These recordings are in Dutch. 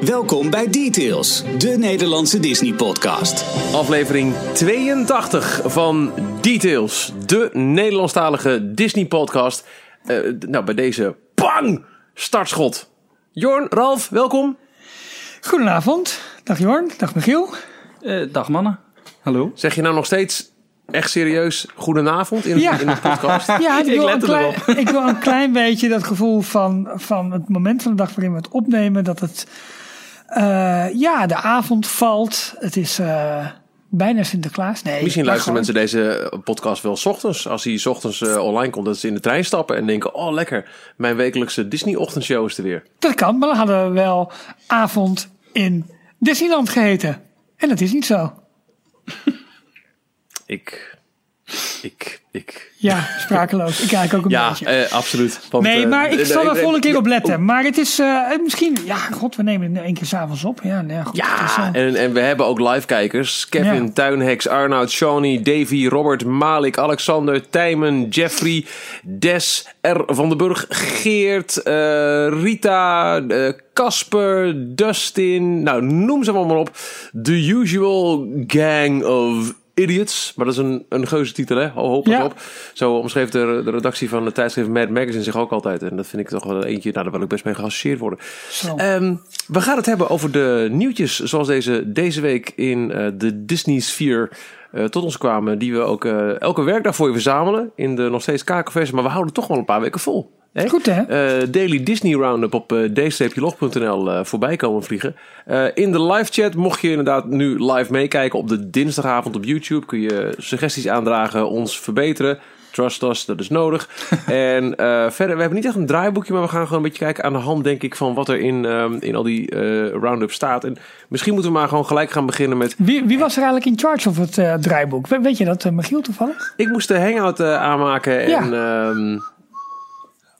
Welkom bij Details, de Nederlandse Disney-podcast. Aflevering 82 van Details, de Nederlandstalige Disney-podcast. Eh, nou, bij deze bang startschot. Jorn, Ralf, welkom. Goedenavond. Dag Jorn, dag Michiel. Eh, dag mannen. Hallo. Zeg je nou nog steeds echt serieus goedenavond in, Ja. in de podcast? Ja, ik, Ik wil let een klein, erop. ik wil een klein beetje dat gevoel van, van het moment van de dag waarin we het opnemen. Dat het, ja, de avond valt. Het is eh, bijna Sinterklaas. Nee, Misschien luisteren gewoon- mensen deze podcast wel 's ochtends. Als hij 's ochtends eh, online komt, dat ze in de trein stappen en denken: Oh, lekker, mijn wekelijkse Disney-ochtendshow is er weer. Dat kan, maar dan hadden we wel avond in Disneyland geheten. En dat is niet zo. Ik. Ik. Ik. Ja, sprakeloos. Ik kijk ook een Ja, beetje. eh, absoluut. Want, Nee, eh, maar ik zal er volgende keer ja, op letten. Maar het is eh, misschien... Ja, god, we nemen het één keer s'avonds op. Ja, nee, goed. het is, Ja, en, en we hebben ook live-kijkers. Kevin, Ja. Tuinheks, Arnoud, Shawnee, Davy, Robert, Malik, Alexander, Tijmen, Jeffrey, Des, R. van den Burg, Geert, Rita, Casper, Dustin. Nou, noem ze allemaal maar op. The usual gang of idiots. Maar dat is een, een geuze titel, hè? Ho, ho, pas Ja. op. Zo omschreef de, de redactie van de tijdschrift Mad Magazine zich ook altijd. En dat vind ik toch wel eentje, nou, daar wil ik best mee geassocieerd worden. Ehm, we gaan het hebben over de nieuwtjes zoals deze deze week in eh, de Disney-sfeer eh, tot ons kwamen. Die we ook eh, elke werkdag voor je verzamelen in de nog steeds kakelversie. Maar we houden toch wel een paar weken vol. Hè? Goed, hè? Eh, Daily Disney Roundup op uh, d-log.nl eh, voorbij komen vliegen. Eh, in de live chat, mocht je inderdaad nu live meekijken op de dinsdagavond op YouTube, kun je suggesties aandragen, ons verbeteren. Trust us, dat is nodig. en eh, verder, we hebben niet echt een draaiboekje, maar we gaan gewoon een beetje kijken aan de hand, denk ik, van wat er in, ehm, in al die eh roundup staat. En misschien moeten we maar gewoon gelijk gaan beginnen met. Wie, wie was er eigenlijk in charge of het eh, draaiboek? We- weet je dat, Michiel, toevallig? Ik moest de hangout eh, aanmaken en. Ja. ehm,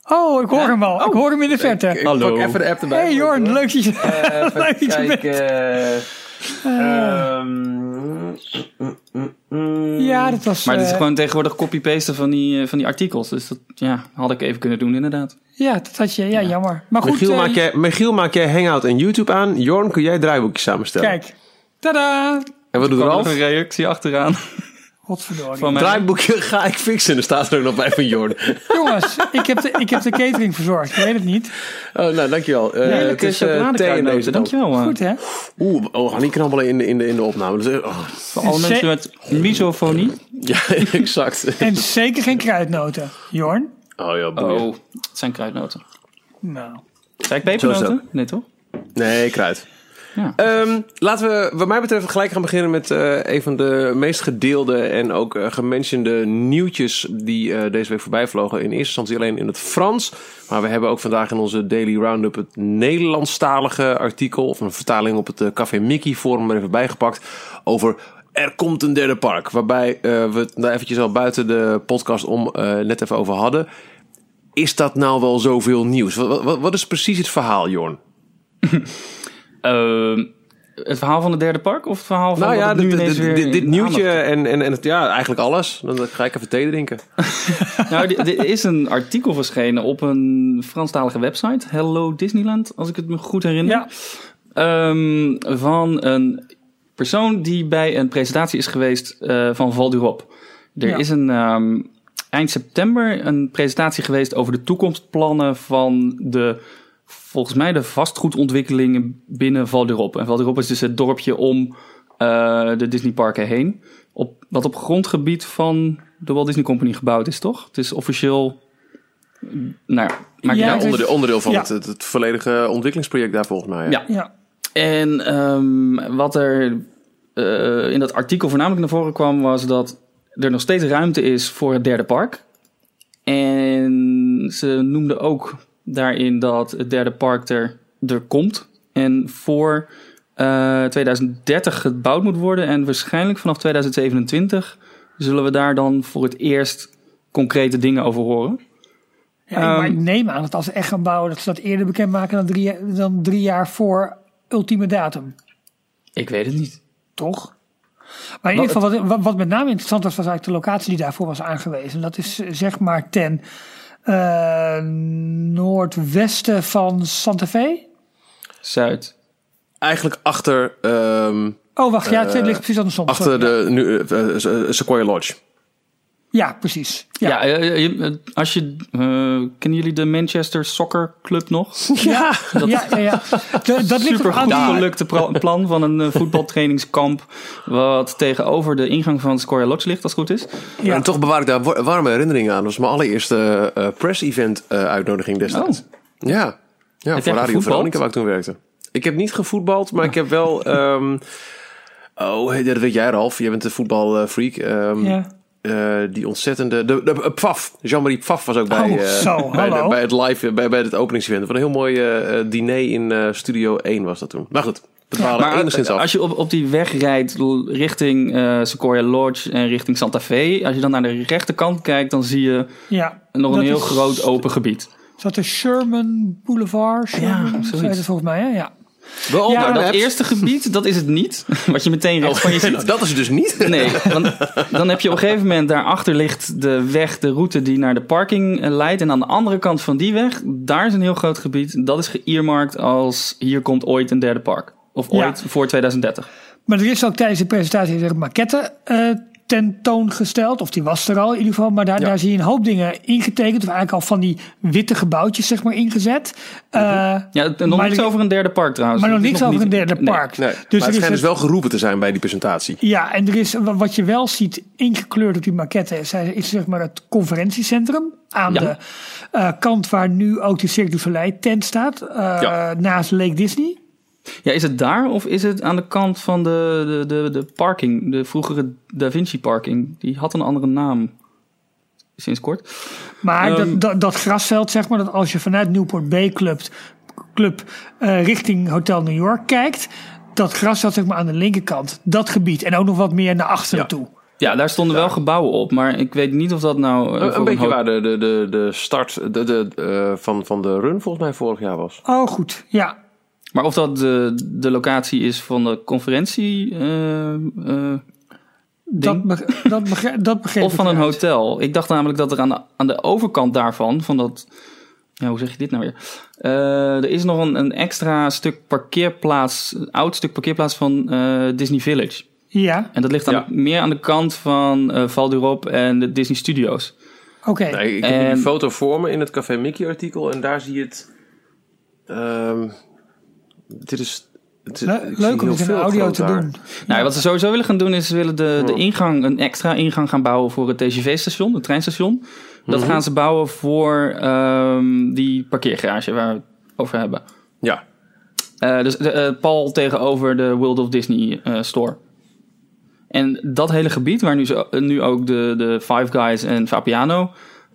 Oh, ik hoor hem al. Ik hoor hem in de verte. ik Hallo. pak even de app erbij. hey Jorn, leuk dat je... Leuk dat je bent. Ehm, Ja, dat was... Maar het is eh, gewoon tegenwoordig copy-pasten van die, eh, van die artikels. Dus dat ja, had ik even kunnen doen inderdaad. Ja, dat had je... Ja, jammer. Maar goed, Michiel, eh, maak jij, Michiel, maak jij Hangout en YouTube aan. Jorn, kun jij draaiboekjes samenstellen? kijk. Tada! En wat doet Er Ralf? een reactie achteraan Godverdorie. van mij. Draaiboekje ga ik fixen. Er staat er ook nog bij van Jorn. Jongens, ik heb, de, ik heb de catering verzorgd. Ik weet het niet. Oh, nou, dankjewel. Uh, Heerlijke chocoladekruidnoten, dankjewel. eh. Goed, hè? Oeh, oh, we gaan niet knabbelen in de, in de, in de opname. Dus, oh, Voor alle En mensen met misofonie. ja, exact. En zeker geen kruidnoten. Jorn? Oh ja, boeien. Oh, het zijn kruidnoten. Nou. Zei ik is pepernoten? het Nee toch? Nee, kruid. Ja. Ehm, laten we, wat mij betreft, gelijk gaan beginnen met eh, een van de meest gedeelde en ook gementionede nieuwtjes die eh, deze week voorbij vlogen. In eerste instantie alleen in het Frans. Maar we hebben ook vandaag in onze Daily Roundup het Nederlandstalige artikel, of een vertaling op het Café Mickey forum er even bijgepakt. Over er komt een derde park. Waarbij eh, we het daar eventjes al buiten de podcast om eh, net even over hadden. Is dat nou wel zoveel nieuws? Wat, wat, wat is precies het verhaal, Jorn? Ehm, het verhaal van het derde park? Of het verhaal van Nou ja, dit, dit, nieuwtje en, en, en het, ja, eigenlijk alles. Dan ga ik even thee drinken. Nou, er is een artikel verschenen op een Franstalige website. Hello Disneyland, als ik het me goed herinner. Ja. Ehm, van een persoon die bij een presentatie is geweest eh, van Val d'Europe. Er Ja. is een ehm, eind september een presentatie geweest over de toekomstplannen van de, volgens mij, de vastgoedontwikkelingen binnen Val d'Europe. En Val d'Europe is dus het dorpje om eh, de Disneyparken heen. Op, wat op grondgebied van de Walt Disney Company gebouwd is, toch? Het is officieel. Nou, ja, maakt Ja, is- onderdeel, onderdeel van ja. het, het, het volledige ontwikkelingsproject daar volgens mij. Ja. Ja. En ehm, wat er eh, in dat artikel voornamelijk naar voren kwam, was dat er nog steeds ruimte is voor het derde park. En ze noemden ook daarin dat het derde park er, er komt. En voor eh, 2030 gebouwd moet worden. En waarschijnlijk vanaf 2027 zullen we daar dan voor het eerst concrete dingen over horen. Ja, maar Ehm, ik neem aan dat als ze echt gaan bouwen, dat ze dat eerder bekendmaken dan drie, dan drie jaar voor ultieme datum. Ik weet het niet. Toch? Maar in ieder geval, wat, wat, met name interessant was, was eigenlijk de locatie die daarvoor was aangewezen. Dat is eh, zeg maar ten eh, noordwesten van Santa Fe. Zuid. eigenlijk achter, ehm, Oh, wacht, ja, het ligt precies andersom. achter Sorry. de nu, eh, eh, Sequoia Lodge. Ja, precies. Ja, Ja, eh, je- als je. eh, kennen jullie de Manchester Soccer Club nog? ja, ja, ja, ja. De- dat ligt Super goed gelukte plan van een eh, voetbaltrainingskamp. Wat tegenover de ingang van Square Lodge ligt, als het goed is. Ja. En toch bewaar ik daar wa- warme herinneringen aan. Dat was mijn allereerste eh, press-event eh, uitnodiging destijds. Ja, ja Oh. jij voor Radio? Veronica waar ik toen werkte. Ik heb niet gevoetbald, maar ik heb wel... ehm, oh, dat weet jij Ralf. Jij bent een voetbalfreak. Ehm Ja. Eh, die ontzettende... De, de, eh, Pfaff. Jean-Marie Pfaff was ook bij, Oh, eh, zo, bij, de- hallo. bij het live, bij, bij het openingsevent. Van een heel mooi diner in eh, Studio 1 was dat toen. Maar goed, Maar enigszins af. als je op, op die weg rijdt richting eh Sequoia Lodge en richting Santa Fe. Als je dan naar de rechterkant kijkt, dan zie je ja. nog een heel is- groot open gebied. Is dat de Sherman Boulevard? Sherman, zoiets. zo heet het volgens mij, hè? Ja. Wel, Ja, nou, Dat eerste gebied, dat is het niet. Wat je meteen rechts van je ziet. Dat is het dus niet. Nee, want dan heb je op een gegeven moment daarachter ligt de weg, de route die naar de parking eh, leidt. En aan de andere kant van die weg, daar is een heel groot gebied. Dat is geëarmarkt als hier komt ooit een derde park. Of Ja. ooit voor 2030. Maar er is ook tijdens de presentatie een maquette eh, tentoongesteld. Of die was er al in ieder geval. Maar daar, Ja. daar zie je een hoop dingen ingetekend. Of eigenlijk al van die witte gebouwtjes zeg maar ingezet. Eh, Ja, het- nog niks er- over een derde park trouwens. maar nog niks over niet- een derde park. Nee, Dus maar er het is schijnt dus wel geroepen te zijn bij die presentatie. Ja, en er is, wa- wat je wel ziet ingekleurd op die maquette is, is zeg maar het conferentiecentrum. Aan Ja. de eh, kant waar nu ook de Cirque du Soleil tent staat. eh, Ja. Naast Lake Disney. Ja, is het daar of is het aan de kant van de, de, de, de parking? De vroegere Da Vinci parking. Die had een andere naam. Sinds kort. Maar Ehm. dat, dat, dat grasveld, zeg maar, dat als je vanuit Newport Bay Club, club eh, richting Hotel New York kijkt. Dat grasveld, zeg maar, aan de linkerkant. Dat gebied. En ook nog wat meer naar achteren Ja. toe. Ja, daar stonden wel gebouwen op. Maar ik weet niet of dat nou... eh, Een, beetje waar de, de, de, de start de, de, eh, van, van de run volgens mij vorig jaar was. Oh, goed. Ja. Maar of dat de, de locatie is van de conferentie... eh, eh, Dat, beg- dat, begrijp, dat begreep of ik van een hotel. Ik dacht namelijk dat er aan de, aan de overkant daarvan... Van dat, ja, hoe zeg je dit nou weer? Eh, er is nog een, een extra stuk parkeerplaats... Een oud stuk parkeerplaats van eh, Disney Village. Ja, En dat ligt aan Ja. meer aan de kant van eh Val d'Europe en de Disney Studios. oké. Nee, ik heb En- die foto voor me in het Café Mickey artikel en daar zie je het. ehm, dit is. Le- Leuk om het in audio te daar. doen. Nou, wat ze sowieso willen gaan doen is ze willen de, de ingang, een extra ingang gaan bouwen voor het TGV-station, het treinstation. Dat Mhm. gaan ze bouwen voor ehm, die parkeergarage waar we het over hebben. Ja, Eh, dus de, eh, Paul tegenover de World of Disney eh, store. En dat hele gebied waar nu, zo, nu ook de, de Five Guys en Fabiano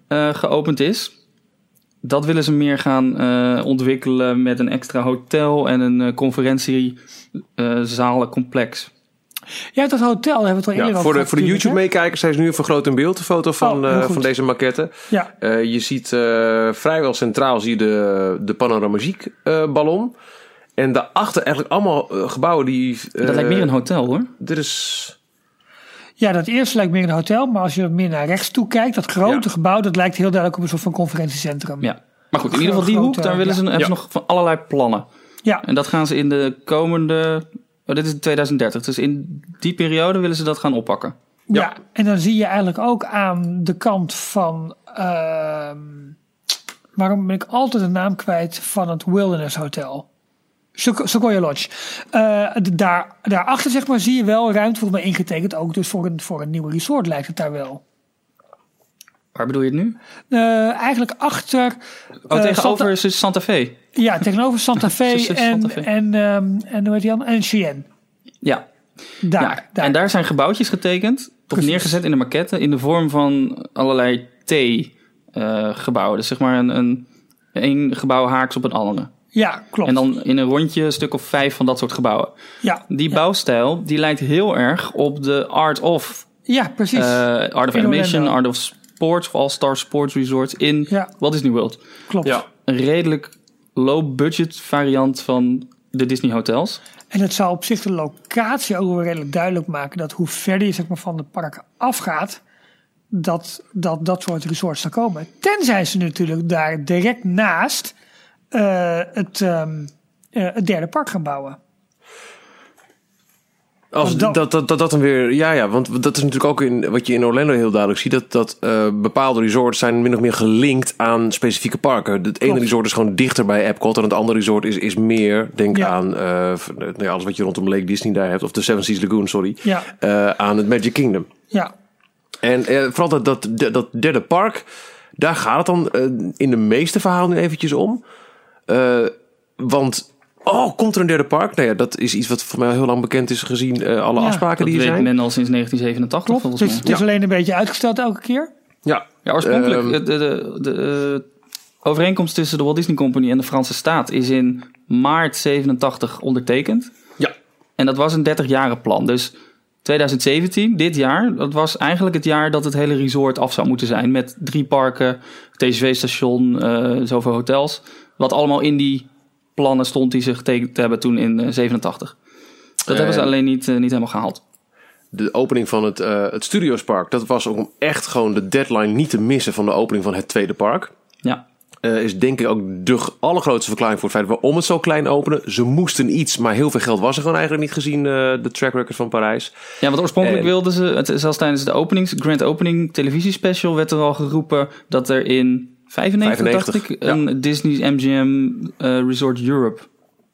eh, geopend is, dat willen ze meer gaan eh, ontwikkelen met een extra hotel en een uh, conferentiezalencomplex. Ja, dat hotel hebben we het al eerder ja over voor de, gehad voor de YouTube-meekijkers zijn ze nu een vergroot in beeld, de foto van, Oh, heel eh, van deze maquette. Ja, Eh, je ziet eh, vrijwel centraal zie je de, de panoramagiek eh, ballon. En daarachter eigenlijk allemaal eh, gebouwen die... eh, dat lijkt meer een hotel hoor. Dit is... ja, dat eerste lijkt meer een hotel. Maar als je meer naar rechts toe kijkt, dat grote Ja. gebouw, dat lijkt heel duidelijk op een soort van conferentiecentrum. Ja. Maar goed, in ieder geval die Grote, hoek, daar willen ze ja. hebben ze Ja. nog van allerlei plannen. Ja, En dat gaan ze in de komende. Oh, dit is 2030. Dus in die periode willen ze dat gaan oppakken. Ja. en dan zie je eigenlijk ook aan de kant van. ehm, waarom ben ik altijd de naam kwijt van het Wilderness Hotel? Sequ- Sequoia Lodge. D- daar, daarachter zeg maar, zie je wel ruimte voor mij ingetekend. Ook dus voor een, voor een nieuw resort lijkt het daar wel. Waar bedoel je het nu? Eh, eigenlijk achter. Oh, eh, tegenover Santa- is het Santa Fe. ja, tegenover Santa Fe en, Santa Fe. en, ehm, en hoe heet die dan? En Cheyenne. Ja. Daar, ja. daar. En daar zijn gebouwtjes getekend. Of neergezet in de maquette. In de vorm van allerlei T-gebouwen. dus zeg maar een, een, een gebouw haaks op een andere. Ja, klopt. En dan in een rondje een stuk of vijf van dat soort gebouwen. ja, Die ja. bouwstijl die lijkt heel erg op de Art of ja, precies. eh, Art of In Animation, Orlando. Art of Sports of All-Star Sports Resorts in Ja. Walt Disney World. klopt. Ja, Een redelijk low-budget variant van de Disney hotels. En het zou op zich de locatie ook wel redelijk duidelijk maken dat hoe verder je zeg maar, van de parken afgaat, dat, dat dat soort resorts zou komen. Tenzij ze natuurlijk daar direct naast het, ehm, eh, het derde park gaan bouwen. Als dat, dat- dat, dat, dan weer, ja, ja, want dat is natuurlijk ook in, wat je in Orlando heel duidelijk ziet, dat, dat eh, bepaalde resorts zijn min of meer gelinkt aan specifieke parken. Het ene Klopt. resort is gewoon dichter bij Epcot en het andere resort is, is meer, denk Ja. aan eh, v- nou ja, alles wat je rondom Lake Disney daar hebt, of de Seven Seas Lagoon, sorry, Ja, eh, aan het Magic Kingdom. ja. En eh, vooral dat, dat, dat, derde park, daar gaat het dan eh, in de meeste verhalen nu eventjes om. Eh, want, oh, komt er een derde park? Nou ja, dat is iets wat voor mij heel lang bekend is gezien eh, alle Ja, afspraken Dat die er weet zijn. men al sinds 1987 Klopt. volgens Het mij. is, het is alleen een beetje uitgesteld elke keer. Ja, Ja, oorspronkelijk, Ehm, de, de, de, eh, overeenkomst tussen de Walt Disney Company en de Franse staat is in maart 87 ondertekend. Ja. En dat was een 30-jaren plan. Dus 2017, dit jaar, dat was eigenlijk het jaar dat het hele resort af zou moeten zijn. Met drie parken, TGV-station, eh zoveel hotels. Wat allemaal in die plannen stond die ze getekend hebben toen in eh, 87. Dat hebben ze En- alleen niet, eh, niet helemaal gehaald. de opening van het, eh het Studiospark, dat was om echt gewoon de deadline niet te missen van de opening van het tweede park. Ja. Eh, is denk ik ook de allergrootste verklaring voor het feit waarom het zo klein openen. Ze moesten iets, maar heel veel geld was er gewoon eigenlijk niet gezien eh, de track record van Parijs. Ja, want oorspronkelijk En- wilden ze, het, zelfs tijdens de openings, grand opening televisiespecial werd er al geroepen dat er in 95, 95, dacht ik, een Disney's MGM eh, Resort Europe.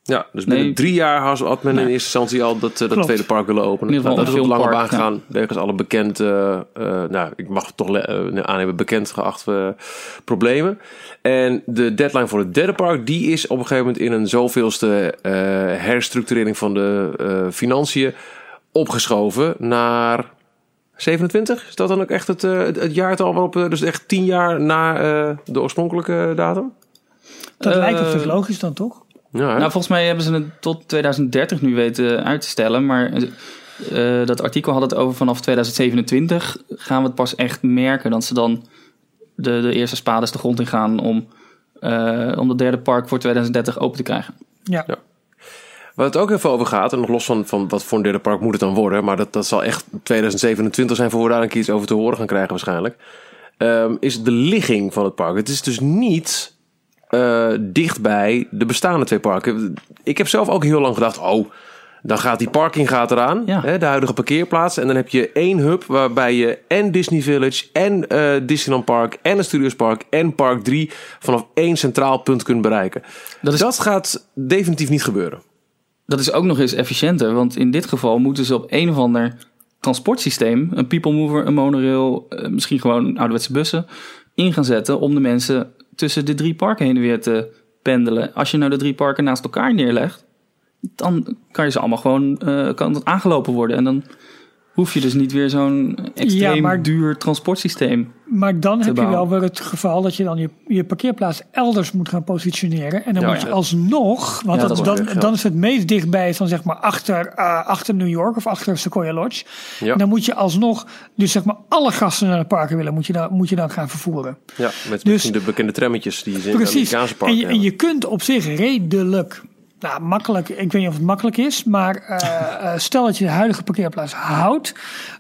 Ja, dus binnen Nee. drie jaar had men in eerste instantie al dat, eh, dat Klopt. tweede park willen openen. In ieder geval Nou, dat is op lange baan gegaan, wegens alle bekend, eh, nou, ik mag het toch eh, aannemen, bekend geachte problemen. En de deadline voor het derde park, die is op een gegeven moment in een zoveelste eh, herstructurering van de eh, financiën opgeschoven naar 27. Is dat dan ook echt het, eh, het, het jaartal waarop, eh, dus echt tien jaar na eh, de oorspronkelijke datum? Dat lijkt op zich logisch dan toch? Ja? Nou, volgens mij hebben ze het tot 2030 nu weten uit te stellen, maar eh, dat artikel had het over vanaf 2027 gaan we het pas echt merken dat ze dan de, de eerste spades de grond in gaan om, eh, om het derde park voor 2030 open te krijgen. Ja. Ja. Waar het ook even over gaat, en nog los van, van wat voor een derde park moet het dan worden, maar dat, dat zal echt 2027 zijn voor we daar een keer iets over te horen gaan krijgen waarschijnlijk, ehm, is de ligging van het park. Het is dus niet eh, dicht bij de bestaande twee parken. Ik heb zelf ook heel lang gedacht, oh, dan gaat die parking gaat eraan, Ja. hè, de huidige parkeerplaats, en dan heb je één hub waarbij je en Disney Village en eh, Disneyland Park en het Studios Park en Park 3 vanaf één centraal punt kunt bereiken. Dat is- dat gaat definitief niet gebeuren. Dat is ook nog eens efficiënter, want in dit geval moeten ze op een of ander transportsysteem, een people mover, een monorail, eh, misschien gewoon ouderwetse bussen, in gaan zetten om de mensen tussen de drie parken heen en weer te pendelen. Als je nou de drie parken naast elkaar neerlegt, dan kan je ze allemaal gewoon eh, kan het aangelopen worden en dan hoef je dus niet weer zo'n extreem Ja, maar- duur transportsysteem. Maar dan heb je wel weer het geval dat je dan je, je parkeerplaats elders moet gaan positioneren. En dan Ja, moet je alsnog, want Ja, dat, dat dan, dan is het meest dichtbij van zeg maar achter, eh, achter New York of achter Sequoia Lodge. Ja. En dan moet je alsnog, dus zeg maar alle gasten naar de parken willen, moet je dan, moet je dan gaan vervoeren. Ja, met Dus- misschien de bekende trammetjes die ze in de Precies. Amerikaanse En parken je, en hebben. je kunt op zich redelijk, nou makkelijk, ik weet niet of het makkelijk is, maar eh, eh, stel dat je de huidige parkeerplaats houdt,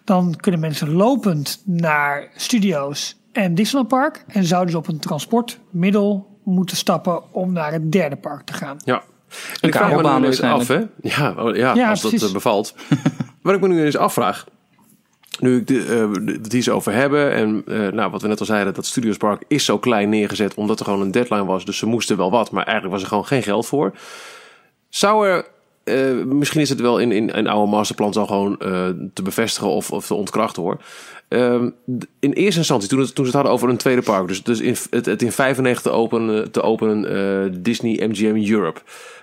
dan kunnen mensen lopend naar studio's en Disneyland Park en zouden ze op een transportmiddel moeten stappen om naar het derde park te gaan. Ja. En ik vraag me nu eens af, hè? Ja, oh, ja, Ja, als dat precies. eh, bevalt. Wat ik me nu eens afvraag. Nu ik de, eh, hier zo over hebben. En eh, nou, wat we net al zeiden, dat Studios Park is zo klein neergezet. Omdat er gewoon een deadline was. Dus ze moesten wel wat. Maar eigenlijk was er gewoon geen geld voor. Zou er. eh, misschien is het wel in, in oude masterplan al gewoon eh, te bevestigen of, of te ontkrachten hoor. Ehm, in eerste instantie, toen, toen ze het hadden over een tweede park, dus, dus in, het, in 95 open, te openen eh, Disney MGM Europe.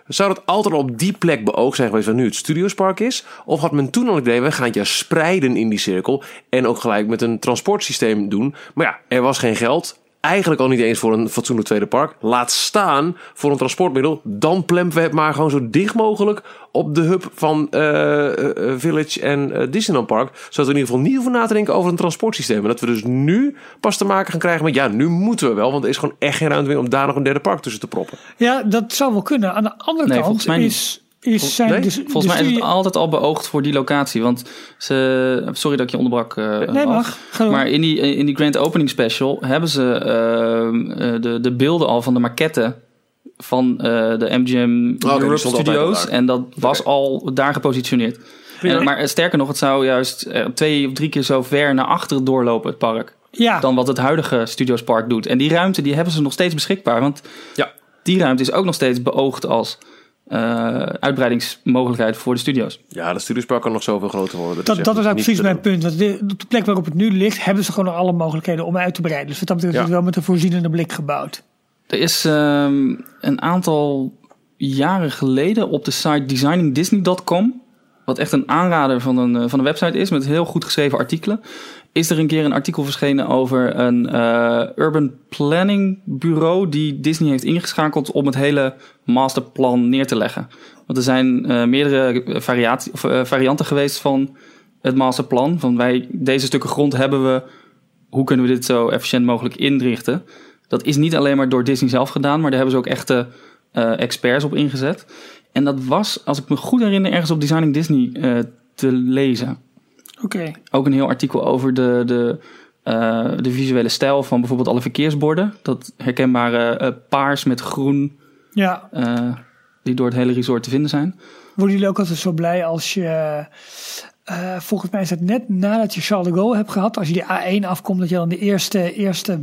Zou dat altijd al op die plek beoogd zijn geweest waar nu het Studiospark is? Of had men toen al het idee, we gaan het juist spreiden in die cirkel en ook gelijk met een transportsysteem doen? Maar ja, er was geen geld. Eigenlijk al niet eens voor een fatsoenlijk tweede park. Laat staan voor een transportmiddel. Dan plempen we het maar gewoon zo dicht mogelijk op de hub van eh, eh, eh, Village en eh, Disneyland Park. Zodat we in ieder geval niet hoeven na te denken over een transportsysteem. En dat we dus nu pas te maken gaan krijgen met ja, nu moeten we wel. Want er is gewoon echt geen ruimte meer om daar nog een derde park tussen te proppen. Ja, dat zou wel kunnen. Aan de andere Nee, kant volgens mij niet. is, is zijn nee? de, Volgens de mij is het altijd al beoogd voor die locatie. Want ze. Sorry dat ik je onderbrak. eh, Nee, mag. Maar in die, in die Grand Opening Special hebben ze ehm, eh, de, de beelden al van de maquette van eh, de MGM altijd Studios. En dat was al daar gepositioneerd. En, maar eh, sterker nog, het zou juist eh, twee of drie keer zo ver naar achteren doorlopen, het park. Ja, Dan wat het huidige Studios Park doet. En die ruimte die hebben ze nog steeds beschikbaar. Want Ja. die ruimte is ook nog steeds beoogd als eh, uitbreidingsmogelijkheid voor de studio's. Ja, de Studiospark kan nog zoveel groter worden. dat, dat is ook precies mijn punt. Want de, op de plek waarop het nu ligt, hebben ze gewoon nog alle mogelijkheden om uit te breiden. Dus wat dat betreft is het wel met een voorzienende blik gebouwd. Er is ehm, een aantal jaren geleden op de site designingdisney.com, wat echt een aanrader van een, eh, van een website is met heel goed geschreven artikelen, is er een keer een artikel verschenen over een eh, urban planning bureau die Disney heeft ingeschakeld om het hele masterplan neer te leggen. Want er zijn eh, meerdere variatie, of, eh, varianten geweest van het masterplan. Van wij, deze stukken grond hebben we, hoe kunnen we dit zo efficiënt mogelijk inrichten? Dat is niet alleen maar door Disney zelf gedaan, maar daar hebben ze ook echte experts op ingezet. En dat was, als ik me goed herinner, ergens op Designing Disney te lezen. Oké. Ook een heel artikel over de, de, eh, de visuele stijl van bijvoorbeeld alle verkeersborden. Dat herkenbare eh, paars met groen, Ja, eh, die door het hele resort te vinden zijn. worden jullie ook altijd zo blij als je... volgens mij is het net nadat je Charles de Gaulle hebt gehad, als je die A1 afkomt, dat je dan de eerste, eerste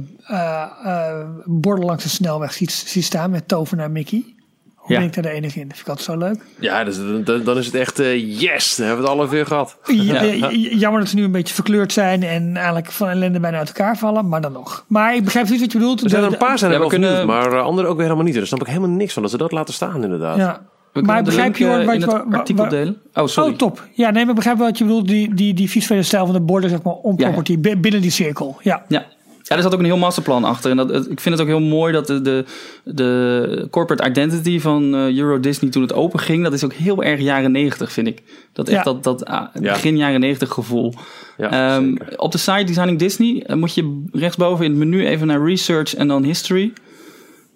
borden langs de snelweg ziet, ziet staan met tovenaar Mickey. Hoe Ja. ben ik daar de enige in? Dat vind ik altijd zo leuk. Ja, dus, dan, dan is het echt eh, yes, dan hebben we het alle weer gehad. Ja, Jammer dat ze nu een beetje verkleurd zijn en eigenlijk van ellende bijna uit elkaar vallen, maar dan nog. Maar ik begrijp precies wat je bedoelt. Er zijn er een paar zijn Ja, er we kunnen- maar eh, andere ook weer helemaal niet. Daar snap ik helemaal niks van, dat ze dat laten staan inderdaad. Ja. We Maar begrijp je hoor, wat je- artikel delen? Oh, sorry. Oh, top. Ja, nee, maar ik begrijp wel wat je bedoelt. Die, die, die visuele stijl van de borden, zeg maar, on Ja, ja. property, bi- binnen die cirkel. Ja. Ja. Ja, er zat ook een heel masterplan achter. En dat, het- ik vind het ook heel mooi dat de, de, de corporate identity van eh, Euro Disney toen het open ging, dat is ook heel erg jaren negentig, vind ik. Dat echt Ja. dat, dat ah, Ja. begin jaren negentig gevoel. Ja, Ehm, zeker. op de site Designing Disney eh, moet je rechtsboven in het menu even naar Research en dan History.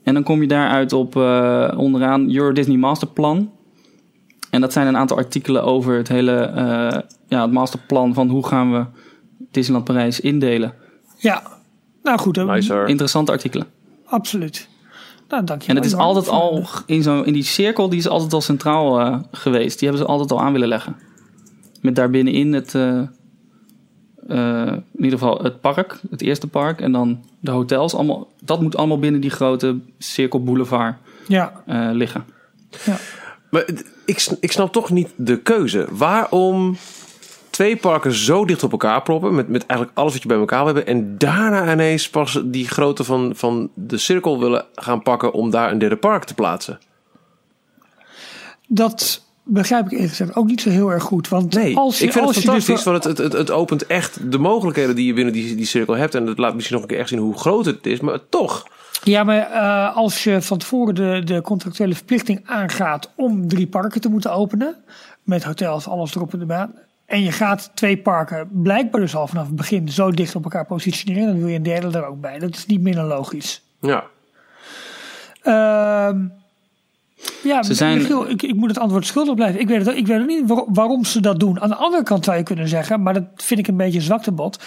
En dan kom je daaruit op eh, onderaan Euro Disney Masterplan. En dat zijn een aantal artikelen over het hele eh, ja, het masterplan van hoe gaan we Disneyland Parijs indelen. Ja. Nou goed, Nicer. Interessante artikelen. absoluut. Nou, dank je En het is altijd al in, zo, in die cirkel, die is altijd al centraal eh, geweest. Die hebben ze altijd al aan willen leggen. Met daarbinnenin het, eh, eh, in ieder geval het park, het eerste park. En dan de hotels. Allemaal, dat moet allemaal binnen die grote cirkel boulevard Ja. eh, liggen. Maar het- ik, ik snap toch niet de keuze. Waarom twee parken zo dicht op elkaar proppen, met, met eigenlijk alles wat je bij elkaar wil hebben, en daarna ineens pas die grootte van, van de cirkel willen gaan pakken om daar een derde park te plaatsen? Dat begrijp ik eerlijk gezegd ook niet zo heel erg goed. Want Nee, als je, ik vind als het dus fantastisch, want het, het, het, het opent echt de mogelijkheden die je binnen die, die cirkel hebt. En het laat misschien nog een keer echt zien hoe groot het is, maar toch. Ja, maar eh, als je van tevoren de, de contractuele verplichting aangaat om drie parken te moeten openen, met hotels, alles erop en eraan, en je gaat twee parken blijkbaar dus al vanaf het begin zo dicht op elkaar positioneren, dan wil je een derde er ook bij. Dat is niet minder logisch. Ja. Ehm ja, Ze zijn- Michiel, ik, ik moet het antwoord schuldig blijven. Ik weet, het, ook- ik weet ook niet waar- waarom ze dat doen. Aan de andere kant zou je kunnen zeggen, maar dat vind ik een beetje een zwaktebod,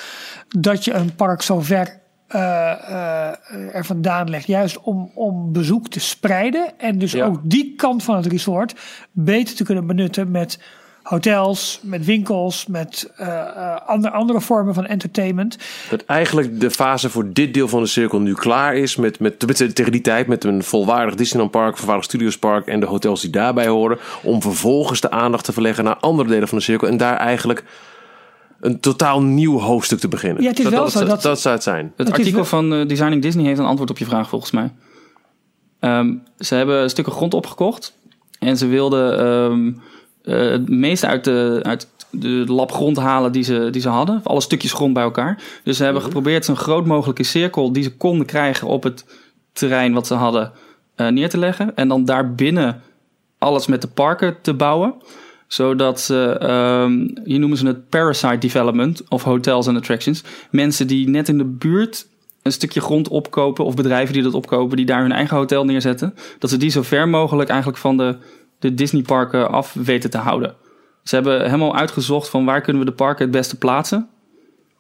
dat je een park zo ver eh, eh, er vandaan legt, juist om, om bezoek te spreiden en dus Ja. ook die kant van het resort beter te kunnen benutten met hotels, met winkels, met eh, eh, andere, andere vormen van entertainment. Dat eigenlijk de fase voor dit deel van de cirkel nu klaar is. Met, met, tegen die tijd met een volwaardig Disneyland Park, volwaardig Studios Park en de hotels die daarbij horen. Om vervolgens de aandacht te verleggen naar andere delen van de cirkel. En daar eigenlijk een totaal nieuw hoofdstuk te beginnen. Ja, het is dat, wel dat, zo dat- dat zou het zijn. Het, artikel wel- van eh, Designing Disney heeft een antwoord op je vraag volgens mij. Ehm, ze hebben stukken grond opgekocht. En ze wilden ehm, eh, het meeste uit de, uit de lab grond halen die ze, die ze hadden. Alle stukjes grond bij elkaar. Dus ze hebben geprobeerd zo'n groot mogelijke cirkel die ze konden krijgen op het terrein wat ze hadden eh, neer te leggen. En dan daarbinnen alles met de parken te bouwen. Zodat ze, ehm, hier noemen ze het parasite development of hotels and attractions. Mensen die net in de buurt een stukje grond opkopen of bedrijven die dat opkopen, die daar hun eigen hotel neerzetten. Dat ze die zo ver mogelijk eigenlijk van de, de Disney parken af weten te houden. Ze hebben helemaal uitgezocht van waar kunnen we de parken het beste plaatsen.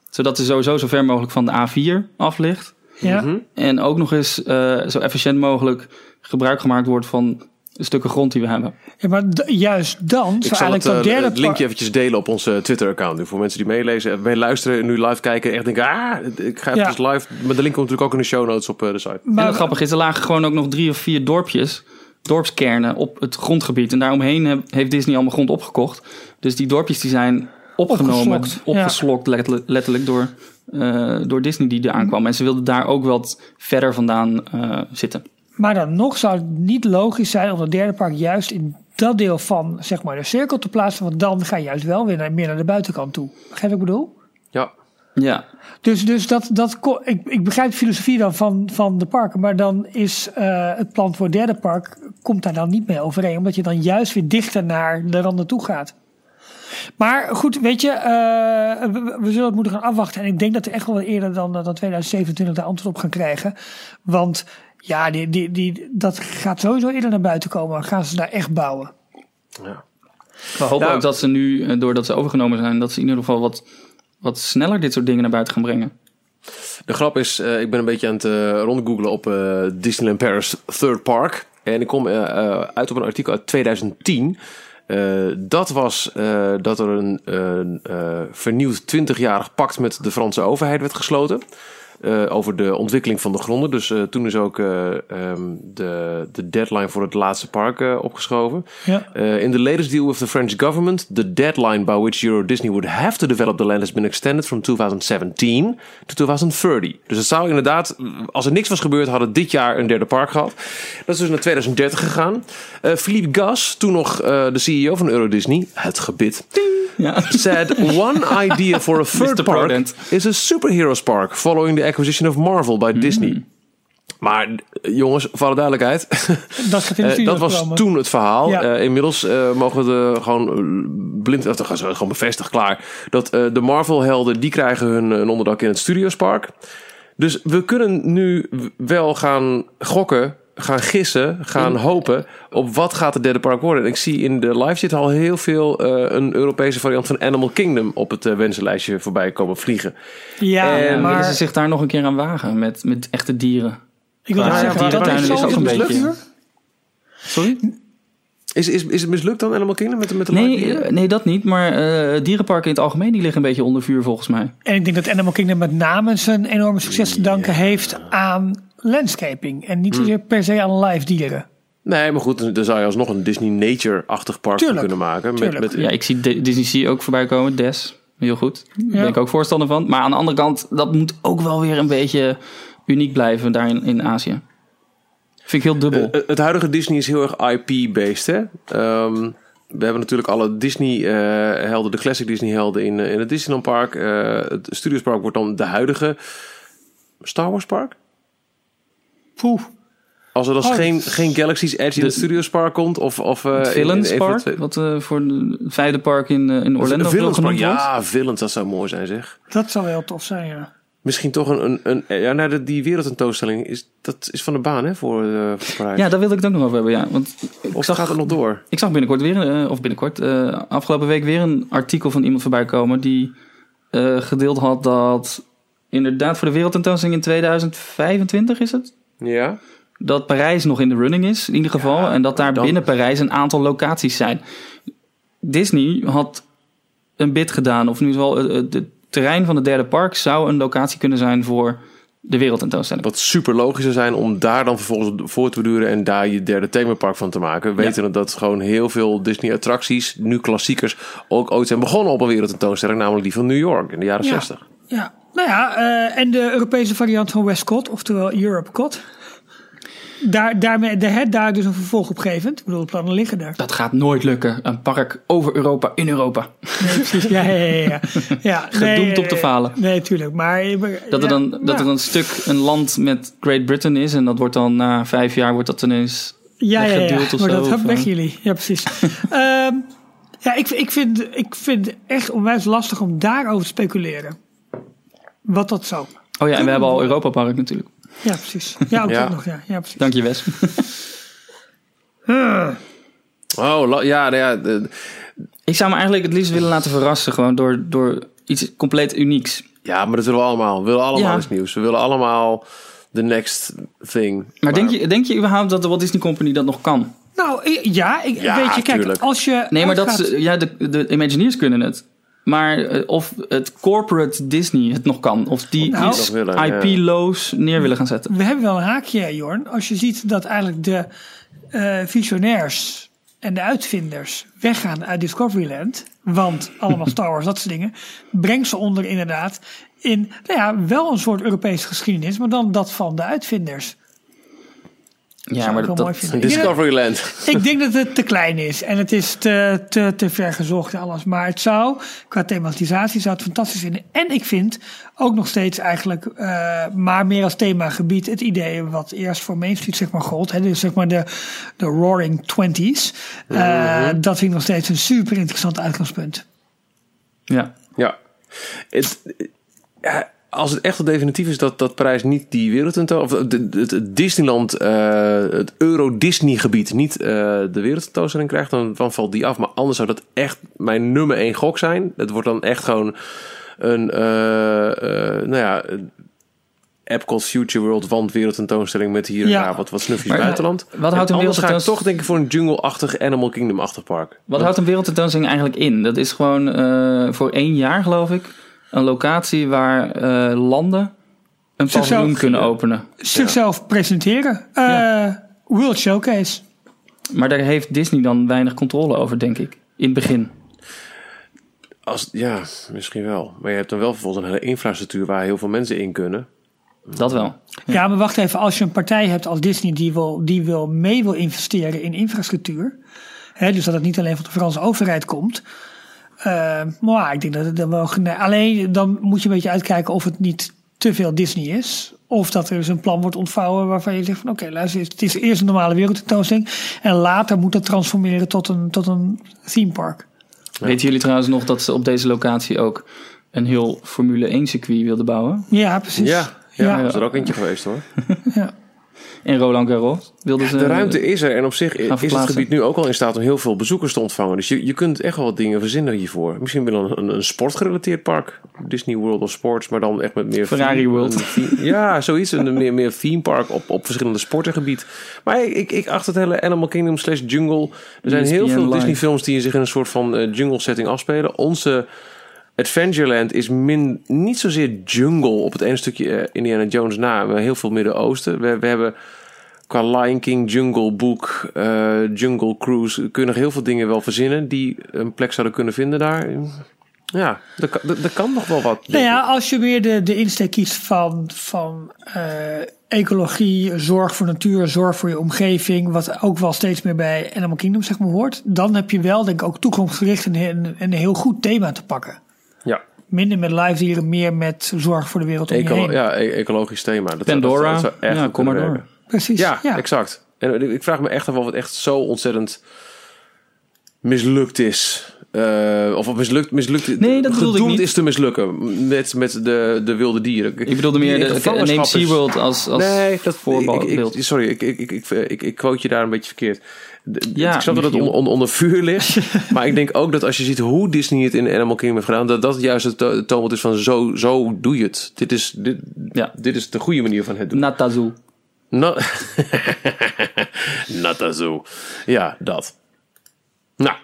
Zodat ze sowieso zo ver mogelijk van de A4 af ligt. Ja. Mhm. En ook nog eens eh, zo efficiënt mogelijk gebruik gemaakt wordt van de stukken grond die we hebben. ja, maar juist dan Ik zou eigenlijk dat derde het linkje eventjes delen op onze Twitter-account. Voor mensen die meelezen, en meeluisteren en nu live kijken. Echt denken, ah, ik ga Ja. even live. Maar de link komt natuurlijk ook in de show notes op eh, de site. en Maar, het grappige is, er lagen gewoon ook nog drie of vier dorpjes, dorpskernen op het grondgebied. En daaromheen heeft Disney allemaal grond opgekocht. Dus die dorpjes die zijn opgenomen, Opgeslokt, letterlijk, letterlijk door, eh, door Disney die er aankwam. En ze wilden daar ook wat verder vandaan eh, zitten. maar dan nog zou het niet logisch zijn om het derde park juist in dat deel van zeg maar, de cirkel te plaatsen. Want dan ga je juist wel weer naar, meer naar de buitenkant toe. Begrijp je wat ik bedoel? Ja, Ja, Dus, dus dat, dat, ik, ik begrijp de filosofie dan van, van de parken, maar dan is eh, het plan voor het derde park, komt daar dan niet mee overeen, omdat je dan juist weer dichter naar de randen toe gaat. Maar goed, weet je, eh, we, we zullen het moeten gaan afwachten. En ik denk dat we echt wel wat eerder dan, dan 2027 daar antwoord op gaan krijgen. Want ja, die, die, die, dat gaat sowieso eerder naar buiten komen. Gaan ze daar echt bouwen? ja. we hopen Ja. ook dat ze nu, eh, doordat ze overgenomen zijn, dat ze in ieder geval wat, wat sneller dit soort dingen naar buiten gaan brengen. De grap is, eh, ik ben een beetje aan het eh rondgooglen op eh, Disneyland Paris Third Park. En ik kom uit op een artikel uit 2010. Eh, dat was dat er een vernieuwd 20-jarig pact met de Franse overheid werd gesloten. Eh, over de ontwikkeling van de gronden. Dus eh, toen is ook eh, ehm, de, de deadline voor het laatste park opgeschoven. Ja. In the latest deal with the French government, the deadline by which Euro Disney would have to develop the land has been extended from 2017 to 2030. Dus het zou inderdaad, als er niks was gebeurd, hadden dit jaar een derde park gehad. Dat is dus naar 2030 gegaan. Philippe Gas, toen nog de CEO van Euro Disney, het gebit, Ja. said one idea for a third park is a superheroes park following the acquisition of Marvel by Disney. Maar jongens, voor alle duidelijkheid, Dat gaat in de eh, dat was komen. toen het verhaal. Ja. Eh, inmiddels eh, mogen we de gewoon blind, of, gewoon bevestigd, klaar. Dat eh, de Marvel-helden, die krijgen hun eh, onderdak in het Studiospark. Dus we kunnen nu wel gaan gokken, gaan gissen, gaan hopen op wat gaat het derde park worden. En ik zie in de live zit al heel veel eh, een Europese variant van Animal Kingdom op het eh, wensenlijstje voorbij komen vliegen. Ja, En maar willen ze zich daar nog een keer aan wagen met, met echte dieren? ik wil zeggen, dat dierentuinen is ook een mislukt, beetje-. Sorry? Is, is, is het mislukt dan Animal Kingdom met, de- met de Nee, eh, nee, dat niet. Maar eh, dierenparken in het algemeen die liggen een beetje onder vuur volgens mij. En ik denk dat Animal Kingdom met name zijn enorme succes te danken heeft aan landscaping. En Hmm. niet zozeer per se aan live dieren. Nee, maar goed, dan- zou je alsnog een Disney Nature-achtig park Tuurlijk, kunnen maken. Met, met, Ja, ik zie Disney Sea ook voorbij komen. Des, heel goed. Daar Ja. ben ik ook voorstander van. Maar aan de andere kant, dat moet ook wel weer een beetje uniek blijven daar in, in Azië. Vind ik heel dubbel. Eh, het huidige Disney is heel erg IP-based, hè? Ehm, we hebben natuurlijk alle Disney-helden, de classic Disney-helden in, eh, in het Disneyland Park. Eh, het Studiospark wordt dan de huidige Star Wars Park. Poeh. Als er dan Oh, geen, geen Galaxy's Edge in de- het Studiospark komt, of... of eh, het in- Villains Park, twee- wat eh, voor het vijfde park in, eh, in Orlando Villains Park, ja, Villains, dat zou mooi zijn, zeg. Dat zou wel tof zijn, ja. Misschien toch een... een, een ja, nou, de- die wereldtentoonstelling, is, dat is van de baan, hè, voor, voor Parijs. Ja, daar wilde ik het ook nog over hebben. Ja. Want ik of zag, gaat het nog door? ik zag binnenkort weer, of binnenkort, eh, afgelopen week weer een artikel van iemand voorbij komen die eh, gedeeld had dat inderdaad voor de wereldtentoonstelling in 2025 is het? Ja. dat Parijs nog in de running is, in ieder geval. Ja, en dat daar dan- binnen Parijs een aantal locaties zijn. Disney had een bid gedaan, of nu wel het het terrein van het derde park zou een locatie kunnen zijn voor de wereldtentoonstelling. Wat super logisch zou zijn om daar dan vervolgens voor te duren en daar je derde themapark van te maken. Weten dat gewoon heel veel Disney attracties, nu klassiekers, ook ooit zijn begonnen op een wereldtentoonstelling, namelijk die van New York in de jaren Ja. 60. Ja, nou ja, eh, en de Europese variant van Westcott, oftewel Europe Cot. Daar, daarmee, de het daar dus een vervolg op geven. Ik bedoel, de plannen liggen er. Dat gaat nooit lukken. Een park over Europa in Europa. Nee, precies. Ja, ja, ja. ja. ja Gedoemd op te falen. Nee, tuurlijk. Maar, Dat er dan, dat er een stuk, een land met Great Britain is. En dat wordt dan na vijf jaar wordt dat ineens ja, ja, ja, of maar dat weg eh? jullie. Ja, precies. Ehm, ja, ik, ik, vind, ik vind het echt onwijs lastig om daarover te speculeren. Wat dat zou. Oh ja, en we hebben al Europa Park natuurlijk. Ja, precies. Ja, ook Ja. dat nog. Ja, ja precies. Dank je Wes. Oh, ja, nou ja, de- Ik zou me eigenlijk het liefst willen laten verrassen. Gewoon door, door iets compleet unieks. Ja, maar dat willen we allemaal. We willen allemaal Ja. iets nieuws. We willen allemaal the next thing. Maar denk je, denk je überhaupt dat de Walt Disney Company dat nog kan? Nou, ja, ik, Ja, weet je, kijk, tuurlijk. als je. Nee, maar dat, uitgaat- ja, de, de Imagineers kunnen het. Maar eh, of het corporate Disney het nog kan. Of die Nou, iets. IP-loos neer willen gaan zetten. We hebben wel een haakje, Jorn. Als je ziet dat eigenlijk de eh, visionairs en de uitvinders weggaan uit Discoveryland. Want allemaal Star Wars, dat soort dingen. Brengt ze onder inderdaad in, nou ja, wel een soort Europese geschiedenis. Maar dan dat van de uitvinders. Ja, maar ik dat, dat, vinden. Ik denk dat- Discoveryland. Ik denk dat het te klein is en het is te, te, te ver gezocht en alles. Maar het zou, qua thematisatie, zou het fantastisch vinden. En ik vind ook nog steeds eigenlijk, eh, maar meer als themagebied, het idee wat eerst voor Main Street zeg maar gold. Hè, dus zeg maar de, de Roaring Twenties. Eh, Dat vind ik nog steeds een super interessant uitgangspunt. ja. Ja. Het, ja, als het echt wel definitief is dat, dat Parijs niet die wereldtentoonstelling... of het, het, het Disneyland, eh, het Euro-Disney gebied niet eh, de wereldtentoonstelling krijgt... Dan, dan valt die af. Maar anders zou dat echt mijn nummer één gok zijn. Het wordt dan echt gewoon een... eh, nou ja... Epcot Future World want wereldtentoonstelling met hier en Ja. daar wat, wat snufjes Maar, buitenland. wat houdt En een anders ga ik wereldtentoonstelling- toch denk ik voor een jungle-achtig Animal Kingdom-achtig park. Wat houdt een wereldtentoonstelling eigenlijk in? Dat is gewoon voor één jaar, geloof ik, een locatie waar eh, landen een Zichzelf- paviljoen kunnen openen. Zichzelf presenteren. Eh, Ja. World Showcase. Maar daar heeft Disney dan weinig controle over, denk ik. In het begin. Als, ja, misschien wel. Maar je hebt dan wel vervolgens een hele infrastructuur waar heel veel mensen in kunnen. Dat wel. Ja, maar wacht even. Als je een partij hebt als Disney die wil, die wil mee wil investeren in infrastructuur. Hè, dus dat het niet alleen van de Franse overheid komt. Eh, maar ik denk dat het dan wel. Alleen dan moet je een beetje uitkijken of het niet te veel Disney is. Of dat er dus een plan wordt ontvouwen waarvan je zegt van oké, luister, het is eerst een normale wereldtentoonstelling. En later moet het transformeren tot een, tot een theme park. Weten jullie trouwens nog dat ze op deze locatie ook een heel Formule 1 circuit wilden bouwen? Ja, precies. Ja, ja, Ja. dat is er ook eentje geweest hoor. Ja. En Roland Garros wilden ze... De ruimte is er en op zich is het gebied nu ook al in staat om heel veel bezoekers te ontvangen. Dus je, je kunt echt wel wat dingen verzinnen hiervoor. Misschien wel een, een, een sportgerelateerd park. Disney World of Sports, maar dan echt met meer... Ferrari theme- World. theme- ja, zoiets. Een meer, meer theme park op, op verschillende sportengebied. Maar ik, ik, ik acht het hele Animal Kingdom slash jungle. Er zijn heel veel. Disney films die zich in een soort van eh, jungle setting afspelen. Onze... Adventureland is min, niet zozeer jungle op het ene stukje eh, Indiana Jones na, maar heel veel Midden-Oosten. We, we hebben qua Lion King, Jungle Book, eh, Jungle Cruise, kun je nog heel veel dingen wel verzinnen die een plek zouden kunnen vinden daar. Ja, er kan, er, er kan nog wel wat. Nou ja, als je weer de, de insteek kiest van, van eh, ecologie, zorg voor natuur, zorg voor je omgeving, wat ook wel steeds meer bij Animal Kingdom zeg maar hoort, dan heb je wel denk ik ook toekomstgericht een, een, een heel goed thema te pakken. Minder met live dieren, meer met zorg voor de wereld om je heen. ja e- ecologisch thema. Dat zou- Pandora. dat zou echt Ja, kom maar door. werken. Precies. Ja, Ja, exact. En ik vraag me echt af of het echt zo ontzettend mislukt is. Eh, of mislukt, mislukt Nee, dat bedoelde ik niet. is te mislukken met, met de, de wilde dieren. Ik bedoelde meer de, neem is- SeaWorld als, als nee, dat voorbeeld. ik, ik, sorry, ik, ik, ik, ik, ik, ik quote je daar een beetje verkeerd. De- Ja, ik snap dat het onder, onder, onder vuur ligt. maar ik denk ook dat als je ziet hoe Disney het in Animal Kingdom heeft gedaan, dat dat juist het to- het toonbeeld is van zo, zo doe je het. Dit is, dit, Ja. dit is de goede manier van het doen. Natazu. Na Nata zo. Ja, dat. Nou.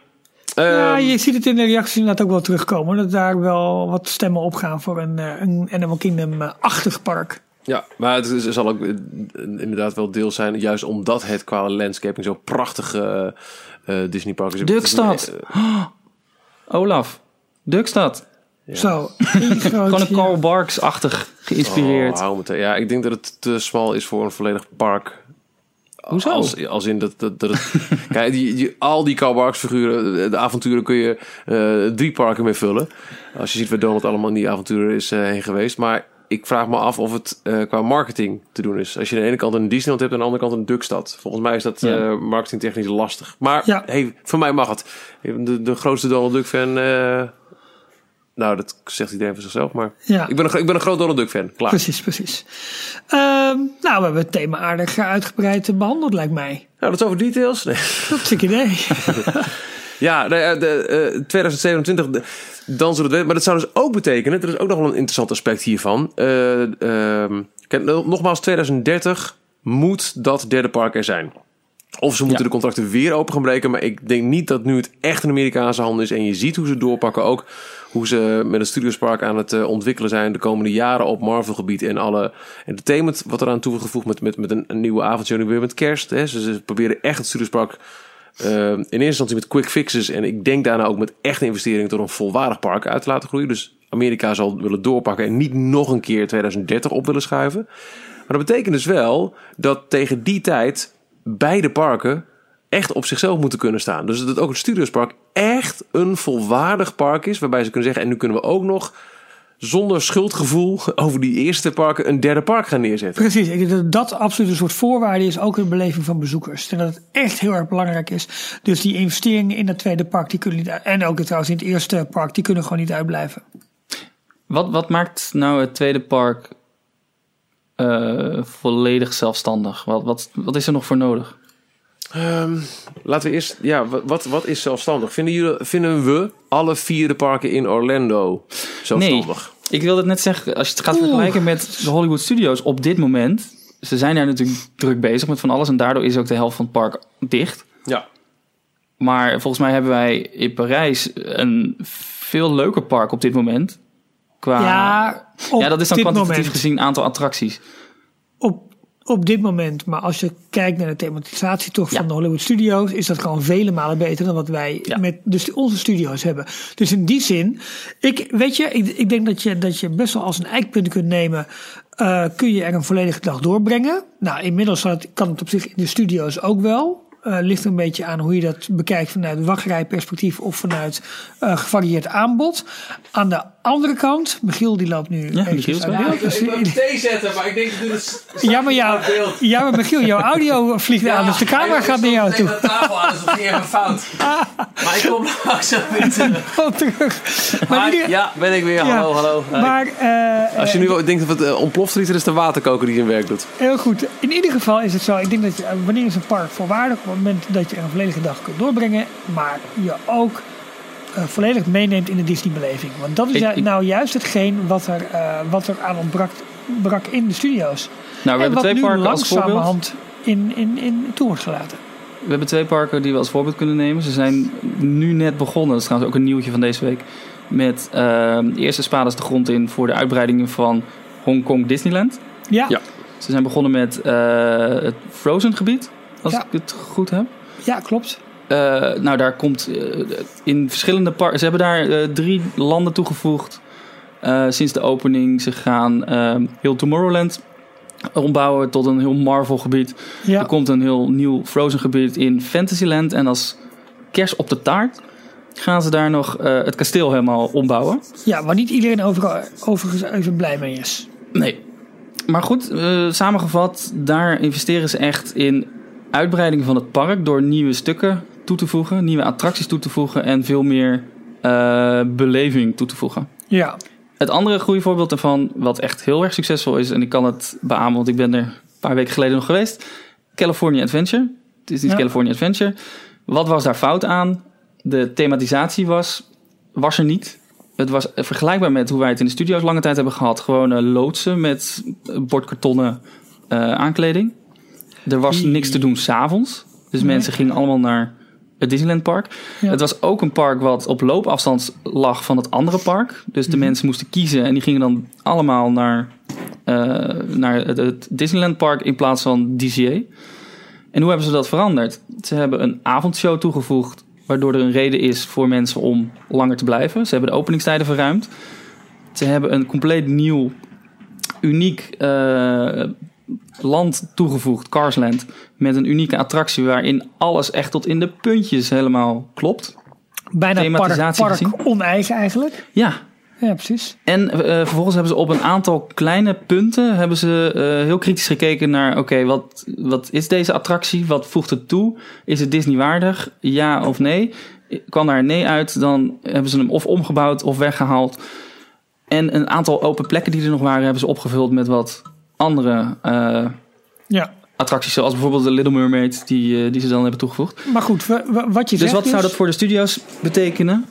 Ja, ehm, je ziet het in de reacties inderdaad ook wel terugkomen. Dat daar wel wat stemmen opgaan voor een, eh, een Animal Kingdom-achtig park. Ja, maar het zal ook eh, inderdaad wel deel zijn, juist omdat het qua landscaping zo prachtig eh eh, Disney Park is. Dukstad. Olaf. Dukstad. Zo. Gewoon een. Carl Barks-achtig geïnspireerd. Oh, hou me te- ja, ik denk dat het te smal is voor een volledig park. Hoezo? Als, als in dat, dat, dat kijk, die, die- al die Karl Barks figuren, de avonturen kun je eh, drie parken mee vullen. Als je ziet waar Donald allemaal in die avonturen is eh, heen geweest. Maar ik vraag me af of het eh, qua marketing te doen is. Als je aan de ene kant een Disneyland hebt en aan de andere kant een Dukstad. Volgens mij is dat Ja. marketingtechnisch lastig. Maar Ja. hey, voor mij mag het. De, de grootste Donald Duck fan... nou, dat zegt iedereen voor zichzelf, maar Ja. ik, ben een, ik ben een groot Donald Duck fan. Klaar. Precies, precies. Ehm, nou, we hebben het thema aardig uitgebreid behandeld, lijkt mij. Nou, dat is over details. Nee. Dat is een idee. Ja, de, de, eh, 2027, de- dan zullen we het. Maar dat zou dus ook betekenen, er is ook nog wel een interessant aspect hiervan. Eh, kijk, nogmaals, 2030 moet dat derde park er zijn. Of ze moeten Ja. de contracten weer open gaan breken. Maar ik denk niet dat nu het echt een Amerikaanse hand is. En je ziet hoe ze doorpakken ook. Hoe ze met het Studiospark aan het eh, ontwikkelen zijn de komende jaren op Marvel gebied. En alle entertainment wat eraan toe wordt gevoegd met, met, met een, een nieuwe avondshow. Nu weer met kerst. Hè. Ze, ze proberen echt het Studiospark eh, in eerste instantie met quick fixes. En ik denk daarna ook met echte investeringen tot een volwaardig park uit te laten groeien. Dus Amerika zal willen doorpakken en niet nog een keer 2030 op willen schuiven. Maar dat betekent dus wel dat tegen die tijd beide parken echt op zichzelf moeten kunnen staan. Dus dat ook het Studiospark echt een volwaardig park is. Waarbij ze kunnen zeggen, en nu kunnen we ook nog zonder schuldgevoel over die eerste parken een derde park gaan neerzetten. Precies, ik denk dat dat absoluut een soort voorwaarde is, ook in de beleving van bezoekers. En dat het echt heel erg belangrijk is. Dus die investeringen in dat tweede park, die kunnen niet en ook trouwens in het eerste park, die kunnen gewoon niet uitblijven. Wat, wat maakt nou het tweede park eh, volledig zelfstandig? Wat, wat, wat is er nog voor nodig? Ehm, laten we eerst, ja, wat, wat, is zelfstandig? Vinden, jullie, vinden we alle vier de parken in Orlando zelfstandig? Ik wilde het net zeggen, als je het gaat Oeh. vergelijken met de Hollywood Studios op dit moment. Ze zijn daar natuurlijk druk bezig met van alles en daardoor is ook de helft van het park dicht. Ja. Maar volgens mij hebben wij in Parijs een veel leuker park op dit moment. Qua, Ja, op ja dat is dan kwantitatief moment. gezien aantal attracties. Op, dit moment, maar als je kijkt naar de thematisatie toch Ja. van de Hollywood Studios, is dat gewoon vele malen beter dan wat wij Ja. met dus onze studio's hebben. Dus in die zin, ik, weet je, ik, ik denk dat je, dat je best wel als een eikpunt kunt nemen, eh, kun je er een volledige dag doorbrengen. Nou, inmiddels kan het, kan het op zich in de studio's ook wel. Eh, ligt een beetje aan hoe je dat bekijkt vanuit wachtrijperspectief of vanuit eh, gevarieerd aanbod. Aan de andere kant, Michiel die loopt nu Michiel is uit wel. beeld. Dus die- thee zetten, maar ik denk dat het ja, maar, jou, ja, maar Michiel, jouw audio vliegt aan, dus de camera gaat naar jou toe. tafel aan, dus dat ging even fout. Maar ik kom langzaam weer terug. Kom terug. Maar, in ieder- Ja, ben ik weer. Ja. Hallo, hallo. maar eh, Als je nu denkt dat het eh, ontploft er iets, dan is de waterkoker die zijn werk doet. heel goed. In ieder geval is het zo. Ik denk dat je, eh, wanneer is een park volwaardig? Op het moment dat je er een volledige dag kunt doorbrengen. Maar je ook volledig meeneemt in de Disney-beleving. Want dat is Ik- ju- ik- nou juist hetgeen wat er, eh, wat er aan ontbrak brak in de studio's. Nou, we en hebben wat twee parken als voorbeeld. langzamerhand in, in, in toe wordt gelaten. We hebben twee parken die we als voorbeeld kunnen nemen. Ze zijn nu net begonnen. Dat is trouwens ook een nieuwtje van deze week. Met eh, de eerste spades de grond in voor de uitbreidingen van Hongkong Disneyland. Ja, Ja. Ze zijn begonnen met eh, het Frozen gebied, als Ja. ik het goed heb. ja klopt. Eh, nou, daar komt eh, in verschillende parken. Ze hebben daar eh, drie landen toegevoegd sinds de opening. Ze gaan heel Tomorrowland ombouwen tot een heel Marvel gebied. Er komt een heel nieuw Frozen gebied in Fantasyland. En als kers op de taart gaan ze daar nog het kasteel helemaal ombouwen. ja waar niet iedereen over, overigens even blij mee is. Nee. Maar goed, samengevat, daar investeren ze echt in uitbreiding van het park door nieuwe stukken toe te voegen, nieuwe attracties toe te voegen en veel meer eh, beleving toe te voegen. Ja, Het andere goede voorbeeld daarvan, wat echt heel erg succesvol is, en ik kan het beamen, want ik ben er een paar weken geleden nog geweest, California Adventure. Het is niet Ja. California Adventure. Wat was daar fout aan? De thematisatie was, was er niet. Het was vergelijkbaar met hoe wij het in de studio's lange tijd hebben gehad. Gewoon eh, loodsen met eh, bordkartonnen eh, aankleding. Er was niks te doen s'avonds. Dus Nee. mensen gingen allemaal naar het Disneyland Park. Ja. Het was ook een park wat op loopafstand lag van het andere park. Dus de Mhm. mensen moesten kiezen en die gingen dan allemaal naar, eh, naar het, het Disneyland Park in plaats van DCA. En hoe hebben ze dat veranderd? Ze hebben een avondshow toegevoegd, waardoor er een reden is voor mensen om langer te blijven. Ze hebben de openingstijden verruimd. Ze hebben een compleet nieuw, uniek eh, land toegevoegd, Carsland. Met een unieke attractie waarin alles echt tot in de puntjes helemaal klopt. bijna park, Thematisatie park oneigen eigenlijk. Ja, Ja, precies. En eh, vervolgens hebben ze op een aantal kleine punten hebben ze eh, heel kritisch gekeken naar: oké, wat, wat is deze attractie? Wat voegt het toe? Is het Disney waardig? Ja of nee? Kwam daar een nee uit, dan hebben ze hem of omgebouwd of weggehaald. En een aantal open plekken die er nog waren, hebben ze opgevuld met wat andere eh, Ja. attracties zoals bijvoorbeeld de Little Mermaid die, eh, die ze dan hebben toegevoegd. Maar goed, wa- wa- wat je Dus zegt wat zou dat voor de studio's betekenen?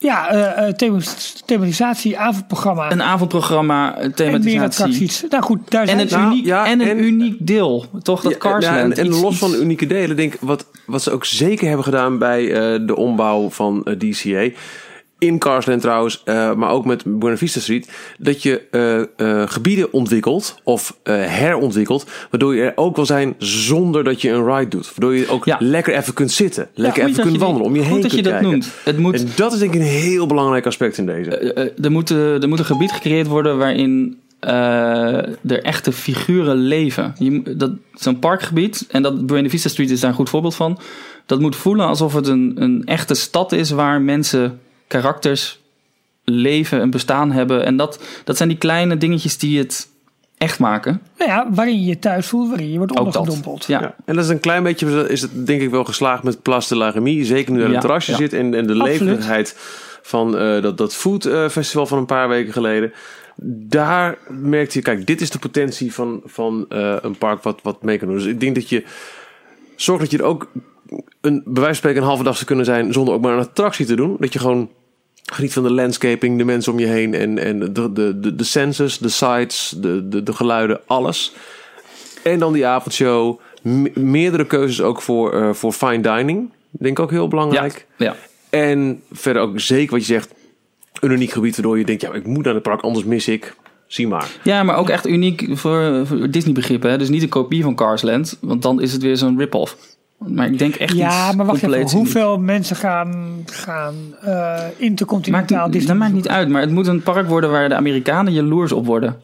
Ja, eh, eh, thematisatie, avondprogramma Een avondprogramma, een en meer thematisatie. attracties. Nou goed, daar En zijn. Nou, uniek, ja, en een en- uniek deel, toch? Dat Ja, Carsland. ja, en, en los van de unieke delen, denk ik, wat, wat ze ook zeker hebben gedaan bij eh, de ombouw van DCA. In Carsland trouwens, eh, maar ook met Buena Vista Street. Dat je eh, eh, gebieden ontwikkelt of herontwikkelt. Waardoor je er ook wil zijn zonder dat je een ride doet. Waardoor je ook Ja. lekker even kunt zitten. Lekker even kunt wandelen. Om je goed heen dat je dat kijken. noemt. Het moet, En dat is denk ik een heel belangrijk aspect in deze. er, moet, er moet een gebied gecreëerd worden waarin er echte figuren leven. Je, moet- dat Zo'n parkgebied, en dat Buena Vista Street is daar een goed voorbeeld van. Dat moet voelen alsof het een, een echte stad is waar mensen, karakters leven en bestaan hebben. En dat, dat zijn die kleine dingetjes die het echt maken. Nou ja, waarin je je thuis voelt, waarin je wordt Ook dat. ondergedompeld. Ja. Ja. En dat is een klein beetje, is het denk ik wel geslaagd met Place de la. Zeker nu er een Ja, terrasje ja. zit en, en de Absoluut. levendigheid van eh, dat, dat food eh, festival van een paar weken geleden. Daar merkte je, kijk, dit is de potentie van, van eh, een park wat, wat mee kan doen. Dus ik denk dat je zorgt dat je er ook een, bij wijze van spreken een halve dag zou kunnen zijn zonder ook maar een attractie te doen. Dat je gewoon geniet van de landscaping, de mensen om je heen en, en de, de, de, de senses, de sights, de, de, de geluiden, alles. En dan die avondshow. Me- meerdere keuzes ook voor, eh, voor fine dining. Denk ik ook heel belangrijk. Ja. En verder ook zeker wat je zegt. Een uniek gebied waardoor je denkt, ja, ik moet naar het park, anders mis ik. Zie maar. Ja, maar ook echt uniek voor, voor Disney-begrippen. hè. Dus niet een kopie van Carsland, want dan is het weer zo'n rip-off. Maar ik denk echt Ja, iets maar wacht even. Hoeveel mensen gaan, gaan eh Maakt, intercontinentaal Disney dat maakt niet uit, maar het moet een park worden waar de Amerikanen jaloers op worden.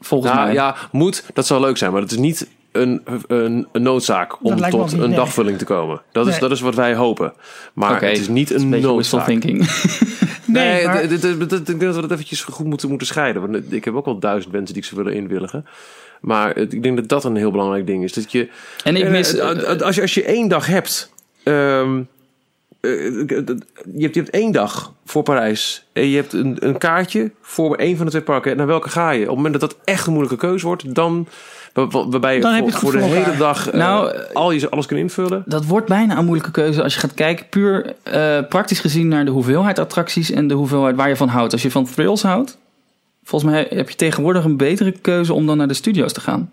Volgens Nou mij. ja, moet, dat zou leuk zijn. Maar het is niet een, een, een noodzaak om Dat tot niet, een nee. dagvulling te komen. Dat is, dat is wat wij hopen. Maar het is niet een, een noodzaak. thinking. Nee, ik denk dat we dat eventjes goed moeten, moeten scheiden. Want ik heb ook wel duizend mensen die ik ze willen inwilligen. Maar het- ik denk dat dat een heel belangrijk ding is. Dat je, En ik Eh, mis... eh, als, je, als je één dag hebt. ehm, eh, je, hebt je hebt één dag voor Parijs. En je hebt een, een kaartje voor één van de twee parken. Naar welke ga je? Op het moment dat dat echt een moeilijke keuze wordt, dan. waar- Waarbij je Dan voor, je het voor de hele elkaar. dag eh, Nou, al je, alles kunt invullen. dat wordt bijna een moeilijke keuze als je gaat kijken puur praktisch gezien naar de hoeveelheid attracties en de hoeveelheid waar je van houdt. Als je van thrills houdt, volgens mij heb je tegenwoordig een betere keuze om dan naar de studio's te gaan.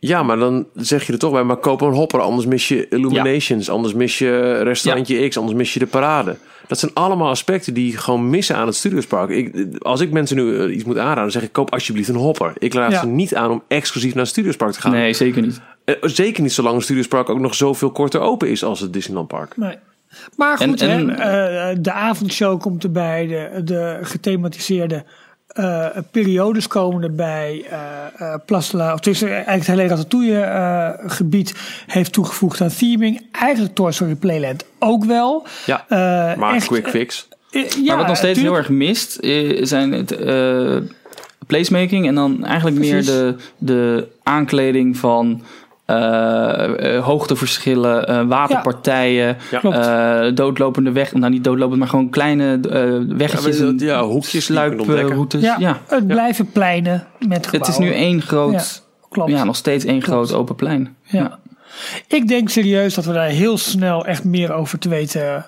Ja, maar dan zeg je er toch bij, maar koop een hopper. Anders mis je Illuminations. Anders mis je restaurantje X. Anders mis je de parade. Dat zijn allemaal aspecten die gewoon missen aan het Studiospark. Ik, als ik mensen nu eh, iets moet aanraden, dan zeg ik koop alsjeblieft een hopper. Ik raad Ja. ze niet aan om exclusief naar het Studiospark te gaan. Nee, zeker niet. Eh, Zeker niet zolang het Studiospark ook nog zoveel korter open is als het Disneyland Park. Nee. Maar goed, En- en- hè, eh, de avondshow komt erbij, de, de gethematiseerde eh, periodes komen erbij. eh eh Place de la- of het is eigenlijk het hele Ratatouille gebied heeft toegevoegd aan theming. Eigenlijk Toy Story Playland ook wel. Ja, maar echt, quick fix. ja, maar wat nog steeds tuurlijk. heel erg mist, zijn het placemaking en dan eigenlijk meer de, de aankleding van eh, eh, hoogteverschillen, eh, waterpartijen, Ja. Klopt. eh, doodlopende weg, nou niet doodlopend, maar gewoon kleine eh, weggetjes, Ja, en ja, hoekjes sluiproutes. Ja, Ja, het blijven pleinen met gebouwen. het is nu één groot, Ja, nog steeds één Klopt. groot open plein. Ja. Ik denk serieus dat we daar heel snel echt meer over te weten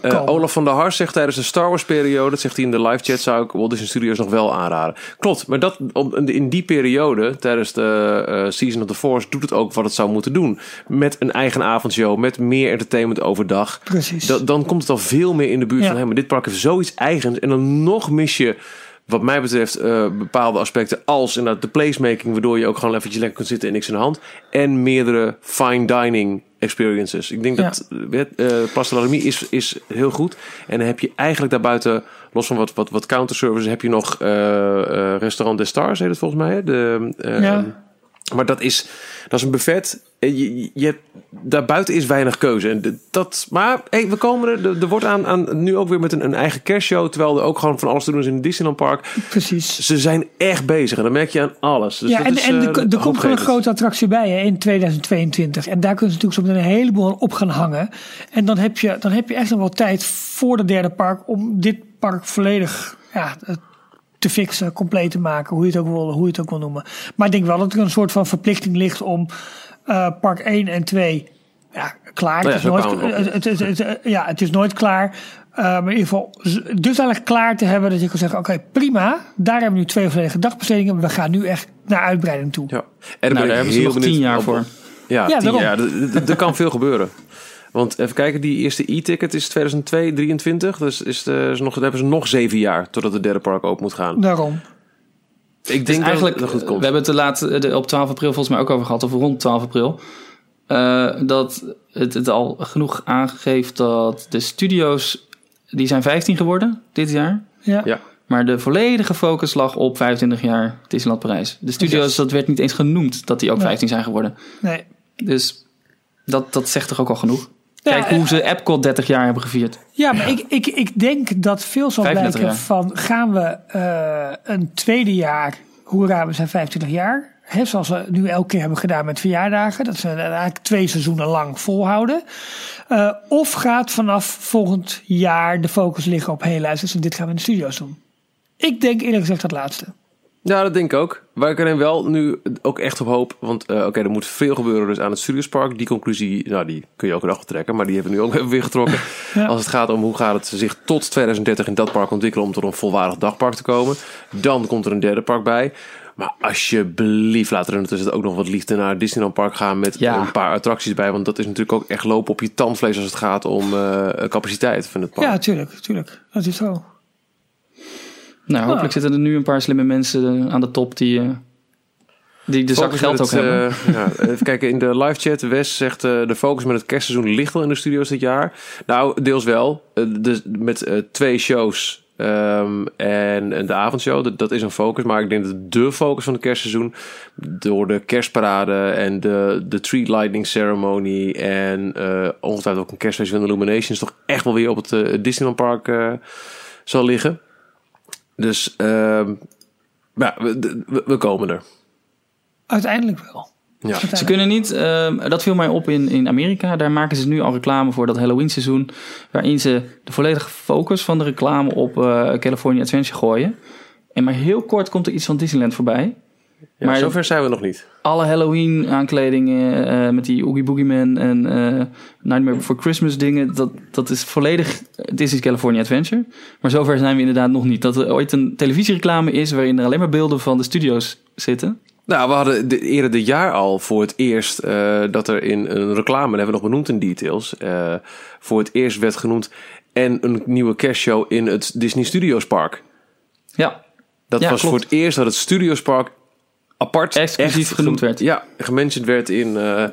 eh. Olaf van der Hars zegt tijdens de Star Wars periode, dat zegt hij in de live chat, zou ik Walt Disney Studios nog wel aanraden. Klopt, maar dat, in die periode, tijdens de eh, Season of the Force, doet het ook wat het zou moeten doen. Met een eigen avondshow, met meer entertainment overdag. Precies. Da- dan komt het al veel meer in de buurt Ja. van, hé, maar dit park heeft zoiets eigens. En dan nog mis je, wat mij betreft, eh, bepaalde aspecten als inderdaad de placemaking, waardoor je ook gewoon eventjes lekker kunt zitten en niks in de hand. En meerdere fine dining experiences. Ik denk Ja. dat uh, de la Remie is, is heel goed. En dan heb je eigenlijk daarbuiten, los van wat, wat, wat counterservices, heb je nog eh, eh, Restaurant des Stars, heet het volgens mij. hè? De, eh, Ja. Maar dat is, dat is een buffet. En Je, je, daarbuiten is weinig keuze. En dat, maar hey, we komen er. Er wordt aan, aan nu ook weer met een, een eigen kerstshow. Terwijl er ook gewoon van alles te doen is in het Disneyland Park. Precies. Ze zijn echt bezig. En dat merk je aan alles. Dus ja, dat en, is, en eh, er, komt gewoon een grote attractie bij hè, in 2022. En daar kunnen ze natuurlijk zo meteen een heleboel op gaan hangen. En dan heb je, dan heb je echt nog wel tijd voor de derde park om dit park volledig ja, eh, te fixen, compleet te maken, hoe je het ook wil, hoe je het ook wil noemen. Maar ik denk wel dat er een soort van verplichting ligt om eh, park 1 en 2 ja, klaar. Nou ja, het, is nooit, het, het, het- het- ja, het is nooit klaar. Eh, maar in ieder geval dusdanig klaar te hebben dat je kan zeggen: oké, prima. Daar hebben we nu twee volledige dagbestedingen. We gaan nu echt naar uitbreiding toe. Ja. En Nou, daar ik hebben ze heel nog benieuwd tien jaar op- voor. Ja, Ja, tien daarom. jaar. Er kan veel gebeuren. Want even kijken, die eerste e-ticket is 2002, 23. Dus is er is nog, dan hebben ze nog zeven jaar totdat het derde park open moet gaan. Daarom. Ik Dus denk eigenlijk, dat het goed komt. we hebben het de laatste, de, op 12 april volgens mij ook over gehad, of rond 12 april. eh, dat het, het al genoeg aangeeft dat de studio's, die zijn 15 geworden dit jaar. Ja. Ja. Maar de volledige focus lag op 25 jaar Disneyland Parijs. De studio's, dat werd niet eens genoemd dat die ook Nee. 15 zijn geworden. Nee. Dus dat, dat zegt toch ook al genoeg? Kijk hoe ze Epcot 30 jaar hebben gevierd. Ja, maar Ik, ik, ik denk dat veel zal 35 blijken van gaan we eh, een tweede jaar, hoera, we zijn 25 jaar. Hè, zoals we nu elke keer hebben gedaan met verjaardagen. Dat ze eigenlijk twee seizoenen lang volhouden. Eh, of gaat vanaf volgend jaar de focus liggen op hey luister, en dit gaan we in de studio's doen. Ik denk eerlijk gezegd dat laatste. Ja, dat denk ik ook. Waar ik alleen wel nu ook echt op hoop. Want eh, oké, er moet veel gebeuren dus aan het Studiospark. Die conclusie, nou, die kun je ook nog trekken. Maar die hebben we nu ook even weer getrokken. Ja. Als het gaat om hoe gaat het zich tot 2030 in dat park ontwikkelen... om tot een volwaardig dagpark te komen. Dan komt er een derde park bij. Maar alsjeblieft, laat er ondertussen ook nog wat liefde naar Disneyland Park gaan... met Ja. een paar attracties bij. Want dat is natuurlijk ook echt lopen op je tandvlees... als het gaat om eh, capaciteit van het park. Ja, tuurlijk, tuurlijk. Dat is zo. Nou, hopelijk Ah. zitten er nu een paar slimme mensen aan de top die, eh, die de zak geld ook het, hebben. eh, ja, even kijken, in de live chat, Wes zegt eh, de focus met het kerstseizoen ligt al in de studio's dit jaar. Nou, deels wel. Dus met eh, twee shows ehm, en, en de avondshow, dat, dat is een focus. Maar ik denk dat de focus van het kerstseizoen door de kerstparade en de, de tree lighting ceremony en eh ongetwijfeld ook een kerstfeest van Illuminations toch echt wel weer op het Disneyland Park zal liggen. Dus ehm, ja, we, we, we komen er. Uiteindelijk wel. Ja. Ze kunnen niet, ehm, dat viel mij op in, in Amerika. Daar maken ze nu al reclame voor dat Halloween seizoen. Waarin ze de volledige focus van de reclame op eh, California Adventure gooien. En maar heel kort komt er iets van Disneyland voorbij. Ja, Maar- zover zijn we nog niet. Alle Halloween aankledingen eh, met die Oogie Boogie Man en eh, Nightmare Before Christmas dingen. Dat, dat is volledig Disney's California Adventure. Maar zover zijn we inderdaad nog niet. Dat er ooit een televisiereclame is waarin er alleen maar beelden van de studio's zitten. Nou, we hadden de, eerder dit jaar al voor het eerst eh, dat er in een reclame, dat hebben we nog benoemd in details, voor het eerst werd genoemd en een nieuwe kerstshow in het Disney Studios Park. Ja, Dat Ja, was klopt. voor het eerst dat het Studios Park apart Exclusief echt genoemd ge- werd. Ja, gementioned werd in. eh,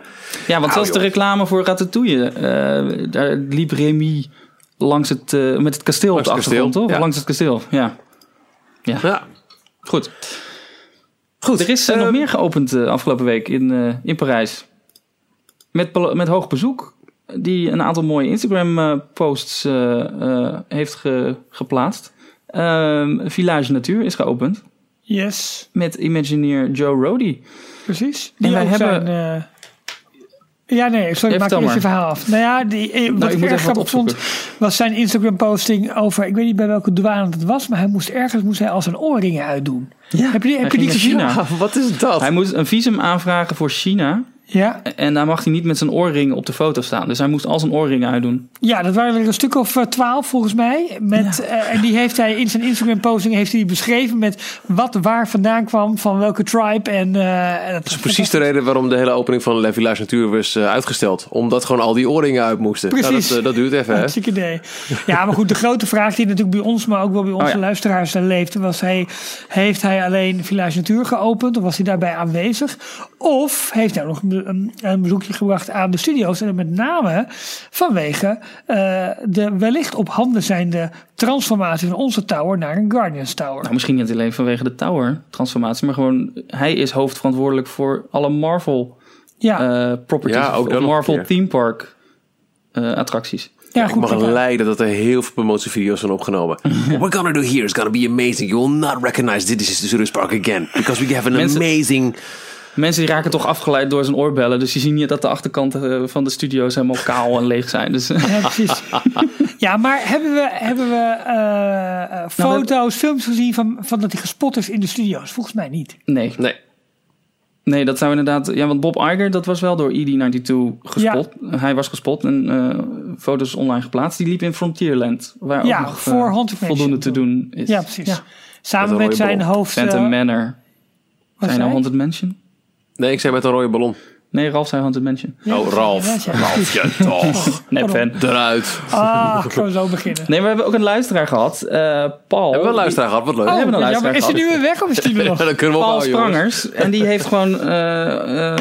Ja, want zelfs de reclame voor Ratatouille, eh, daar liep Remy langs het, eh, met het kasteel Langs op de achtergrond, kasteel, toch? ja. Langs het kasteel, ja. ja. Goed. Goed. Er is nog Ehm, meer geopend afgelopen week in, in Parijs. Met, met hoog bezoek. Die een aantal mooie Instagram-posts heeft ge- geplaatst. Ehm, Village Natuur is geopend. Yes, Met Imagineer Joe Rody. precies. En wij hebben- zijn, eh, ja, nee, sorry, Ja, maak eerst je verhaal af. Nou ja, die, eh, wat ik ik erg grappig vond, was zijn Instagram-posting over, ik weet niet bij welke douane het was, maar hij moest ergens moest hij al zijn oorringen uitdoen. heb je, die- heb je die gezien? China. wat is dat? Hij moest een visum aanvragen voor China. Ja, En daar mag hij niet met zijn oorringen op de foto staan. Dus hij moest al zijn oorringen uitdoen. ja, dat waren er een stuk of eh, twaalf volgens mij. Met, eh, en die heeft hij in zijn Instagram-posting heeft hij beschreven met wat waar vandaan kwam, van welke tribe. En, eh, en dat Dat is precies de reden waarom de hele opening van Le Village Natuur was uitgesteld. Omdat gewoon al die oorringen uit moesten. Nou, Precies. dat, dat duurt even, hè? Hartstikke idee. Ja, maar goed, de grote vraag die natuurlijk bij ons, maar ook wel bij onze Oh ja. luisteraars leefde, was hij, heeft hij alleen Village Natuur geopend? Of was hij daarbij aanwezig? Of heeft hij nog een, bezoekje gebracht aan de studio's? En met name vanwege eh, de wellicht op handen zijnde transformatie van onze tower naar een Guardians Tower. Nou, misschien niet alleen vanwege de Tower transformatie. Maar gewoon, hij is hoofdverantwoordelijk voor alle Marvel ja, eh, properties. Ja, ook of Marvel theme park eh, attracties. ja, Ik goed. mag leiden dat er heel veel promotievideo's zijn opgenomen. What we're gonna do here is gonna be amazing. You will not recognize this is the Studios Park again. Because we have an Mensen- amazing... Mensen die raken toch afgeleid door zijn oorbellen. Dus je ziet niet dat de achterkanten eh, van de studio's helemaal kaal en leeg zijn. Dus Ja, precies. Ja, maar hebben we, hebben we eh, eh, foto's, films gezien van, van dat hij gespot is in de studio's? Volgens mij niet. Nee. Nee. Nee, dat zou inderdaad... Ja, want Bob Iger, dat was wel door ED92 gespot. Hij was gespot en eh, foto's online geplaatst. Die liep in Frontierland. Waar Ja, ook nog voor Mansion voldoende te doen is. Ja, precies. Samen met zijn hoofd... Phantom Manor. Zijn nou zei? Haunted Mansion? Nee, ik zei met een rode ballon. Nee, Ralf zei Haunted Mansion. Ja, oh, Ralf. ja. Ralf, toch. Nee, fan. Eruit. Ah, gewoon zo beginnen. Nee, we hebben ook een luisteraar gehad. eh, Paul. Hebben we een luisteraar gehad? Wat leuk. Oh, hebben een ja, luisteraar maar is hij gehad. nu weer weg of is hij er nog? dan kunnen we Paul ophouden, jongens. Sprangers. En die heeft gewoon eh, eh,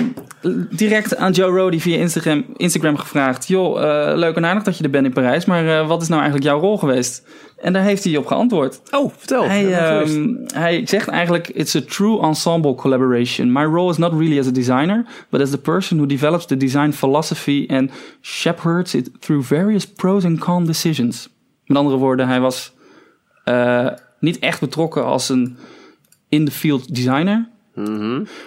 direct aan Joe Rody via Instagram, Instagram gevraagd: Joh, eh, leuk en aardig dat je er bent in Parijs, maar eh, wat is nou eigenlijk jouw rol geweest? En daar heeft hij op geantwoord. Oh, vertel. Hij, geweest. ehm, hij zegt eigenlijk: It's a true ensemble collaboration. My role is not really as a designer, but as the person who develops the design philosophy and shepherds it through various pros and con decisions. Met andere woorden, hij was eh, niet echt betrokken als een in-the-field designer.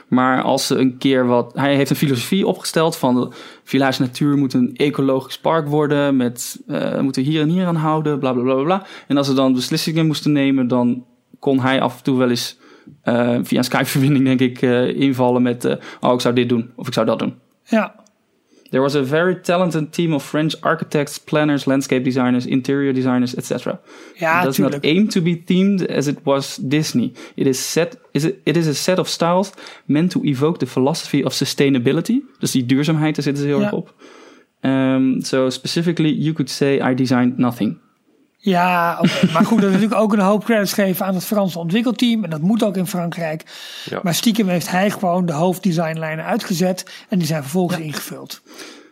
Maar als ze een keer wat. Hij heeft een filosofie opgesteld van de Village Natuur moet een ecologisch park worden. Met eh moeten hier en hier aan houden, bla bla bla bla. En als ze dan beslissingen moesten nemen, dan kon hij af en toe wel eens eh, via een Skype-verbinding, denk ik, eh, invallen met: eh, Oh, ik zou dit doen of ik zou dat doen. Ja, There was a very talented team of French architects, planners, landscape designers, interior designers, etc. ja does not aim to be themed as it was Disney. It is set is a, it is a set of styles meant to evoke the philosophy of sustainability. Dus die duurzaamheid, daar zitten ze heel Ja. op. Um, so specifically, you could say I designed nothing. Ja, maar goed, dat is natuurlijk ook een hoop credits geven aan het Franse ontwikkelteam. En dat moet ook in Frankrijk. Ja. Maar stiekem heeft hij gewoon de hoofddesignlijnen uitgezet. En die zijn vervolgens ingevuld.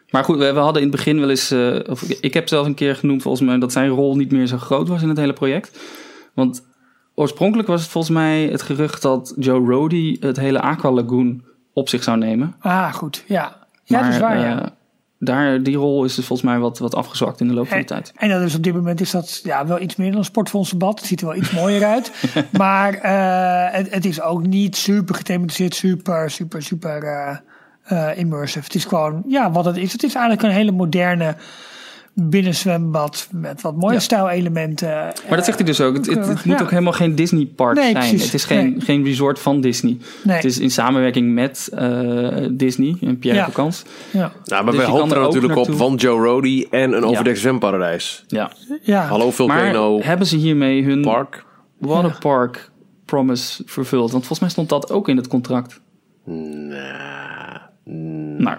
Maar goed, we, we hadden in het begin wel eens, eh, of ik, heb zelf een keer genoemd volgens mij dat zijn rol niet meer zo groot was in het hele project. Want oorspronkelijk was het volgens mij het gerucht dat Joe Rody het hele Aqua Lagoon op zich zou nemen. Ah, goed. Ja, ja dat is waar, ja. eh, daar, die rol is dus volgens mij wat, wat afgezwakt in de loop van de tijd. en dat is op dit moment is dat ja, wel iets meer dan een sportfondsdebat. Het ziet er wel iets mooier uit. maar eh, het, het is ook niet super gethematiseerd, super, super, super eh, immersive. Het is gewoon, ja, wat het is. Het is eigenlijk een hele moderne binnenzwembad met wat mooie Ja. stijlelementen. Maar dat zegt hij dus ook. Het, het, het moet Ja. ook helemaal geen Disney park Nee, zijn. precies. Het is geen, Nee. geen resort van Disney. Nee. Het is in samenwerking met eh, Disney en Pierre Ja. Ja, Nou, maar Dus wij hopen er natuurlijk op van Joe Rody en een overdekt zwemparadijs. Ja. ja. Hallo Volcano Maar hebben ze hiermee hun Park. waterpark promise vervuld? Want volgens mij stond dat ook in het contract. Nou,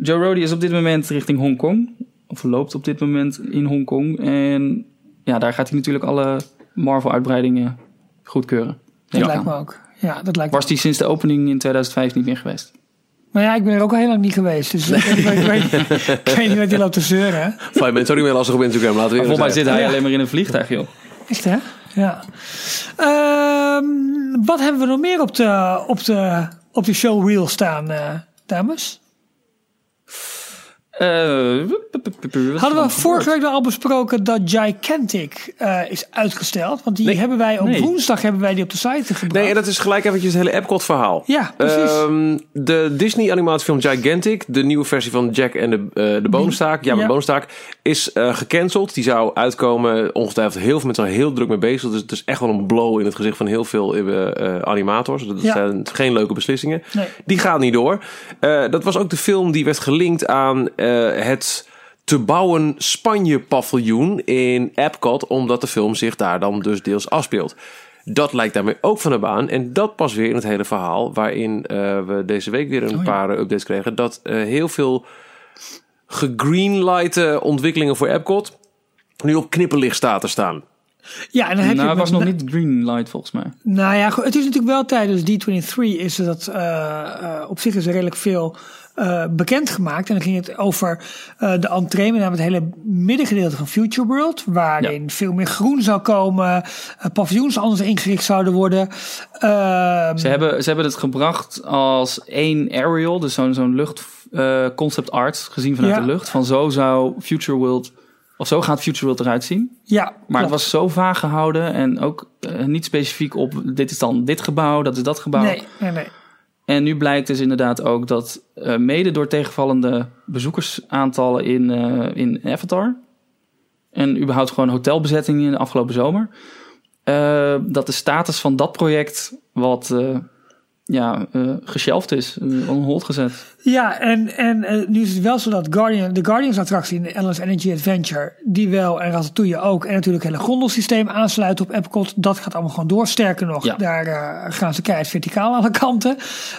Joe Rody is op dit moment richting Hongkong. Of loopt op dit moment in Hongkong. En ja, daar gaat hij natuurlijk alle Marvel-uitbreidingen goedkeuren. Dat lijkt me ook. Ja, dat lijkt me. Was die sinds de opening in 2005 niet meer geweest? Maar ja, ik ben er ook al heel lang niet geweest. Dus ik, weet, niet wat- ik, weet, ik weet niet wat je loopt te zeuren. Fijn, bent niet meer lastig op Instagram. Laten we volgens mij zit hij Ja. alleen maar in een vliegtuig, joh. Echt hè? Ja. Ehm, wat hebben we nog meer op de, op de, op de showreel staan, eh, dames? Eh, Hadden we vorige week al besproken dat Gigantic eh, is uitgesteld? Want die Nee. hebben wij op Nee. woensdag hebben wij die op de site gebracht. Nee, en dat is gelijk eventjes het hele Epcot verhaal. Ja, precies. Ehm, de Disney animatiefilm Gigantic, de nieuwe versie van Jack en de, eh de Boomstaak, ja, Ja. de Boomstaak, is gecanceld. Die zou uitkomen, ongetwijfeld heel veel mensen zijn heel druk mee bezig. Dus het is echt wel een blow in het gezicht van heel veel animators. Dat Ja. zijn geen leuke beslissingen. Nee. Die gaat niet door. Dat was ook de film die werd gelinkt aan het te bouwen Spanje-paviljoen in Epcot, omdat de film zich daar dan dus deels afspeelt. Dat lijkt daarmee ook van de baan. En dat pas weer in het hele verhaal, waarin eh, we deze week weer een Oh ja. paar eh, updates kregen. Dat eh, heel veel gegreenlighte ontwikkelingen voor Epcot nu op knipperlicht staat te staan. ja, en dan heb Nou, je het was nog niet green light volgens mij. Nou ja, het is natuurlijk wel tijdens D23 is dat eh, eh, op zich is er redelijk veel eh bekendgemaakt. En dan ging het over eh, de entree, met name het hele middengedeelte van Future World, waarin veel meer groen zou komen, eh, paviljoens anders ingericht zouden worden. Ehm, Ze hebben, ze hebben het gebracht als één aerial, dus zo'n zo'n lucht concept art, gezien vanuit Ja. de lucht. Van zo zou Future World, of zo gaat Future World eruit zien. ja, Maar klopt. het was zo vaag gehouden en ook niet specifiek op dit is dan dit gebouw, dat is dat gebouw. Nee, nee, nee. En nu blijkt dus inderdaad ook dat eh, mede door tegenvallende bezoekersaantallen in, eh, in Avatar, En überhaupt gewoon hotelbezettingen in de afgelopen zomer. eh, dat de status van dat project wat ja, geshelft is, on hold gezet. Ja, en, en eh, nu is het wel zo dat Guardian, de Guardians-attractie in de Endless Energy Adventure, die wel en Ratatouille ook, en natuurlijk het hele gondelsysteem aansluiten op Epcot, dat gaat allemaal gewoon door. Sterker nog, Ja. daar eh, gaan ze keihard verticaal aan de kanten.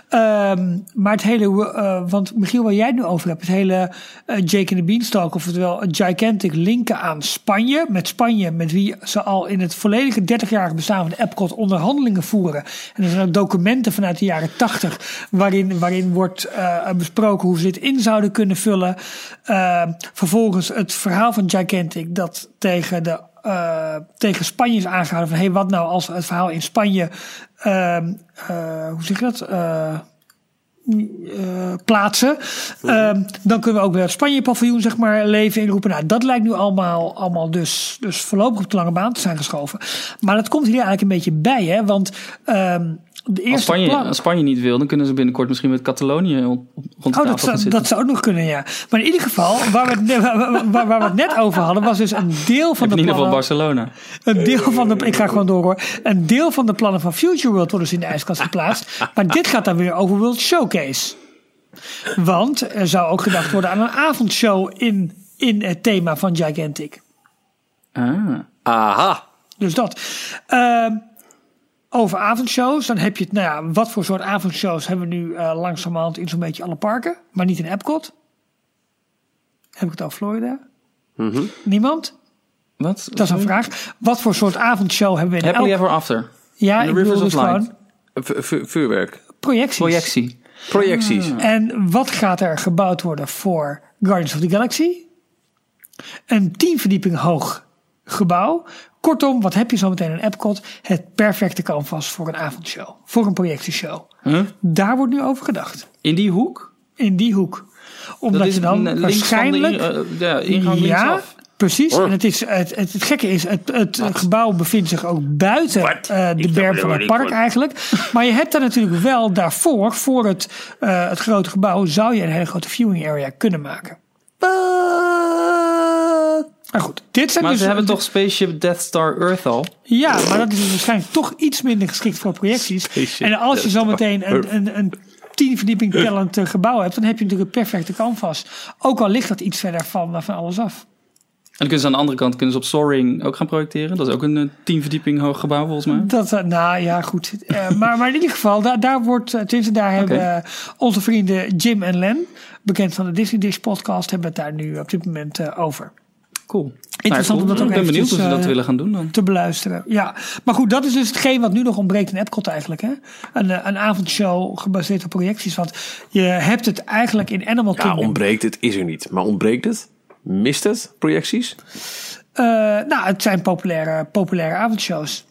Ehm, maar het hele, eh, want Michiel, waar jij het nu over hebt, het hele Jake and the Beanstalk, of oftewel gigantic linken aan Spanje, met Spanje, met wie ze al in het volledige 30-jarige bestaan van de Epcot onderhandelingen voeren. En er zijn ook documenten vanuit de jaren 80 waarin, waarin wordt besproken hoe ze dit in zouden kunnen vullen. Eh, vervolgens het verhaal van Gigantic dat tegen de eh, tegen Spanje is aangehouden van hey, wat nou als we het verhaal in Spanje, ehm, eh, hoe zeg je dat? Eh, eh, plaatsen. Ehm, dan kunnen we ook weer het Spanje-paviljoen zeg maar, leven inroepen. Nou, dat lijkt nu allemaal, allemaal dus, dus voorlopig op de lange baan te zijn geschoven. Maar dat komt hier eigenlijk een beetje bij, hè? Want ehm, de eerste Als Spanje, plan- als Spanje niet wil, dan kunnen ze binnenkort misschien met Catalonië rond de Oh, dat gaan zou, zitten. dat zou ook nog kunnen, ja. Maar in ieder geval, waar we het, net- waar, waar- waar we het net over hadden, was dus een deel van in de ieder geval plannen. Barcelona. Een deel van de, ik ga gewoon door hoor. Een deel van de plannen van Future World worden dus in de ijskast geplaatst. Maar dit gaat dan weer over World Showcase. Want er zou ook gedacht worden aan een avondshow in, in het thema van Gigantic. Ah. Aha. Dus dat. Ehm, over avondshows, dan heb je het, nou ja, wat voor soort avondshows hebben we nu eh, langzamerhand in zo'n beetje alle parken, maar niet in Epcot? Heb ik het over Florida? Niemand? Wat? Dat is een vraag. Wat voor soort avondshow hebben we in Happily elk... Ever After. Ja, ik Rivers bedoel of dus Light. v- vuurwerk. projecties. Projectie. Projecties. En wat gaat er gebouwd worden voor Guardians of the Galaxy? Een tien verdieping hoog gebouw. Kortom, wat heb je zo meteen in Epcot? Het perfecte canvas voor een avondshow. Voor een projectieshow. Huh? Daar wordt nu over gedacht. In die hoek? In die hoek. Omdat je dan links waarschijnlijk... van de in- eh, ja, ingang ja, linksaf. precies. En het, is, het, het, het gekke is, het, het gebouw bevindt zich ook buiten eh, de berm van het park eigenlijk. Maar je hebt daar natuurlijk wel daarvoor, voor het, eh, het grote gebouw, zou je een hele grote viewing area kunnen maken. Maar goed, dit zijn Maar dus... ze hebben toch Spaceship Death Star Earth al? Ja, maar dat is dus waarschijnlijk toch iets minder geschikt voor projecties. Spaceship En als je zometeen een, een, een tien verdieping tellend eh, gebouw hebt, dan heb je natuurlijk een perfecte canvas. Ook al ligt dat iets verder van, van alles af. En dan kunnen ze aan de andere kant kunnen ze op Soaring ook gaan projecteren. Dat is ook een eh, tien verdieping hoog gebouw volgens mij. Dat, eh, nou ja, goed. Eh, maar, maar in ieder geval, daar, daar wordt, eh, tenminste, daar hebben eh, onze vrienden Jim en Len, bekend van de Disney Dish podcast, hebben het daar nu op dit moment eh, over. Cool. Interessant Nou, om dat ook Ik ben benieuwd hoe ze dat eh, willen gaan doen dan. te beluisteren. Ja, maar goed, dat is dus hetgeen wat nu nog ontbreekt in Epcot eigenlijk. Hè? Een, eh, een avondshow gebaseerd op projecties. Want je hebt het eigenlijk in Animal Ja, Kingdom. ontbreekt het, is er niet. Maar ontbreekt het? Mist het? Projecties? Eh, nou, het zijn populaire, populaire avondshows.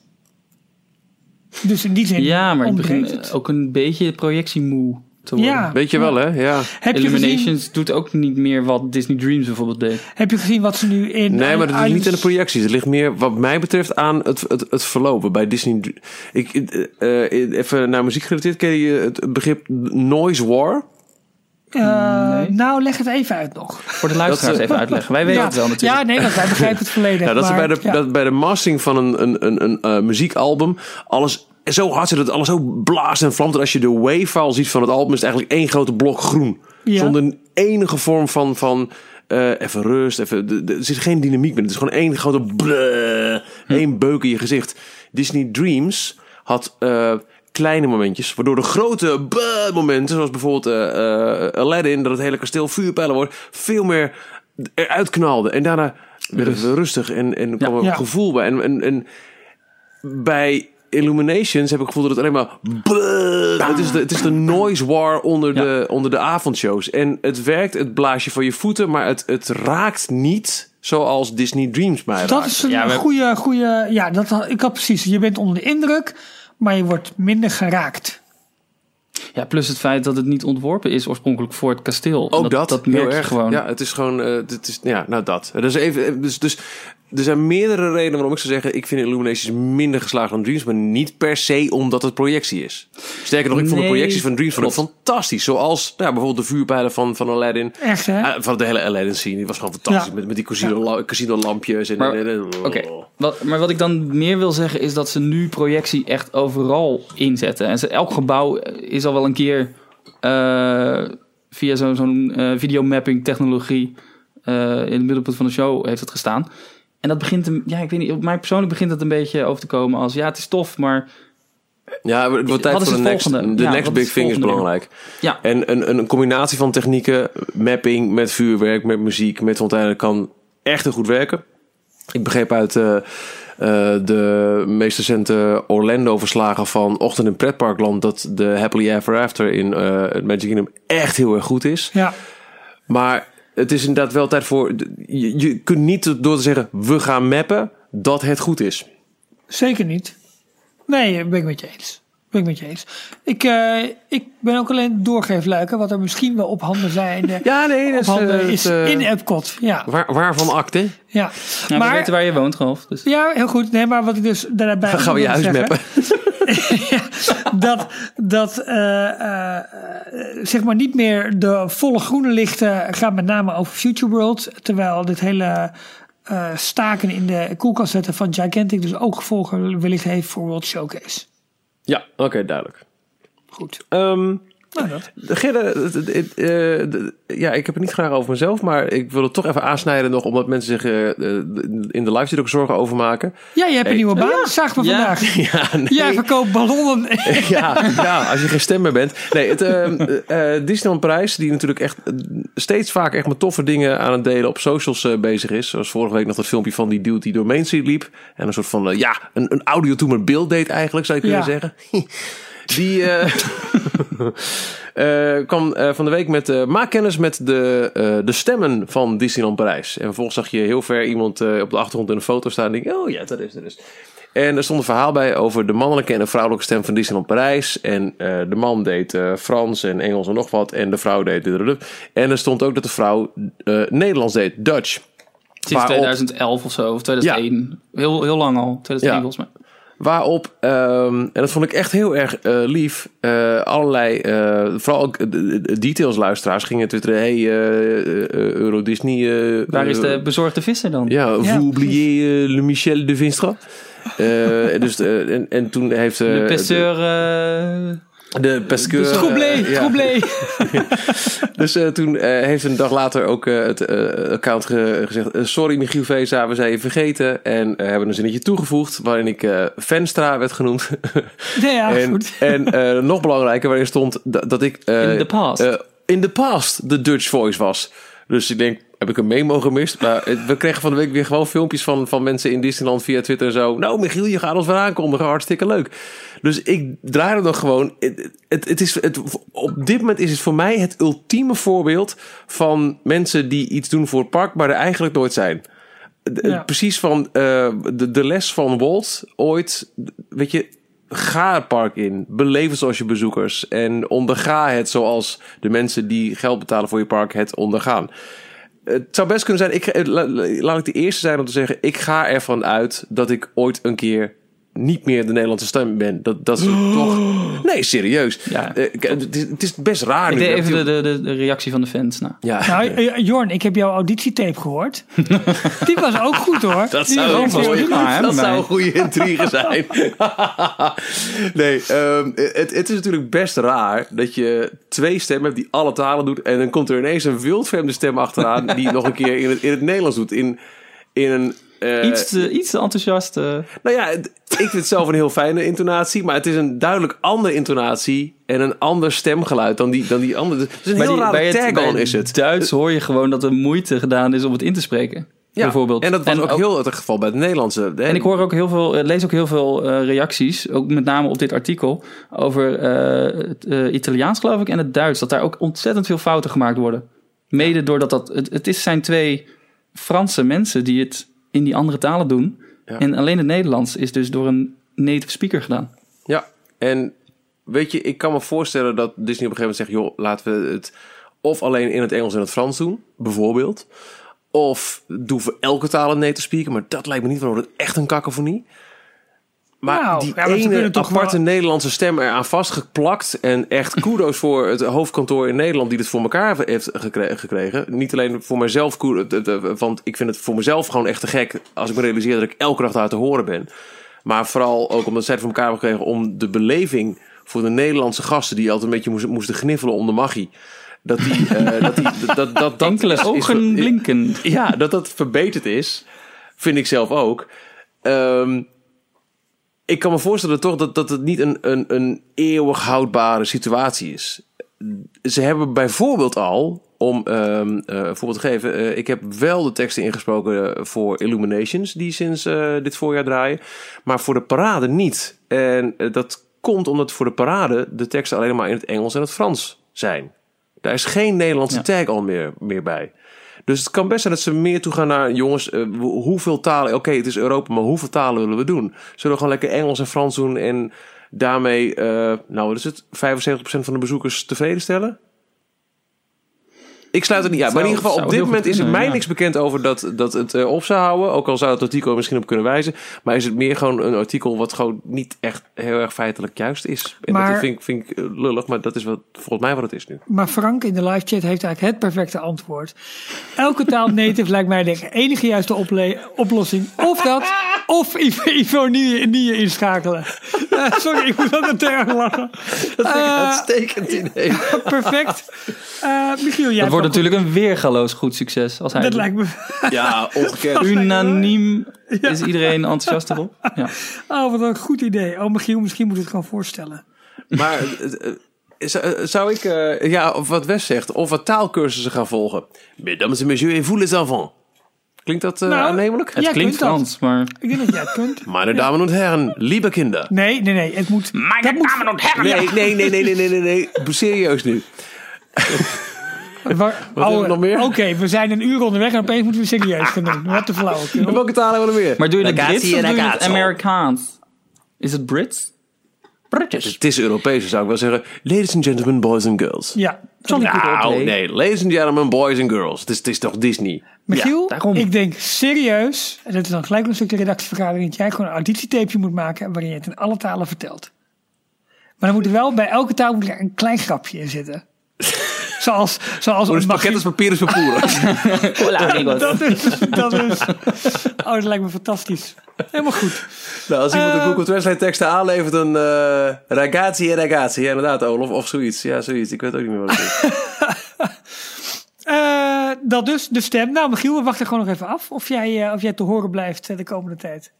Dus in die zin Ja, maar ik ontbreekt begin het. ook een beetje projectiemoe te worden. Ja. Weet je wel, hè? Ja. Heb gezien, Illuminations doet ook niet meer wat Disney Dreams bijvoorbeeld deed. heb je gezien wat ze nu in... Nee, maar het is niet aan de projecties. Het ligt meer, wat mij betreft, aan het, het, het verlopen bij Disney. Ik, eh, eh, even naar muziek gerelateerd. Ken je het begrip noise war? Eh, Nee. Nou, leg het even uit nog. Voor de luisteraars Dat, even uitleggen. Wij weten ja, het wel natuurlijk. Ja, nee, want wij begrijpen het volledig. Ja, dat ze maar, bij de, ja. dat bij de mastering van een, een, een, een eh, muziekalbum alles zo hard zit dat alles zo blaast en vlamt. En als je de wave-file ziet van het album, is het eigenlijk één grote blok groen. Ja. Zonder enige vorm van, van eh, even rust. Even, er zit geen dynamiek meer. Het is gewoon één grote bleh, één beuk in je gezicht. Disney Dreams had eh, kleine momentjes, waardoor de grote bleh momenten, zoals bijvoorbeeld eh, Aladdin, dat het hele kasteel vuurpijlen wordt, veel meer eruit knalde. En daarna werd het rustig en, en kwam er Ja. gevoel bij. En, en, en bij Illuminations heb ik het gevoel dat het alleen maar... het, is de, het is de noise war onder, Ja. de, onder de avondshows. En het werkt, het blaast je van je voeten, maar het, het raakt niet zoals Disney Dreams mij Dat raakt. is een Ja, goede, goede. Ja, dat, ik had precies. Je bent onder de indruk, maar je wordt minder geraakt. Ja, plus het feit dat het niet ontworpen is oorspronkelijk voor het kasteel. Ook dat, dat heel merk je erg. gewoon. Ja, het is gewoon, eh, het is, ja, nou dat. Dus even, dus, dus er zijn meerdere redenen waarom ik zou zeggen... ik vind Illuminations minder geslaagd dan Dreams... maar niet per se omdat het projectie is. Sterker nog, ik vond de projecties van Dreams vond fantastisch. Zoals nou, bijvoorbeeld de vuurpijlen van, van Aladdin. Echt, hè? Ah, van de hele Aladdin scene. Die was gewoon fantastisch. Ja. Met, met die casino, la- casino lampjes. En, Maar- en- en- Oké, wat, maar wat ik dan meer wil zeggen is dat ze nu projectie echt overal inzetten. En ze, elk gebouw is al wel een keer eh, via zo- zo'n eh, videomapping technologie eh, in het middelpunt van de show heeft het gestaan. En dat begint, hem, ja, ik weet niet, op mij persoonlijk begint het een beetje over te komen als, ja, het is tof, maar Ja, het wordt tijd voor de next, volgende? de Ja, next big thing is belangrijk. ja, En een, een combinatie van technieken, mapping met vuurwerk, met muziek, met fonteinen kan echt heel goed werken. Ik begreep uit eh, eh, de meest recente Orlando-verslagen van Ochtend in Pretparkland dat de Happily Ever After in eh, het Magic Kingdom echt heel erg goed is. Ja. Maar het is inderdaad wel tijd voor. Je, kunt niet door te zeggen we gaan mappen dat het goed is. Zeker niet. Nee, ben ik met je eens. Ben ik met je eens. Ik, eh, ik ben ook alleen doorgeefluiken wat er misschien wel op handen zijn. eh, Ja, nee, dat handen eh, is het, in Epcot. Ja, waar, waarvan akte? ja. ja we maar, weten waar je woont, Rolf. Dus. ja, heel goed. Nee, maar wat ik dus daarbij Dan gaan we je huis zeggen, mappen. dat, dat eh, eh, eh, zeg maar niet meer de volle groene lichten gaan met name over Future World. Terwijl dit hele eh, staken in de koelkast zetten van Gigantic dus ook gevolgen wellicht heeft voor World Showcase. Ja, oké, duidelijk. Goed. Ehm Nou, dat. Gerda, het- het- het, eh, de- ja, ik heb het niet graag over mezelf, maar ik wil het toch even aansnijden nog, omdat mensen zich eh, eh, in de live zit ook zorgen over maken. Ja, je hebt Hey. een nieuwe baan, we Ja. vandaag. Ja, nee. Jij verkoopt ballonnen. ja, ja, als je geen stem meer bent. Nee, het eh, eh, Disneyland Prijs, die natuurlijk echt eh, steeds vaak echt met toffe dingen aan het delen op socials eh, bezig is. Zoals vorige week nog dat filmpje van die dude die door Main Street liep. En een soort van, eh, ja, een, een audio to mijn beeld deed eigenlijk, zou je kunnen Ja. zeggen. Die eh, eh, kwam eh, van de week met maak kennis met de, de stemmen van Disneyland Parijs. En vervolgens zag je heel ver iemand op de achtergrond in een foto staan. En denk oh ja, dat is, dat is. En er stond een verhaal bij over de mannelijke en de vrouwelijke stem van Disneyland Parijs. En de man deed Frans en Engels en nog wat. En de vrouw deed... En er stond ook dat de vrouw eh, Nederlands deed, Dutch. Sinds Waarop- 2011 of zo, of 2001. Heel, heel lang al, 2001 Ja. volgens mij. Waarop, ehm, en dat vond ik echt heel erg eh, lief, eh, allerlei, eh, vooral ook de- de- de details luisteraars gingen twitteren, hey, eh, eh, Euro Disney... eh, Waar is de bezorgde visser dan? Ja, Ja, vous oubliez le Michel de Vinstra. Eh, dus, en, en toen heeft... eh, de pesseur... De pesqueur. De Troublé, eh, ja. troublé. Dus eh, toen eh, heeft een dag later ook het account ge- gezegd... sorry Michiel Veza, we zijn je vergeten. En hebben een zinnetje toegevoegd waarin ik Venstra werd genoemd. Nee, ja, en goed. en nog belangrijker, waarin stond dat, dat ik... In the past. in the past de Dutch voice was. Dus ik denk, heb ik een memo gemist? Maar eh, we kregen van de week weer gewoon filmpjes van, van mensen in Disneyland via Twitter en zo. Nou, Michiel, je gaat ons weer aankondigen. Hartstikke leuk. Dus ik draai er nog gewoon. Het, het, het is, het, op dit moment is het voor mij het ultieme voorbeeld van mensen die iets doen voor het park, maar er eigenlijk nooit zijn. Ja. Precies van eh, de, de les van Walt ooit. Weet je, ga het park in. Beleef het zoals je bezoekers. En onderga het zoals de mensen die geld betalen voor je park het ondergaan. Het zou best kunnen zijn, ik, la- la- laat ik de eerste zijn om te zeggen, ik ga ervan uit dat ik ooit een keer niet meer de Nederlandse stem ben. Dat, dat is toch... Nee, serieus. Ja. Eh, het, is, het is best raar ik nu. even de, de, de reactie van de fans. Nou. Ja, Nou, eh, Jorn, ik heb jouw auditietape gehoord. Die was ook goed hoor. Dat Die zou, was een mooie- maar, dat zou goede intrigue zijn. nee, ehm, het, het is natuurlijk best raar dat je twee stemmen hebt die alle talen doet. En dan komt er ineens een wildvreemde stem achteraan die nog een keer in het, in het Nederlands doet. In, in een... eh, Iets, te, iets te enthousiast. eh. nou ja, het- ik vind het zelf een heel fijne intonatie. Maar het is een duidelijk andere intonatie en een ander stemgeluid dan die, dan die andere. Het is een heel rare het, tag bij on is het. Duits hoor je gewoon dat er moeite gedaan is om het in te spreken. Ja, bijvoorbeeld. En dat was ook, heel het geval bij het Nederlandse. En ik hoor ook heel veel, eh, lees ook heel veel reacties, ook met name op dit artikel, over het Italiaans geloof ik en het Duits. Dat daar ook ontzettend veel fouten gemaakt worden. Mede doordat dat, het, het is, zijn twee Franse mensen die het in die andere talen doen. Ja. En alleen het Nederlands is dus door een native speaker gedaan. Ja, en weet je, ik kan me voorstellen dat Disney op een gegeven moment zegt: joh, laten we het of alleen in het Engels en het Frans doen, bijvoorbeeld. Of doe voor elke taal een native speaker. Maar dat lijkt me niet wel echt een kakofonie. Maar Nou, die ja, maar ene toch aparte wel- Nederlandse stem eraan vastgeplakt. En echt kudos voor het hoofdkantoor in Nederland die dit voor elkaar heeft gekre- gekregen. Niet alleen voor mezelf, het- het- want ik vind het voor mezelf gewoon echt te gek als ik me realiseer dat ik elke dag daar te horen ben. Maar vooral ook omdat zij het voor elkaar hebben gekregen om de beleving voor de Nederlandse gasten die altijd een beetje moesten, moesten gniffelen om de magie. Dat die, eh, dat, die dat, dat, dat, dat Enkele is- is- ogen blinken. ja, dat dat verbeterd is, vind ik zelf ook. Ehm, ik kan me voorstellen toch dat, dat het niet een, een, een eeuwig houdbare situatie is. Ze hebben bijvoorbeeld al, om eh, een voorbeeld te geven, eh, ik heb wel de teksten ingesproken voor Illuminations, die sinds eh, dit voorjaar draaien, maar voor de parade niet. En dat komt omdat voor de parade de teksten alleen maar in het Engels en het Frans zijn. Daar is geen Nederlandse Ja. tag al meer, meer bij. Dus het kan best zijn dat ze meer toe gaan naar... jongens, eh, hoe- hoeveel talen... oké, het is Europa, maar hoeveel talen willen we doen? Zullen we gewoon lekker Engels en Frans doen... en daarmee, eh, nou wat is het... 75% van de bezoekers tevreden stellen? Ik sluit het niet uit. Maar in ieder geval, op dit moment is er kunnen, mij ja. niks bekend over dat, dat het eh, op zou houden. Ook al zou het artikel er misschien op kunnen wijzen. Maar is het meer gewoon een artikel wat gewoon niet echt heel erg feitelijk juist is. En Maar- dat vind, ik- vind ik eh, lullig, maar dat is wat, volgens mij wat het is nu. Maar Frank in de live chat heeft eigenlijk het perfecte antwoord. Elke taal native lijkt mij de enige juiste oplossing. Of dat, of Ivo, niet inschakelen. Eh, sorry, ik moet ook een terg lachen. Eh, Uitstekend idee. perfect. Eh Michiel, jij Dat wordt natuurlijk een weergaloos goed succes. Als hij Dat lijkt me... Ja, ongekend. Unaniem is iedereen enthousiast erop. Ja. Oh, wat een goed idee. Oh, Michiel, misschien moet je het gewoon voorstellen. Maar eh, eh, zou- eh, zou ik, eh, ja, of wat Wes zegt, of wat taalkursussen gaan volgen? Mesdames et messieurs, les enfants. Klinkt dat eh, Nou, aannemelijk? Het klinkt dat. Frans, maar... Ik denk dat jij het kunt. Meine Damen und Herren, liebe Kinder. Nee, nee, nee. Het moet... dat moet Nee, nee, nee, nee, nee, nee, nee, nee. Serieus nu. Waar- Wat hebben we nog meer? Oké, we zijn een uur onderweg en opeens moeten we serieus gaan doen. Wat te flauw. En welke talen hebben we meer? Maar doe je het Brits of en doe je het. Amerikaans? Is het Brits? British. Het is Europees, zou ik wel zeggen. Ladies and gentlemen, boys and girls. Ja. Nou, nee. Ladies and gentlemen, boys and girls. Het is, het is toch Disney? Michiel, Ja, daarom. ik denk serieus, en dat is dan gelijk een stukje redactievergadering, dat jij gewoon een auditietapeje moet maken waarin je het in alle talen vertelt. Maar dan moet er wel bij elke taal moet er een klein grapje in zitten. Zoals, zoals een pakket als papier is amigos. Dat is, dat is. Oh, dat lijkt me fantastisch. Helemaal goed. nou, als iemand de Eh. Google Translate teksten aanlevert, dan eh ragazzi en ragazzi. Ja, inderdaad, Olaf. Of zoiets. Ja, zoiets. Ik weet ook niet meer wat het is. Eh, dat dus, de stem. Nou, Michiel, we wachten gewoon nog even af of jij, eh, of jij te horen blijft de komende tijd.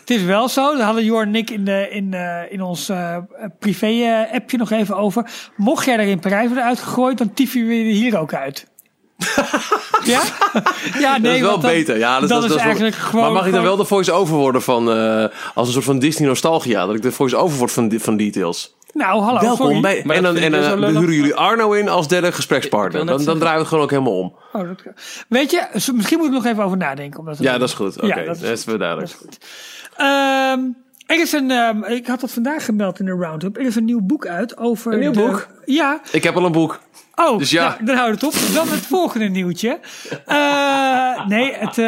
Het is wel zo, daar hadden Jor en ik in, de, in, eh, in ons eh, privé-appje nog even over. Mocht jij er in Parijs worden uitgegooid, dan tiefen we je er hier ook uit. ja? ja, nee. dat is wel dan- beter. Ja, dat, dat, is dat eigenlijk wel- gewoon. Maar mag ik dan wel de voice-over worden van... eh, als een soort van Disney nostalgia? Dat ik de voice-over word van, van Details. Nou, hallo. Welkom sorry. bij... Maar En dan, dat en ik dan dus zo huren jullie Arno in als derde gesprekspartner. Dan, dan draaien we het gewoon ook helemaal om. Oh, dat, weet je, misschien moet ik nog even over nadenken. Omdat Ja, dat is goed. Oké, Ja, dat dat, is is wel duidelijk. Ehm, er is een, ehm, ik had dat vandaag gemeld in de Roundup. Er is een nieuw boek uit over. Een nieuw de- boek? Ja. Ik heb al een boek. Oh, Dus ja. nou, dan houden we het op. Dan het volgende nieuwtje. Eh, nee, het, eh,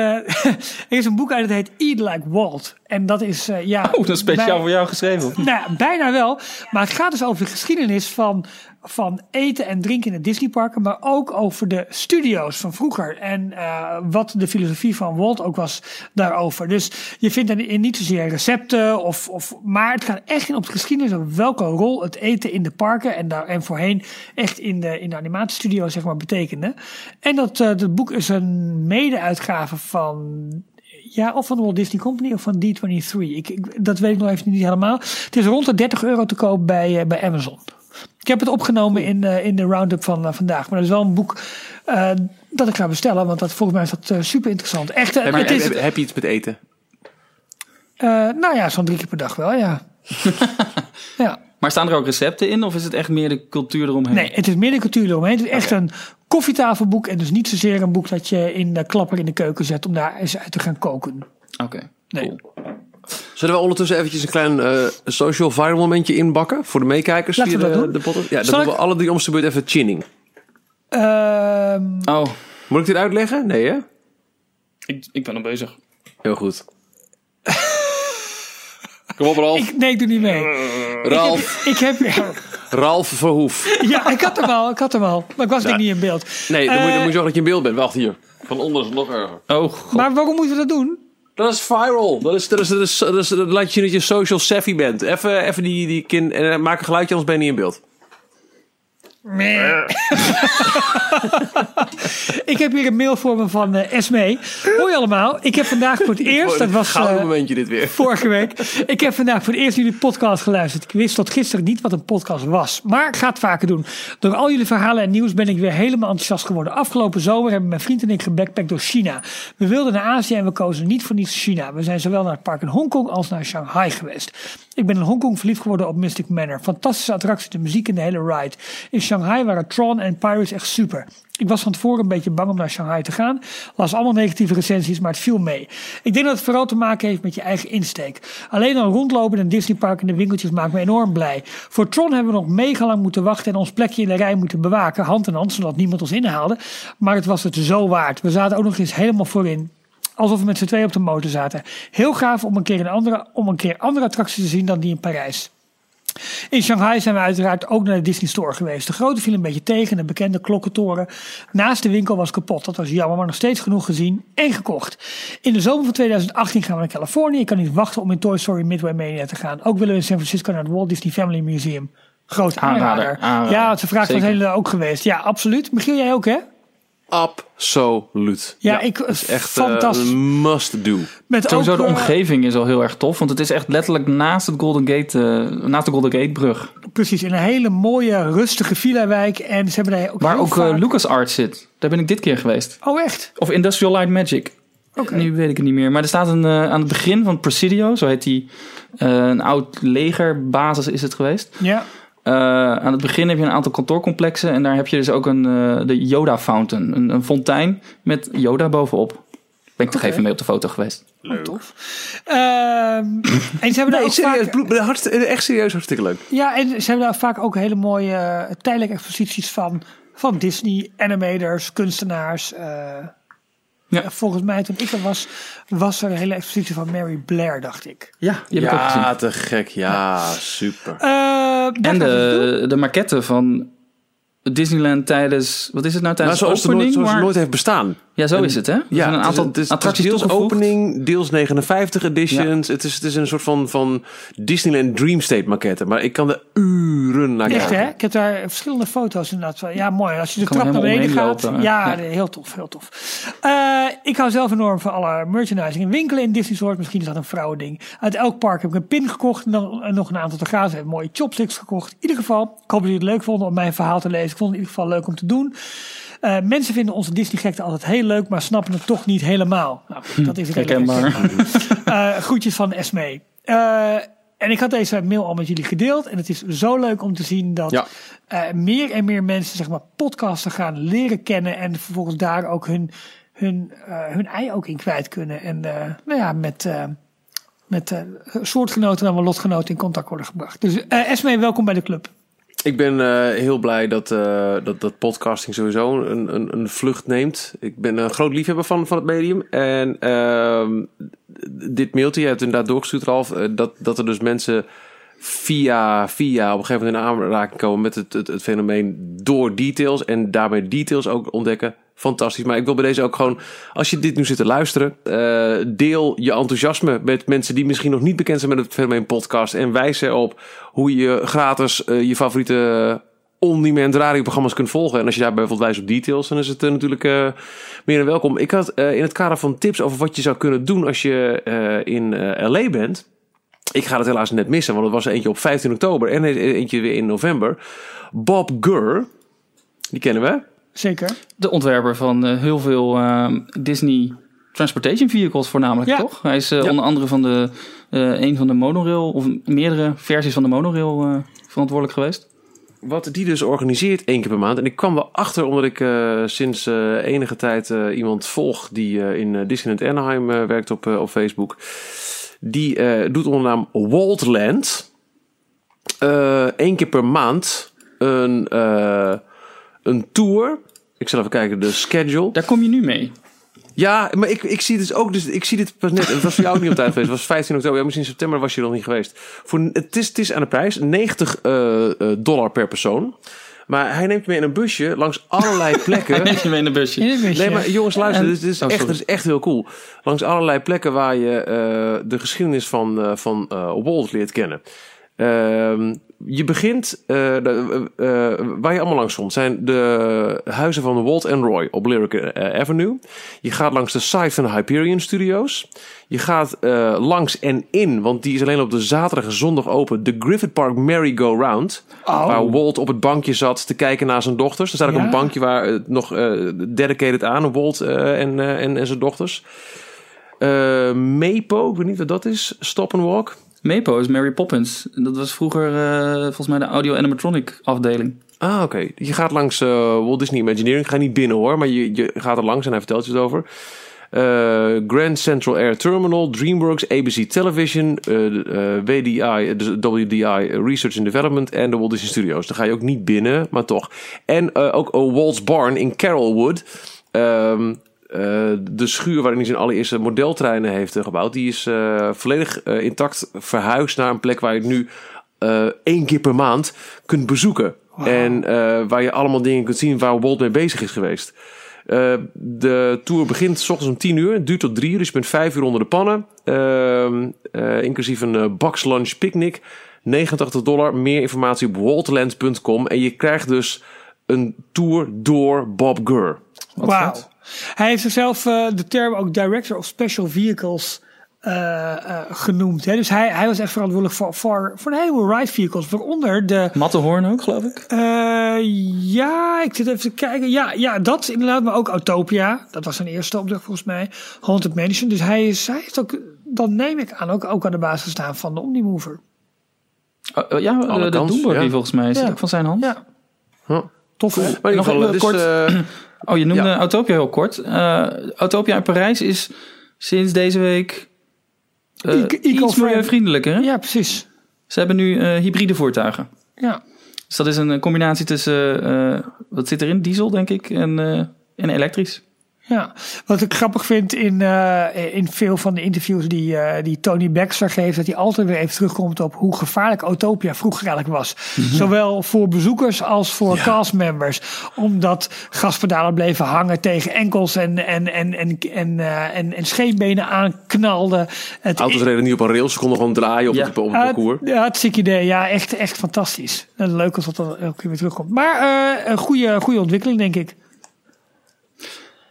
er is een boek uit dat heet Eat Like Walt. En dat is, eh, ja... Oh, dat is speciaal bij- voor jou geschreven. nou, ja, bijna wel. Maar het gaat dus over de geschiedenis van, van eten en drinken in de Disneyparken. Maar ook over de studio's van vroeger. En eh, wat de filosofie van Walt ook was daarover. Dus je vindt daarin niet zozeer recepten. Of, of, maar het gaat echt in op de geschiedenis. Over welke rol het eten in de parken. En, daar, en voorheen echt in de, in de animatiestudio zeg maar betekende. En dat, eh, dat boek is een mede-uitgave van ja, of van de Walt Disney Company of van D23. Ik, ik, dat weet ik nog even niet helemaal. Het is rond de 30 euro te koop bij, eh, bij Amazon. Ik heb het opgenomen in, eh, in de roundup van eh, vandaag. Maar dat is wel een boek dat ik ga bestellen. Want dat, volgens mij is dat super interessant. Echt, Heb, het je- is, heb, heb je iets met eten? nou ja, zo'n drie keer per dag wel, ja. ja. Maar staan er ook recepten in of is het echt meer de cultuur eromheen? Nee, het is meer de cultuur eromheen. Het is echt een koffietafelboek. En dus niet zozeer een boek dat je in de klapper in de keuken zet om daar eens uit te gaan koken. Oké, Nee. cool. Zullen we ondertussen eventjes een klein eh, social viral momentje inbakken? Voor de meekijkers Laten via we dat de, doen. de podcast? Ja, dan doen we ik- alle drie om beurt even chinning. Ehm, Oh, Moet ik dit uitleggen? Nee, hè? Ik, ik ben al bezig. Heel goed. Kom op, Ralf. Ik, nee, ik doe niet mee. Ralf. Ik heb, Ralf Verhoef. ja, ik had hem al, ik had hem al. Maar ik was denk niet in beeld. Nee, dan, moet, je- dan Eh, moet je zorgen dat je in beeld bent. Wacht hier. Van onder is het nog erger. Oh, god. Maar waarom moeten we dat doen? Dat is viral. Dat, is, dat, is, dat, is, dat, is, dat laat je zien dat je social savvy bent. Even, even die, die kind... En eh, maak een geluidje, anders ben je niet in beeld. ik heb hier een mail voor me van eh Esme. Hoi allemaal. Ik heb vandaag voor het eerst, dat was eh, momentje dit weer. vorige week. Ik heb vandaag voor het eerst jullie podcast geluisterd. Ik wist tot gisteren niet wat een podcast was. Maar ik ga het vaker doen. Door al jullie verhalen en nieuws ben ik weer helemaal enthousiast geworden. Afgelopen zomer hebben mijn vriend en ik gebackpackt door China. We wilden naar Azië en we kozen niet voor niets China. We zijn zowel naar het park in Hongkong als naar Shanghai geweest. Ik ben in Hongkong verliefd geworden op Mystic Manor. Fantastische attractie, de muziek en de hele ride. In Shanghai waren Tron en Pirates echt super. Ik was van tevoren een beetje bang om naar Shanghai te gaan. Las allemaal negatieve recensies, maar het viel mee. Ik denk dat het vooral te maken heeft met je eigen insteek. Alleen al rondlopen in een Disneypark en de winkeltjes maakt me enorm blij. Voor Tron hebben we nog mega lang moeten wachten en ons plekje in de rij moeten bewaken. Hand in hand, zodat niemand ons inhaalde. Maar het was het zo waard. We zaten ook nog eens helemaal voorin. Alsof we met z'n tweeën op de motor zaten. Heel gaaf om een keer een andere, om een keer andere attracties te zien dan die in Parijs. In Shanghai zijn we uiteraard ook naar de Disney Store geweest. De grote viel een beetje tegen, de bekende klokkentoren. Naast de winkel was kapot. Dat was jammer, maar nog steeds genoeg gezien en gekocht. In de zomer van 2018 gaan we naar Californië. Ik kan niet wachten om in Toy Story Midway Mania te gaan. Ook willen we in San Francisco naar het Walt Disney Family Museum. Groot aanrader. Aanrader, aanrader. Ja, het is een vraag van Zeker. hele ook geweest. Ja, absoluut. Michiel, jij ook hè? Absoluut. Ja, ik- is echt eh, fantastisch. een must do. Met Sowieso ook, de eh, omgeving is al heel erg tof. Want het is echt letterlijk naast, het Golden Gate, eh, naast de Golden Gate brug. Precies, in een hele mooie, rustige villa-wijk. En ze hebben daar ook Waar ook eh, vaak- LucasArts zit. Daar ben ik dit keer geweest. Oh, echt? Of Industrial Light Magic. Oké. Nu weet ik het niet meer. Maar er staat een, eh, aan het begin van Presidio, zo heet die, eh, een oud legerbasis is het geweest. Ja. Eh, aan het begin heb je een aantal kantoorcomplexen en daar heb je dus ook een, eh, de Yoda Fountain, een, een fontein met Yoda bovenop. Ben ik toch even mee op de foto geweest. Oh, tof. Ehm, en ze hebben daar Nee, serieus. vaak, echt serieus hartstikke leuk. ja, en ze hebben daar vaak ook hele mooie eh, tijdelijke exposities van, van Disney, animators, kunstenaars. eh. Ja. Volgens mij toen ik er was, was er een hele expositie van Mary Blair, dacht ik. Ja, die heb ik ook gezien. Ja, te gek. Ja, super. Eh, En het doen. de, de maquette van Disneyland tijdens, wat is het nou Maar tijdens zoals de nooit, opening? zoals het maar- nooit heeft bestaan. Ja, zo is het hè? Ja, een aantal het is, attracties het is deels toegevoegd. opening, deels 59 editions. Het, is, het is een soort van, van Disneyland Dream State maquette. Maar ik kan er uren naar Echt kijken. hè? Ik heb daar verschillende foto's inderdaad van. Ja, mooi. Als je de Kan er trap naar beneden gaat. ja, heel tof, heel tof. Eh, ik hou zelf enorm van alle merchandising en winkelen in Disney Resort. Misschien is dat een vrouwending. Uit elk park heb ik een pin gekocht en dan en nog een aantal te gaan. Ze hebben mooie chopsticks gekocht. In ieder geval, ik hoop dat jullie het leuk vonden om mijn verhaal te lezen. Ik vond het in ieder geval leuk om te doen. Eh, mensen vinden onze Disney-gekte altijd heel leuk, maar snappen het toch niet helemaal. Nou, dat is Herkenbaar. eh, groetjes van Esme. Eh, en ik had deze mail al met jullie gedeeld. En het is zo leuk om te zien dat Ja. meer en meer mensen zeg maar, podcasten gaan leren kennen. En vervolgens daar ook hun, hun, hun ei ook in kwijt kunnen. En nou ja, met, met soortgenoten en lotgenoten in contact worden gebracht. Dus Esme, welkom bij de club. Ik ben eh, heel blij dat, eh, dat, dat podcasting sowieso een, een, een vlucht neemt. Ik ben een groot liefhebber van, van het medium. En ehm, dit mailtje, je hebt inderdaad doorgestuurd, Ralf, eh, dat, dat er dus mensen via, via op een gegeven moment in aanraking komen met het, het, het fenomeen door details. En daarmee details ook ontdekken. Fantastisch. Maar ik wil bij deze ook gewoon, als je dit nu zit te luisteren, eh, deel je enthousiasme met mensen die misschien nog niet bekend zijn met het fenomeen podcast. En wijs erop hoe je gratis eh, je favoriete on-demand radioprogramma's kunt volgen. En als je daar bijvoorbeeld wijst op details, dan is het eh, natuurlijk meer dan welkom. Ik had in het kader van tips over wat je zou kunnen doen als je in LA bent. Ik ga het helaas net missen, want het was eentje op 15 oktober en eentje weer in november. Bob Gurr, die kennen we. Zeker. De ontwerper van eh, heel veel eh, Disney Transportation Vehicles voornamelijk, Ja. toch? Hij is eh, Ja. onder andere van de, eh, een van de monorail, of meerdere versies van de monorail eh, verantwoordelijk geweest. Wat die dus organiseert één keer per maand. En ik kwam wel achter omdat ik eh, sinds eh, enige tijd eh, iemand volg die eh, in Disneyland Anaheim werkt op, eh, op Facebook. Die eh, doet onder de naam Waldland eh één keer per maand een, eh, een tour Ik zal even kijken, de schedule. Daar kom je nu mee. Ja, maar ik, ik zie dus ook, dus ik zie dit pas net. Het was voor jou ook niet op tijd geweest. Het was 15 oktober. Ja, misschien september was je nog niet geweest. Voor, het, is, het is aan de prijs 90 eh, eh, dollar per persoon. Maar hij neemt je mee in een busje langs allerlei plekken. Neem je mee in een busje. In een busje. Nee, maar jongens, luister, En- dit, is Oh, echt, dit is echt heel cool. Langs allerlei plekken waar je eh, de geschiedenis van, eh, van eh, Walt leert kennen. Je begint, eh, de, eh, eh, waar je allemaal langs komt, zijn de huizen van Walt en Roy op Lyric Avenue. Je gaat langs de site van de Hyperion Studios. Je gaat langs en in, want die is alleen op de zaterdag en zondag open, de Griffith Park Merry-Go-Round. Oh. Waar Walt op het bankje zat te kijken naar zijn dochters. Er staat ook Ja. een bankje waar nog dedicated aan, Walt en, en, en zijn dochters. Mepo, ik weet niet wat dat is. Stop and Walk. Mepo is Mary Poppins. Dat was vroeger eh, volgens mij de audio animatronic afdeling. Ah, oké. Je gaat langs eh, Walt Disney Imagineering. Ik ga niet binnen hoor, maar je, je gaat er langs en hij vertelt je het over. Eh, Grand Central Air Terminal, DreamWorks, ABC Television, WDI, WDI Research and Development en de Walt Disney Studios. Daar ga je ook niet binnen, maar toch. En ook Walt's Barn in Carrollwood. Eh, de schuur waarin hij zijn allereerste modeltreinen heeft eh, gebouwd, die is eh, volledig eh, intact verhuisd naar een plek waar je het nu eh, één keer per maand kunt bezoeken. En eh, waar je allemaal dingen kunt zien waar Walt mee bezig is geweest. Eh, de tour begint s ochtends om 10 uur, duurt tot 3 uur, dus je bent 5 uur onder de pannen. Ehm, eh, inclusief een eh, box lunch picnic. 89 dollar. Meer informatie op waltland.com. En je krijgt dus een tour door Bob Gurr. Hij heeft zichzelf eh, de term ook Director of Special Vehicles eh, eh, genoemd. Hè? Dus hij, hij was echt verantwoordelijk voor, voor, voor een heleboel ride vehicles. Waaronder de... Matterhorn ook, geloof ik. eh, ja, ik zit even te kijken. Ja, ja, dat inderdaad. Maar ook Autopia. Dat was zijn eerste opdracht volgens mij. Haunted Mansion. Dus hij, is, hij heeft ook, dan neem ik aan, ook, ook aan de basis gestaan van de Omnimover. Oh, oh, ja, Alle de, de kans, Doomburg ja. volgens mij. Is dat Ja. ook van zijn hand? Ja, Huh. Tof? Maar Nog even dus, kort. eh, Oh, je noemde Ja. Autopia heel kort. Eh, Autopia in Parijs is sinds deze week Eco- iets milieuvriendelijker. Hè? Ja, precies. Ze hebben nu hybride voertuigen. Ja. Dus dat is een combinatie tussen, wat zit erin? Diesel, denk ik, en, en elektrisch. Ja, wat ik grappig vind in, eh, in veel van de interviews die, eh, die Tony Baxter geeft, dat hij altijd weer even terugkomt op hoe gevaarlijk Autopia vroeger eigenlijk was. Zowel voor bezoekers als voor castmembers. Omdat gaspedalen bleven hangen tegen enkels en, en, en, en, en, eh, en, en scheenbenen aanknalden. Het, auto's reden niet op een rails, ze konden gewoon draaien op, Ja. het, op het parcours. ja, hartstikke idee. Ja, echt, echt fantastisch. En leuk als dat elke keer weer terugkomt. Maar een goede, goede ontwikkeling, denk ik.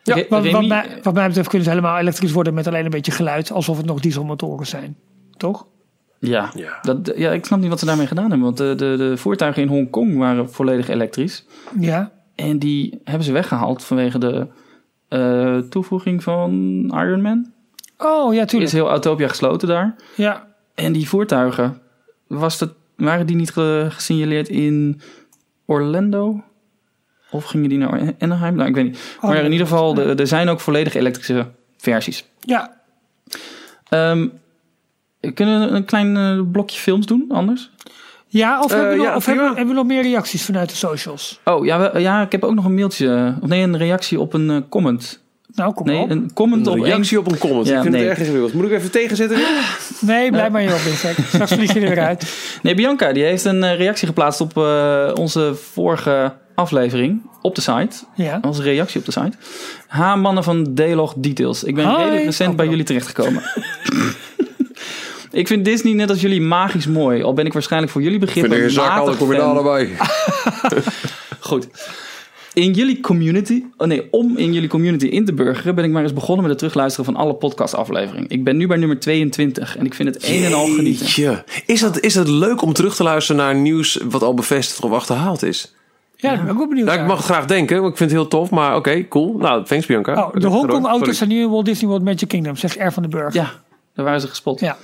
Ja, Wat, mij, wat mij betreft kunnen ze helemaal elektrisch worden met alleen een beetje geluid. Alsof het nog dieselmotoren zijn. Toch? ja, Ja. Dat, ja, ik snap niet wat ze daarmee gedaan hebben. Want de, de, de voertuigen in Hongkong waren volledig elektrisch. Ja. En die hebben ze weggehaald vanwege de eh, toevoeging van Iron Man. Oh, ja, Er is tuurlijk. heel Autopia gesloten daar. Ja. En die voertuigen, was dat, waren die niet ge- gesignaleerd in Orlando? Of gingen die naar Anaheim? Nou, ik weet niet. maar in ieder geval, er zijn ook volledig elektrische versies. Ja. Ehm, kunnen we een klein eh, blokje films doen anders? Ja, of, Eh, hebben, we nog, of hebben, we nog meer reacties vanuit de socials? Oh ja, we- ja, ik heb ook nog een mailtje. Of nee, een reactie op een eh, comment. Nou, kom Nee, op. een comment Een op reactie op een comment. Ja, ik vind nee. het erg ingewikkeld. Moet ik even tegenzetten weer? Nee, blijf maar hierop, Vincent. Straks vlieg je er weer uit. Nee, Bianca die heeft een reactie geplaatst op eh, onze vorige aflevering op de site. Ja. Onze reactie op de site. Ha, mannen van D-Log Details. Ik ben Hoi. redelijk recent Oh, bij jullie terechtgekomen. ik vind Disney net als jullie magisch mooi. Al ben ik waarschijnlijk voor jullie begrippen een bij. Goed. In jullie community, oh nee, om in jullie community in te burgeren, ben ik maar eens begonnen met het terugluisteren van alle podcastafleveringen. Ik ben nu bij nummer 22 en ik vind het een en al genieten. Is dat, is dat leuk om terug te luisteren naar nieuws wat al bevestigd of achterhaald is? Ja, ben ik ook benieuwd Nou, ik mag graag denken, want ik vind het heel tof. Maar oké, cool. Nou, thanks Bianca. Oh, de. Hongkong-auto's zijn nu in Walt Disney World Magic Kingdom, zegt R van den Burg. Ja, daar waren ze gespot. Ja.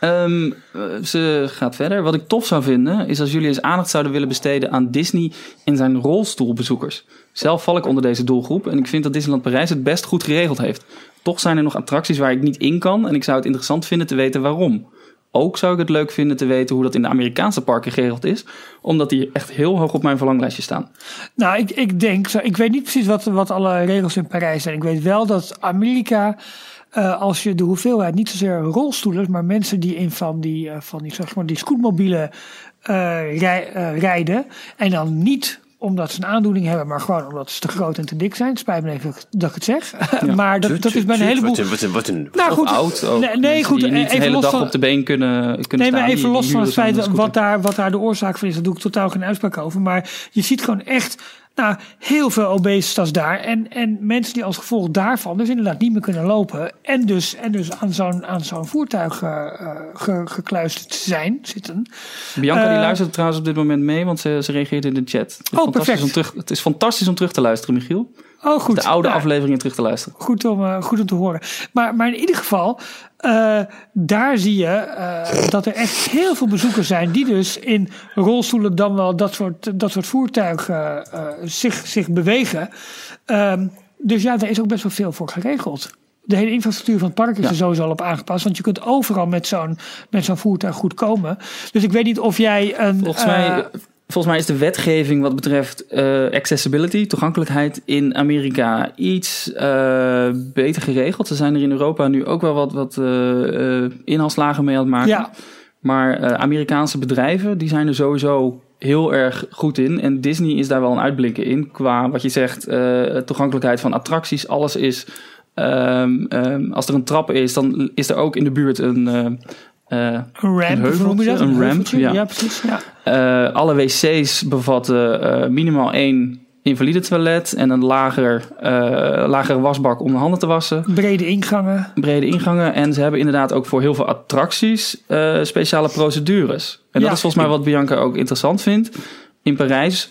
Ehm, eh, ze gaat verder. Wat ik tof zou vinden, is als jullie eens aandacht zouden willen besteden aan Disney en zijn rolstoelbezoekers. Zelf val ik onder deze doelgroep en ik vind dat Disneyland Parijs het best goed geregeld heeft. Toch zijn er nog attracties waar ik niet in kan en ik zou het interessant vinden te weten waarom. Ook zou ik het leuk vinden te weten hoe dat in de Amerikaanse parken geregeld is. Omdat die echt heel hoog op mijn verlanglijstje staan. Nou, ik, ik denk, ik weet niet precies wat, wat alle regels in Parijs zijn. Ik weet wel dat Amerika, eh, als je de hoeveelheid, niet zozeer rolstoelers, maar mensen die in van die, eh, van die, zeg maar, die scootmobielen eh, rij- rijden. En dan niet omdat ze een aandoening hebben, maar gewoon omdat ze te groot en te dik zijn. Spijt me even dat ik het zeg. maar dat, dat is bij een heleboel. Wat een, wat een, wat een Nou goed, oud ook. nee, goed. Die niet even de hele los dag van, op de been kunnen, kunnen Nee, staan. maar even Die- los van het feit wat daar, wat daar de oorzaak van is, daar doe ik totaal geen uitspraak over. Maar je ziet gewoon echt nou, heel veel obesitas daar. En, en mensen die als gevolg daarvan dus inderdaad niet meer kunnen lopen. En dus, en dus aan zo'n aan zo'n voertuig ge- gekluisterd zijn, zitten. Bianca die Eh, luistert trouwens op dit moment mee, want ze, ze reageert in de chat. Het is, Oh, perfect. om terug, het is fantastisch om terug te luisteren, Michiel. Oh, goed. De oude Nou, afleveringen terug te luisteren. Goed om, eh, goed om te horen. Maar, maar in ieder geval, eh, daar zie je eh, dat er echt heel veel bezoekers zijn die dus in rolstoelen dan wel dat soort, dat soort voertuigen zich, zich bewegen. Ehm, dus ja, daar is ook best wel veel voor geregeld. De hele infrastructuur van het park is Ja. er sowieso al op aangepast. Want je kunt overal met zo'n, met zo'n voertuig goed komen. Dus ik weet niet of jij een. Volgens, mij, volgens mij is de wetgeving wat betreft eh, accessibility, toegankelijkheid in Amerika iets eh, beter geregeld. Ze zijn er in Europa nu ook wel wat, wat eh, inhaalslagen mee aan het maken. Ja. Maar Amerikaanse bedrijven die zijn er sowieso heel erg goed in. En Disney is daar wel een uitblinker in. Qua wat je zegt, toegankelijkheid van attracties. Alles is. ehm, ehm, als er een trap is, dan is er ook in de buurt een. Een ramp, een of noem je dat? een ramp, ja. ja, precies. Ja. eh, alle wc's bevatten eh, minimaal één invalide toilet en een lager, eh, lagere wasbak om de handen te wassen. Brede ingangen. Brede ingangen. En ze hebben inderdaad ook voor heel veel attracties eh, speciale procedures. En Ja. dat is volgens mij wat Bianca ook interessant vindt. In Parijs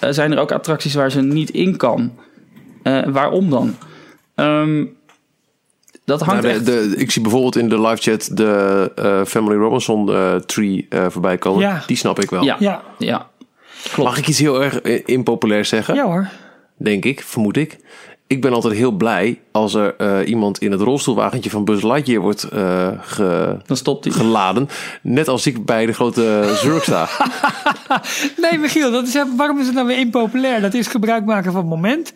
eh, zijn er ook attracties waar ze niet in kan. Eh, waarom dan? Ehm, dat hangt Nou, de, echt... de- ik zie bijvoorbeeld in de live chat de eh, Family Robinson eh, tree eh, voorbij komen. Ja. Die snap ik wel. Ja, Ja, ja. Mag ik iets heel erg impopulair zeggen? ja hoor. Denk ik, vermoed ik. Ik ben altijd heel blij als er eh, iemand in het rolstoelwagentje van Buzz Lightyear wordt eh, ge- Dan stopt hij. geladen. Net als ik bij de grote Zurk sta. Nee, Michiel, dat is, waarom is het nou weer impopulair? Dat is gebruik maken van het moment.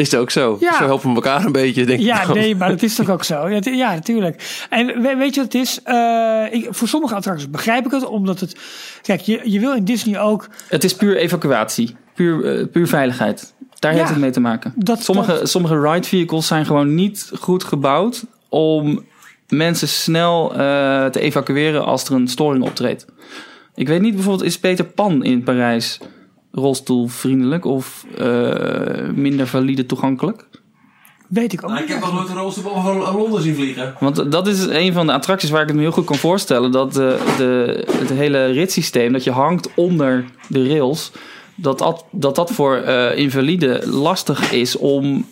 Is het ook zo? Ja. Zo helpen we elkaar een beetje, denk ik. Ja, nee, maar dat is toch ook zo? Ja, ja natuurlijk. En we- weet je wat het is? Eh, ik, voor sommige attracties begrijp ik het, omdat het... Kijk, je, je wil in Disney ook... Het is puur evacuatie. Puur, eh, puur veiligheid. Daar Ja, heeft het mee te maken. dat- sommige, dat- sommige ride vehicles zijn gewoon niet goed gebouwd om mensen snel eh, te evacueren als er een storing optreedt. Ik weet niet, bijvoorbeeld is Peter Pan in Parijs rolstoelvriendelijk of eh, minder valide toegankelijk? Weet ik ook niet. wel nooit een rolstoel van Londen zien vliegen. Want dat is een van de attracties waar ik het me heel goed kan voorstellen. Dat de, de, het hele ritssysteem, dat je hangt onder de rails. Dat dat, dat, dat voor eh invalide lastig is om,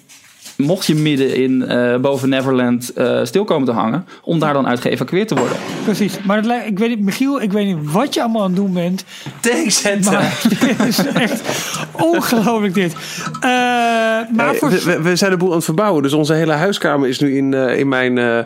mocht je midden in eh, boven Neverland eh stil komen te hangen, om daar dan uit geëvacueerd te worden. Precies. Maar het lijkt- ik weet niet, Michiel, ik weet niet wat je allemaal aan het doen bent. Thanks, Maar dit is echt ongelooflijk dit. Eh, maar voor... we, we- zijn de boel aan het verbouwen. Dus onze hele huiskamer is nu in, eh, in mijn, eh,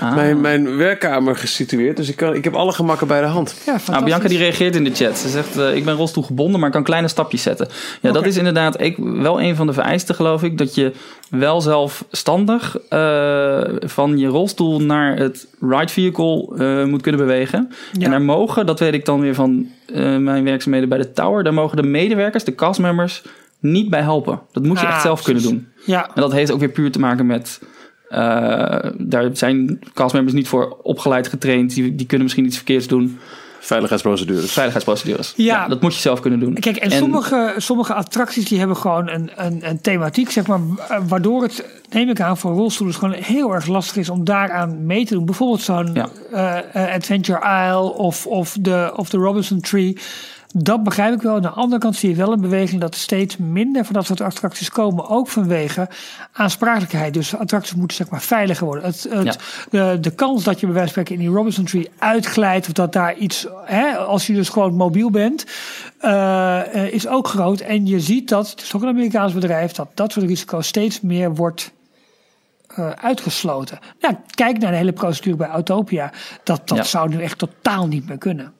Ah. mijn, mijn werkkamer gesitueerd. Dus ik, kan, ik heb alle gemakken bij de hand. Ja, Nou. Bianca die reageert in de chat. Ze zegt, eh, ik ben rolstoelgebonden, maar kan kleine stapjes zetten. Ja, dat is inderdaad ik, wel een van de vereisten, geloof ik. Dat je wel zelfstandig eh, van je rolstoel naar het ride vehicle eh, moet kunnen bewegen. Ja. En daar mogen, dat weet ik dan weer van eh, mijn werkzaamheden bij de Tower... daar mogen de medewerkers, de castmembers, niet bij helpen. Dat moet je Ah, echt zelf precies. kunnen doen. Ja, En dat heeft ook weer puur te maken met... eh, daar zijn castmembers niet voor opgeleid, getraind. Die, die kunnen misschien iets verkeerds doen. Veiligheidsprocedures. Veiligheidsprocedures. Ja. dat moet je zelf kunnen doen. Kijk, en, sommige, sommige attracties die hebben gewoon een, een, een thematiek, zeg maar, eh, waardoor het, neem ik aan, voor rolstoelers gewoon heel erg lastig is om daaraan mee te doen. Bijvoorbeeld zo'n Ja. eh, eh, Adventure Isle of, of, de, of de Robinson Tree. Dat begrijp ik wel. Aan de andere kant zie je wel een beweging dat steeds minder van dat soort attracties komen. Ook vanwege aansprakelijkheid. Dus attracties moeten zeg maar veiliger worden. Het, het, de, de kans dat je bij wijze van spreken in die Robinson Tree uitglijdt. Of dat daar iets, hè, als je dus gewoon mobiel bent, eh, eh, is ook groot. En je ziet dat, het is ook een Amerikaans bedrijf, dat dat soort risico's steeds meer wordt eh, uitgesloten. Ja, kijk naar de hele procedure bij Autopia. Dat, dat Ja. zou nu echt totaal niet meer kunnen.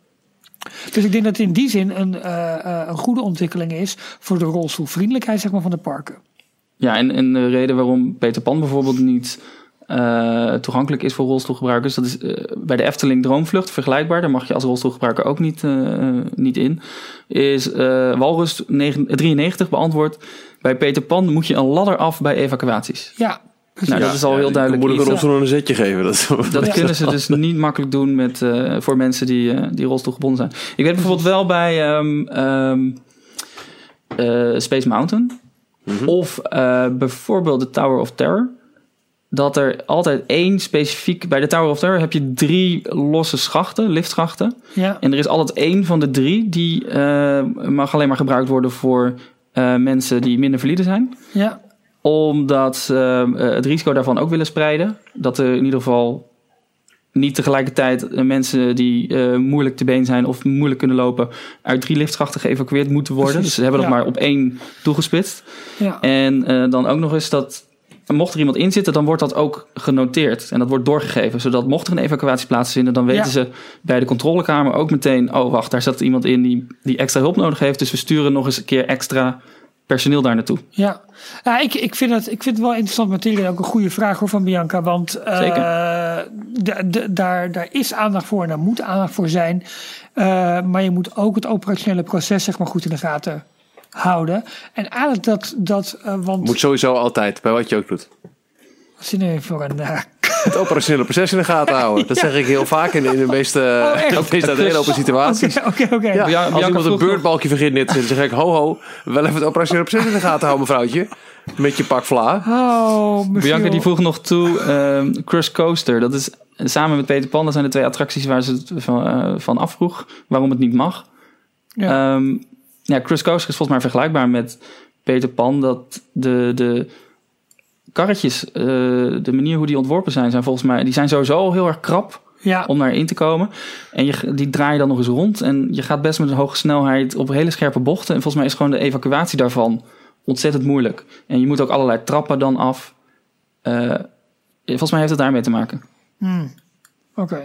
Dus ik denk dat het in die zin een, eh, eh, een goede ontwikkeling is voor de rolstoelvriendelijkheid zeg maar, van de parken. Ja, en, en de reden waarom Peter Pan bijvoorbeeld niet eh, toegankelijk is voor rolstoelgebruikers, dat is bij de Efteling Droomvlucht vergelijkbaar. Daar mag je als rolstoelgebruiker ook niet, niet in. Is Walrus 9 93 beantwoord. Bij Peter Pan moet je een ladder af bij evacuaties. Ja, Nou, dat is al heel Dan duidelijk. moet ik een rolstoel een zetje geven. Dat, Dat kunnen ze dus niet makkelijk doen met, eh, voor mensen die, eh, die rolstoelgebonden zijn. Ik weet bijvoorbeeld wel bij ehm, ehm, eh, Space Mountain of eh, bijvoorbeeld de Tower of Terror. Dat er altijd één specifiek... Bij de Tower of Terror heb je drie losse schachten, liftschachten. ja. En er is altijd één van de drie die eh, mag alleen maar gebruikt worden voor eh, mensen die minder valide zijn ja. Omdat ze eh, het risico daarvan ook willen spreiden. Dat er in ieder geval niet tegelijkertijd mensen die eh, moeilijk te been zijn of moeilijk kunnen lopen uit drie liftschachten geëvacueerd moeten worden. Precies, Dus ze hebben dat ja. maar op één toegespitst. ja. En eh, dan ook nog eens dat mocht er iemand in zitten, dan wordt dat ook genoteerd. En dat wordt doorgegeven. Zodat mocht er een evacuatie plaatsvinden, dan weten Ja. ze bij de controlekamer ook meteen... oh wacht, daar zat iemand in die, die extra hulp nodig heeft. Dus we sturen nog eens een keer extra personeel daar naartoe. Ja, ja ik, ik, vind het, ik vind het wel interessant materie en ook een goede vraag hoor van Bianca. Want eh, Zeker. daar, daar is aandacht voor en daar moet aandacht voor zijn. Eh, maar je moet ook het operationele proces zeg maar, goed in de gaten houden. En eigenlijk dat, dat eh, want Moet sowieso altijd, bij wat je ook doet. Is er nu voor een... Het operationele proces in de gaten houden. Dat zeg ik heel vaak in, in de meeste, Oh, echt? de meeste uiteenlopende situaties. Oké, oké, oké. Ja, Bianca als iemand een beurtbalkje vergeet zetten, dan zeg ik: ho, ho, wel even het operationele proces in de gaten houden, mevrouwtje. Met je pak vla. Oh. Bianca die vroeg nog toe, ehm Crush Coaster. Dat is samen met Peter Pan, dat zijn de twee attracties waar ze het van, eh, van afvroeg. Waarom het niet mag. Ja. Ehm, ja, Crush Coaster is volgens mij vergelijkbaar met Peter Pan. Dat de, de karretjes, eh, de manier hoe die ontworpen zijn, zijn volgens mij... Die zijn sowieso heel erg krap ja, om naar in te komen. En je, die draai je dan nog eens rond. En je gaat best met een hoge snelheid op hele scherpe bochten. En volgens mij is gewoon de evacuatie daarvan ontzettend moeilijk. En je moet ook allerlei trappen dan af. Eh, volgens mij heeft het daarmee te maken. oké.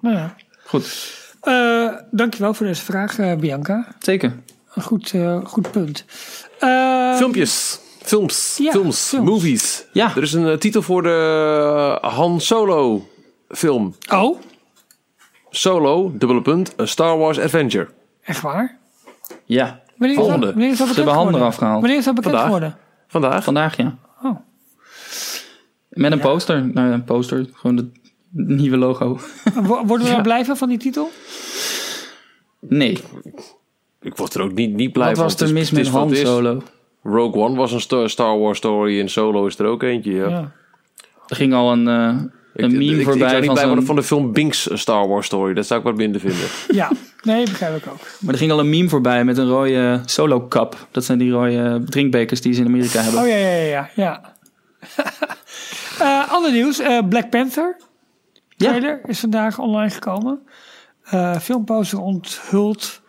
Nou ja. Goed, Eh, dankjewel voor deze vraag, Bianca. zeker. Een goed, eh, goed punt. Eh, Filmpjes. Films. Ja, films. films. Movies. Ja. Er is een eh, titel voor de Han Solo film. Oh, Solo, dubbele punt, A Star Wars Adventure. echt waar? Ja, Wanneer is dat, Volgende. wanneer is dat Ze hebben handen geworden? eraf gehaald. Wanneer is dat bekend Vandaag. geworden? Vandaag. vandaag ja. Oh. Met een poster. Nou, een poster. Gewoon het nieuwe logo. Wo- Worden we Ja. blijven van die titel? Nee, Ik word er ook niet, niet blij wat van. was Het er is- mis met wat Han. Solo? Rogue One was een Star Wars story en Solo is er ook eentje. Ja. Ja. Er ging al een, eh, Ik, een ik, meme ik, ik voorbij zou niet van worden van de film Binks Star Wars story. Dat zou ik wat minder vinden. ja, nee, begrijp ik ook. Maar er ging al een meme voorbij met een rode Solo Cup. Dat zijn die rode drinkbekers die ze in Amerika hebben. Oh ja, ja, ja, ja. ja. Eh, ander nieuws, eh, Black Panther Ja. trailer is vandaag online gekomen. Eh filmposter onthuld.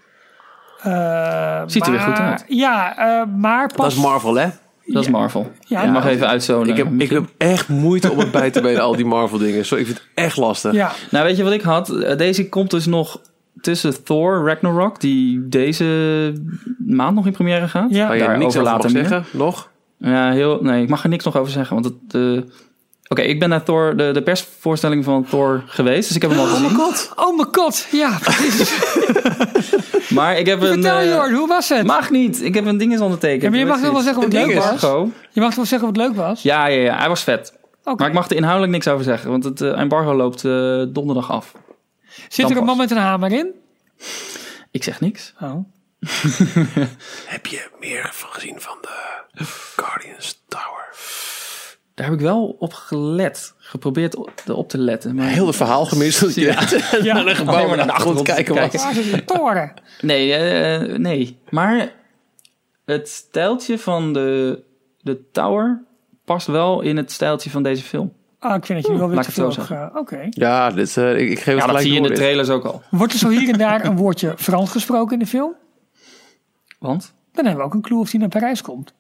Eh, Ziet er weer goed uit. Ja, eh, maar pas... Dat is Marvel, hè? Dat is Ja. Marvel. Ja, je mag ja. even uitzonen. Ik heb, ik heb echt moeite om het bij te benen, al die Marvel dingen. Zo, ik vind het echt lastig. Ja, Nou, weet je wat ik had? Eh, Deze komt dus nog tussen Thor Ragnarok, die deze maand nog in première gaat. Ja. Waar je niks over meer. zeggen, nog? Ja, heel, nee, ik mag er niks nog over zeggen. Want het, eh, Oké, ik ben naar Thor, de, de persvoorstelling van Thor geweest, dus ik heb hem al gezien. god. Oh mijn god. Ja, precies. Maar ik heb een. Vertel eh, Jord, hoe was het? Mag niet, ik heb een ding eens ondertekend. Ja, maar je mag wel zeggen wat Het leuk was. Je mag wel zeggen wat leuk was. Ja, ja, ja, hij was vet. Oké. Maar ik mag er inhoudelijk niks over zeggen, want het eh, embargo loopt eh, donderdag af. Zit er een man met een hamer in? Ik zeg niks. Oh. Heb je meer van gezien van de? Daar heb ik wel op gelet. Geprobeerd op, op te letten. Maar... Heel het verhaal gemist. Dat je Ja. naar een gebouw maar naar de achtergrond kijken was. Waar toren? Nee, eh, nee. Maar het stijltje van de, de tower past wel in het stijltje van deze film. Ah, ik vind dat je nu wel weer te het veel... eh, Oké. Ja, dit, eh, ik, ik geef het Ja, dat zie je in de trailers ook al. Wordt er zo hier en daar een woordje Frans gesproken in de film? Want? Dan hebben we ook een clue of hij naar Parijs komt.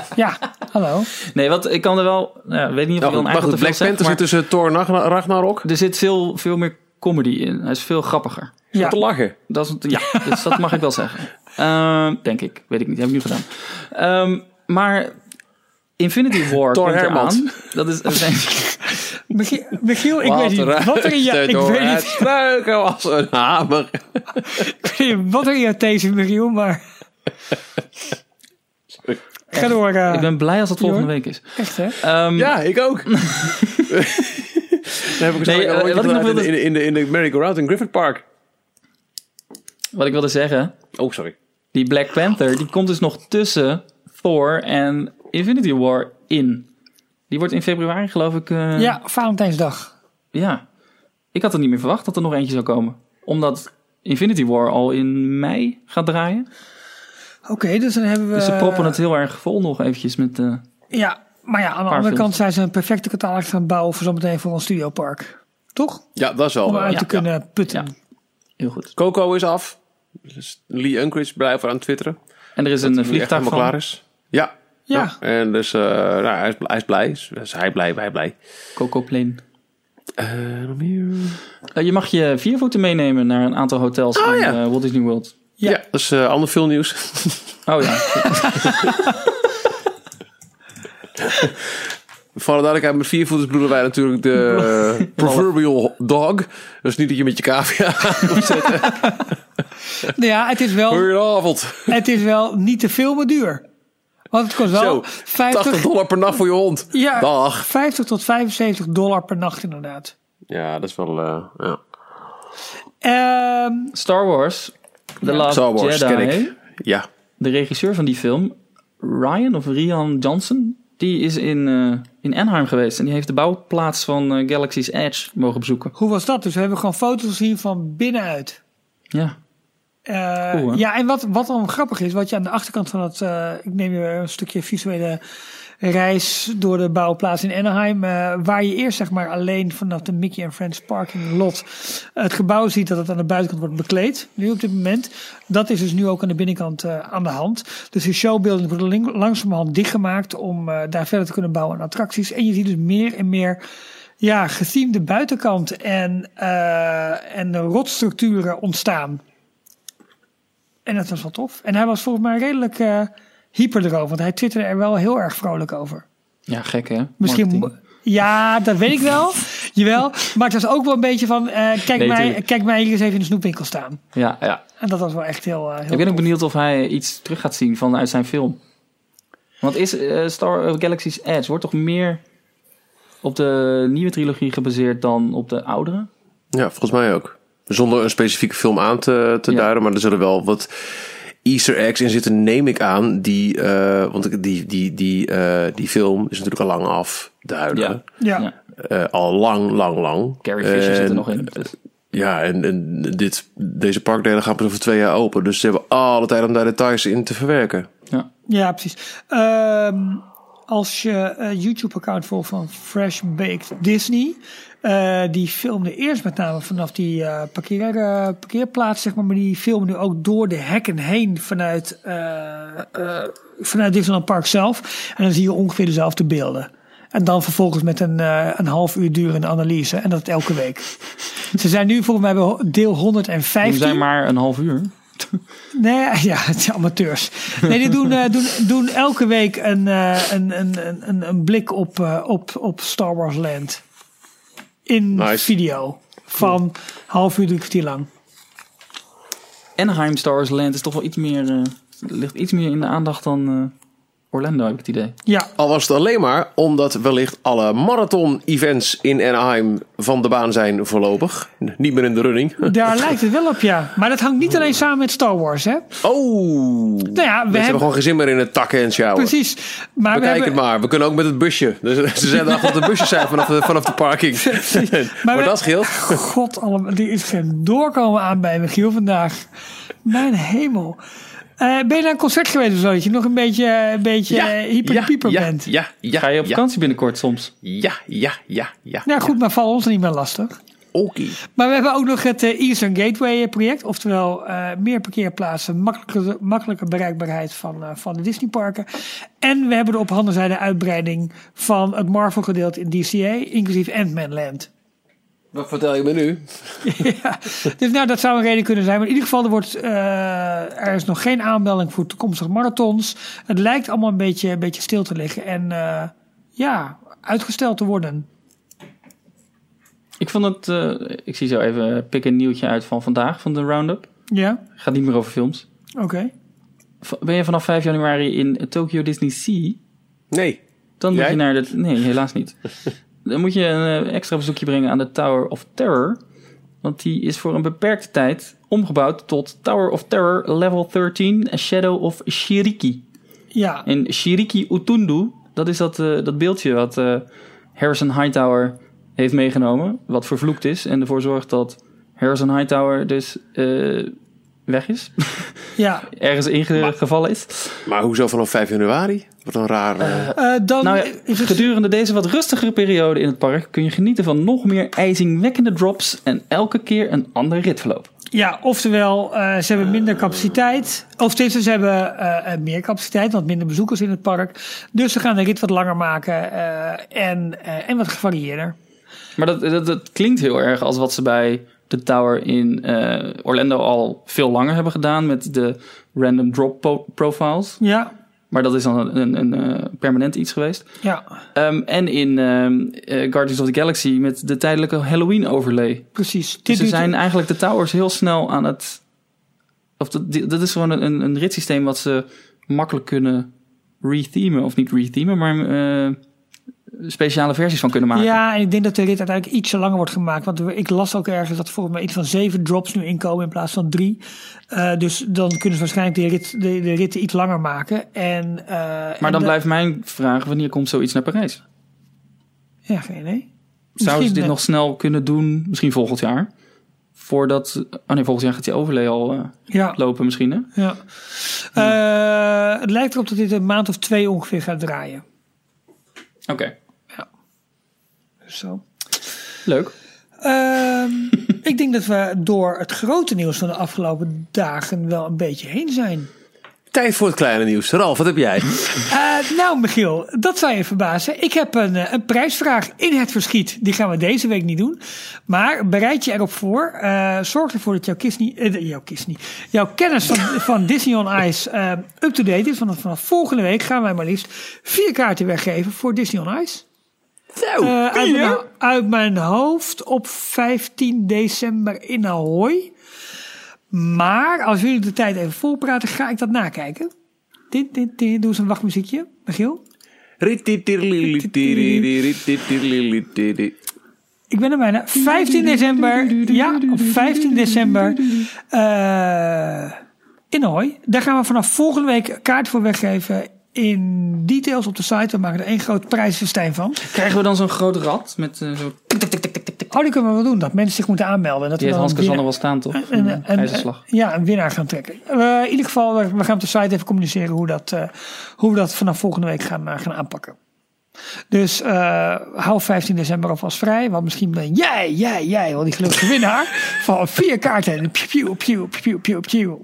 Ja, hallo. Nee, wat ik kan er wel. Ja, weet niet of ik Nou, dan maar eigenlijk Black Panther maar zit tussen Thor en Ragnar- Ragnarok. Er zit veel, veel meer comedy in. Hij is veel grappiger. Ja. Te lachen. Dat is, ja, dus dat mag ik wel zeggen. Ehm, denk ik. Weet ik niet. Heb ik nu gedaan. Ehm, maar Infinity War Thor komt Hermans. eraan. Dat is, dat zijn- Michiel, Michiel, ik weet niet wat er in je, ik weet Het niet, struiken was een hamer. ik weet niet wat er in je is, Michiel, maar... Ga door. eh, ik ben blij als het volgende week is. Echt, hè? Ehm, Ja, ik ook. Dan heb ik Nee, eh, een wat ik nog wilde- in, de- in, de, in de merry-go-round in Griffith Park. Wat ik wilde zeggen. Oh, sorry. Die Black Panther, die komt dus nog tussen Thor en Infinity War in. Die wordt in februari, geloof ik. eh, Ja, Valentijnsdag. Ja. Ik had er niet meer verwacht dat er nog eentje zou komen. Omdat Infinity War al in mei gaat draaien. Oké, dus dan hebben we... Dus ze proppen het heel erg vol nog eventjes met... eh, Ja, maar ja, aan de andere films. kant zijn ze een perfecte catalogus gaan bouwen voor zometeen voor een studiopark. Toch? Ja, dat is wel Om uit Ja. te kunnen putten. Ja. heel goed. Coco is af. Dus Lee Unkrich blijft aan twitteren. En er is Dat een vliegtuig van. klaar is. Ja. Ja. En dus, eh, nou, hij, is, hij is blij. Dus hij blij, wij blij. Coco Plane. Eh, nog meer? Eh, je mag je viervoeten meenemen naar een aantal hotels Oh, in ja. eh, Walt Disney World. Ja, Ja. dat is eh, ander veel nieuws. Oh ja. Voor de duidelijkheid, met viervoeters bedoelen wij natuurlijk de eh, proverbial dog. Dus niet dat je met je cavia moet zetten. Nou ja, het is wel, Goedenavond. het is wel niet te veel, maar duur. Want het kost wel Zo, 50, 80 dollar per nacht voor je hond. ja, Dag. 50 tot 75 dollar per nacht inderdaad. Ja, dat is wel... eh, ja. Ehm, Star Wars. The Last Star Wars, Jedi. ken ik. Ja. De regisseur van die film, Ryan of Rian Johnson, die is in, eh, in Anaheim geweest. En die heeft de bouwplaats van eh, Galaxy's Edge mogen bezoeken. hoe was dat? Dus we hebben gewoon foto's gezien van binnenuit. Ja. Eh, ja, en wat, wat dan grappig is, wat je aan de achterkant van het, eh, ik neem je een stukje visuele reis door de bouwplaats in Anaheim, eh, waar je eerst zeg maar alleen vanaf de Mickey and Friends parking lot het gebouw ziet dat het aan de buitenkant wordt bekleed, nu op dit moment. Dat is dus nu ook aan de binnenkant eh, aan de hand. Dus de showbuilding wordt langzamerhand dichtgemaakt om eh, daar verder te kunnen bouwen aan attracties. En je ziet dus meer en meer ja, gethemde buitenkant en, eh en rotstructuren ontstaan. En dat was wel tof. En hij was volgens mij redelijk eh, hyper erover. Want hij twitterde er wel heel erg vrolijk over. Ja, gek hè? Misschien... Ja, dat weet ik wel. Jawel. Maar het was ook wel een beetje van... eh, kijk, Nee, mij, tuurlijk. kijk mij hier eens even in de snoepwinkel staan. Ja, ja. En dat was wel echt heel... eh, heel Ik ben ook benieuwd of hij iets terug gaat zien vanuit zijn film. Want is eh, Star Galaxy's Edge wordt toch meer op de nieuwe trilogie gebaseerd dan op de oudere? ja, volgens mij ook. Zonder een specifieke film aan te, te Ja. duiden. Maar er zullen wel wat easter eggs in zitten, neem ik aan. Die, eh, want die, die, die, eh, die film is natuurlijk al lang af. De huidige. Ja. Ja. Eh, al lang, lang, lang. Carrie Fisher zit er nog in. Ja, en, en dit, deze parkdelen gaan pas over twee jaar open. Dus ze hebben alle tijd om daar details in te verwerken. Ja. Ja, precies. Ehm, als je YouTube-account volgt van Fresh Baked Disney. Eh, die filmde eerst met name vanaf die eh, parkeer, eh, parkeerplaats, zeg maar. Maar die filmen nu ook door de hekken heen vanuit, vanuit Disneyland Park zelf. En dan zie je ongeveer dezelfde beelden. En dan vervolgens met een, een half uur durende analyse. En dat elke week. Ze zijn nu volgens mij bij deel Die 115. zijn maar een half uur. Nee, ja, het zijn amateurs. Nee, die doen, doen, doen elke week een, een, een, een- een, blik op, op, op Star Wars Land. In Nice. video. Van half uur, drie kwartier lang. Anaheim Star Wars Land is toch wel iets meer, eh, ligt iets meer in de aandacht dan eh, Orlando, heb ik het idee. Ja, Al was het alleen maar omdat wellicht alle marathon-events in Anaheim van de baan zijn voorlopig. Niet meer in de running. daar lijkt het wel op, ja. Maar dat hangt niet alleen samen met Star Wars, hè? Oh! Nou ja, we hebben hebben... gewoon geen zin meer in het takken en sjouwen. Precies. Maar we, hebben, het maar. We kunnen ook met het busje. Dus, ze zijn erachter dat er busjes zijn vanaf de, vanaf de parking. maar we- dat scheelt. God, allemaal, die is geen doorkomen aan bij Michiel vandaag. Mijn hemel. Eh, ben je naar een concert geweest of zo? Dat je nog een beetje, een beetje eh, hyper de pieper ja, bent? Ja, ja, Ga je op ja, vakantie binnenkort soms? Ja, ja, ja, ja. Ja, goed, maar val ons niet meer lastig. Oké. Maar we hebben ook nog het eh, Eastern Gateway project. Oftewel eh, meer parkeerplaatsen, makkelijke, makkelijke bereikbaarheid van, eh, van de Disneyparken. En we hebben de op handen zijde uitbreiding van het Marvel gedeelte in DCA, inclusief Ant-Man Land. Wat vertel je me nu? ja, dus nou, dat zou een reden kunnen zijn. Maar in ieder geval, er, wordt, eh, er is nog geen aanmelding voor toekomstige marathons. Het lijkt allemaal een beetje, een beetje stil te liggen. En eh, ja, uitgesteld te worden. Ik vond het, eh, ik zie zo even, pik een nieuwtje uit van vandaag, van de Roundup. Ja, Gaat niet meer over films. oké. Ben je vanaf 5 januari in Tokyo Disney Sea? Nee. Dan moet je naar de... Nee, helaas niet. Dan moet je een eh, extra bezoekje brengen aan de Tower of Terror. Want die is voor een beperkte tijd omgebouwd tot Tower of Terror Level 13 A Shadow of Shiriki. Ja, En Shiriki Utundu, dat is dat, eh, dat beeldje wat eh, Harrison Hightower heeft meegenomen. Wat vervloekt is en ervoor zorgt dat Harrison Hightower dus weg is. ja. Ergens ingevallen is. Maar hoezo vanaf 5 januari? Wat een raar... eh, Eh, dan Nou ja, is het... gedurende deze wat rustigere periode in het park kun je genieten van nog meer ijzingwekkende drops en elke keer een ander ritverloop. Ja, oftewel, eh, ze hebben minder capaciteit. Of tenminste, ze hebben eh, eh, meer capaciteit, want minder bezoekers in het park. Dus ze gaan de rit wat langer maken eh, en, eh, en wat gevarieerder. Maar dat, dat, dat klinkt heel erg als wat ze bij de Tower in eh, Orlando al veel langer hebben gedaan met de random drop profiles. Ja, Maar dat is dan een, een, een eh, permanent iets geweest. ja, Ehm, en in ehm, eh, Guardians of the Galaxy met de tijdelijke Halloween overlay. precies. Dus ze zijn eigenlijk de towers heel snel aan het. Of dat, dat is gewoon een, een ritssysteem wat ze makkelijk kunnen rethemen. Of niet rethemen, maar speciale versies van kunnen maken. Ja, en ik denk dat de rit uiteindelijk ietsje langer wordt gemaakt. Want ik las ook ergens dat er volgens mij iets van zeven drops nu inkomen in plaats van drie. Eh, dus dan kunnen ze waarschijnlijk de, rit, de, de ritten iets langer maken. En, eh, maar en dan de- blijft mijn vraag: wanneer komt zoiets naar Parijs? Ja, geen idee. Zouden ze dit nog snel kunnen doen? Misschien volgend jaar. Voordat. Oh nee, volgend jaar gaat die overlay al eh, Ja, lopen, misschien. Hè? ja. Het lijkt erop dat dit een maand of twee ongeveer gaat draaien. Oké, Zo. leuk. Ehm, ik denk dat we door het grote nieuws van de afgelopen dagen wel een beetje heen zijn. Tijd voor het kleine nieuws. Ralf, wat heb jij? Eh, nou, Michiel, dat zou je verbazen. Ik heb een, eh, een prijsvraag in het verschiet. Die gaan we deze week niet doen. Maar bereid je erop voor. Eh, zorg ervoor dat jouw, Disney, jouw, Disney, jouw kennis van, van Disney on Ice up-to-date is. Want vanaf volgende week gaan wij maar liefst vier kaarten weggeven voor Disney on Ice. Zo, Eh, uit, mijn, uit mijn hoofd op 15 december in Ahoy. Maar als jullie de tijd even volpraten, ga ik dat nakijken. Dit, dit, dit. Doe eens een wachtmuziekje, Michiel. Ik ben er bijna. 15 december. Ja, op 15 december. eh in Ahoy. Daar gaan we vanaf volgende week kaart voor weggeven. In details op de site. We maken er één groot prijsfestijn van. Krijgen we dan zo'n groot rad met eh, zo. Oh, die kunnen we wel doen. Dat mensen zich moeten aanmelden. Dat Die heeft dan Hans een Casander winnaar- wel staan, toch? een- Een, een- eh, ijzerslag. ja, een winnaar gaan trekken. Eh, in ieder geval, we, we gaan op de site even communiceren hoe, dat, eh, hoe we dat vanaf volgende week gaan, eh, gaan aanpakken. Dus eh, hou 15 december alvast vrij. Want misschien ben jij, jij, jij wel die gelukkige winnaar van vier kaarten. Piu, piu, piu, piu, piu, piu.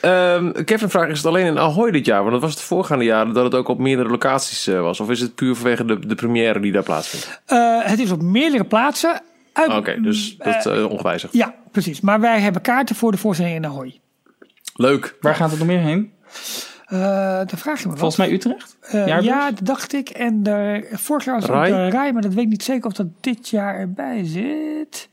Ehm, Kevin vraagt, is het alleen in Ahoy dit jaar? Want dat was het voorgaande jaar dat het ook op meerdere locaties eh, was. Of is het puur vanwege de, de première die daar plaatsvindt? Eh, het is op meerdere plaatsen. Uit- Oké, dus dat is eh, ongewijzigd. Ja, precies. Maar wij hebben kaarten voor de voorstelling in Ahoy. Leuk. Waar gaat het nog meer heen? Eh dan vraag je me wat. Volgens mij Utrecht? Ja, dat dacht ik. En de, vorig jaar was het Rai? Rai, maar dat weet ik niet zeker of dat dit jaar erbij zit.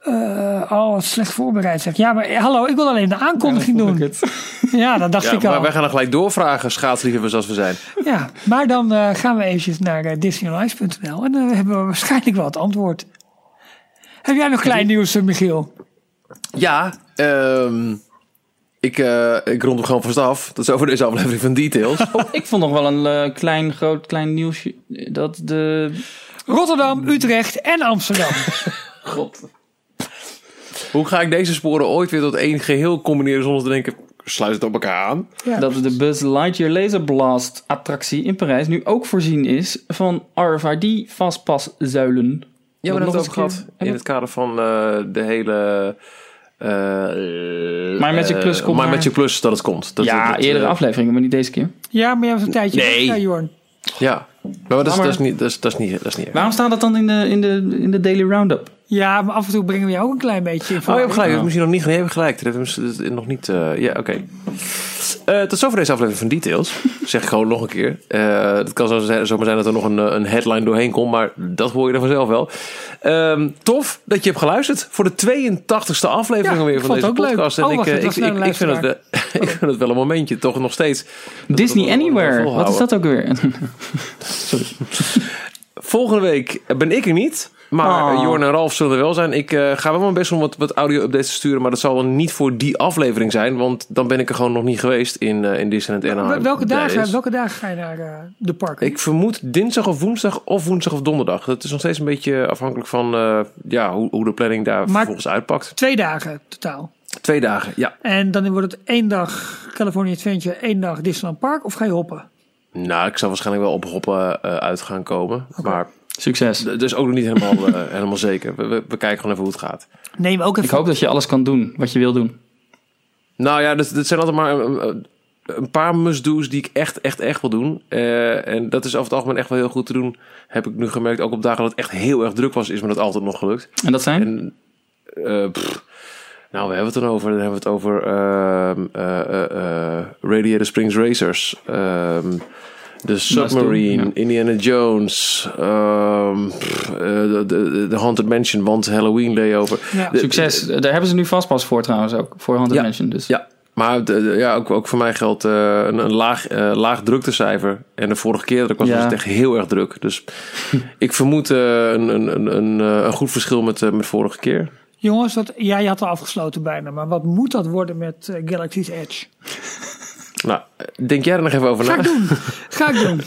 Eh, oh, wat slecht voorbereid zeg. Ja, maar hallo, ik wil alleen de aankondiging Ja, doen. vond ik het. Ja, dat dacht Ja, ik al. maar wij gaan dan gelijk doorvragen, schaatsliefhebbers als we zijn. Ja, maar dan eh, gaan we eventjes naar uh, disneyonice.nl en dan hebben we waarschijnlijk wel het antwoord. Heb jij nog klein nieuws, Michiel? Ja, ehm, ik, eh, ik rond hem gewoon vast af. Dat is over deze aflevering van Details. Ik vond nog wel een eh, klein, groot, klein nieuwsje. Dat de. Rotterdam, Utrecht en Amsterdam. God. Hoe ga ik deze sporen ooit weer tot één geheel combineren zonder te denken, sluit het op elkaar aan? Ja. Dat de Buzz Lightyear Laser Blast attractie in Parijs nu ook voorzien is van RFID vastpaszuilen. Ja, hebben eens over een gehad. In het kader van eh, de hele... eh My Magic Plus eh, komt My maar- Magic Plus, dat het komt. Dat, ja, dat, eerdere eh, afleveringen, maar niet deze keer. Ja, maar jij was een tijdje Nee. ja, Jorn. Ja, maar dat is, maar- dat is niet, dat is, dat is niet, dat is niet erg. Waarom staat dat dan in de, in de, in de Daily Roundup? Ja, maar af en toe brengen we jou ook een klein beetje in Oh, je hebt gelijk. Dat misschien nog niet. Nee, je hebt gelijk. Dat hebben we nog niet. eh, ja, oké. Eh, tot zover deze aflevering van Details. zeg ik gewoon nog een keer. Eh, het kan zo zijn, zomaar zijn dat er nog een, een headline doorheen komt, maar dat hoor je er vanzelf wel. Ehm, tof dat je hebt geluisterd voor de 82e aflevering Ja, ik van deze leuk. podcast. En Oh, ik, ik, ik, vind het, wel- ik vind het wel een momentje, toch nog steeds. Disney Anywhere. Wat is dat ook weer? Volgende week ben ik er niet. Maar Oh. Jorn en Ralf zullen er wel zijn. Ik eh, ga wel mijn best om wat, wat audio-updates te sturen. Maar dat zal dan niet voor die aflevering zijn. Want dan ben ik er gewoon nog niet geweest in, eh in Disneyland Anaheim. Welke dagen, welke dagen ga je naar de parken? Ik vermoed dinsdag of woensdag of woensdag of donderdag. Dat is nog steeds een beetje afhankelijk van ja, hoe, hoe de planning daar Maar- vervolgens uitpakt. Twee dagen totaal. Twee dagen, ja. En dan wordt het één dag California Adventure, één dag Disneyland Park. Of ga je hoppen? Nou, ik zal waarschijnlijk wel op hoppen uit gaan komen. Maar Succes. d- dus ook nog niet helemaal, eh, helemaal zeker. We, we, we kijken gewoon even hoe het gaat. Neem ook even. Ik hoop dat je alles kan doen wat je wil doen. Nou ja, dat, dat zijn altijd maar een, een- een paar must-do's die ik echt, echt, echt wil doen. Eh, en dat is over het algemeen echt wel heel goed te doen. Heb ik nu gemerkt, ook op dagen dat het echt heel erg druk was, is me dat altijd nog gelukt. En dat zijn? En, eh, pff, nou, we hebben het dan over. Dan hebben we het over ehm, eh, eh, eh, Radiator Springs Racers. De Submarine, ja. Indiana Jones, ehm, pff, eh, de, de, de Haunted Mansion, want Halloween layover. Ja. De- Succes. Daar hebben ze nu vastpas voor trouwens ook. Voor Haunted Ja. Mansion. Dus. Ja, maar de- de- ja, ook, ook voor mij geldt eh, een, een laag, eh, laag druktecijfer. En de vorige keer dat ik was, Ja. was het echt heel erg druk. Dus ik vermoed een, een, een, een, een goed verschil met, met vorige keer. Jongens, wat, ja, je had al afgesloten bijna. Maar wat moet dat worden met Galaxy's Edge? Nou, denk jij er nog even over Ga na? ik doen. Ga ik doen.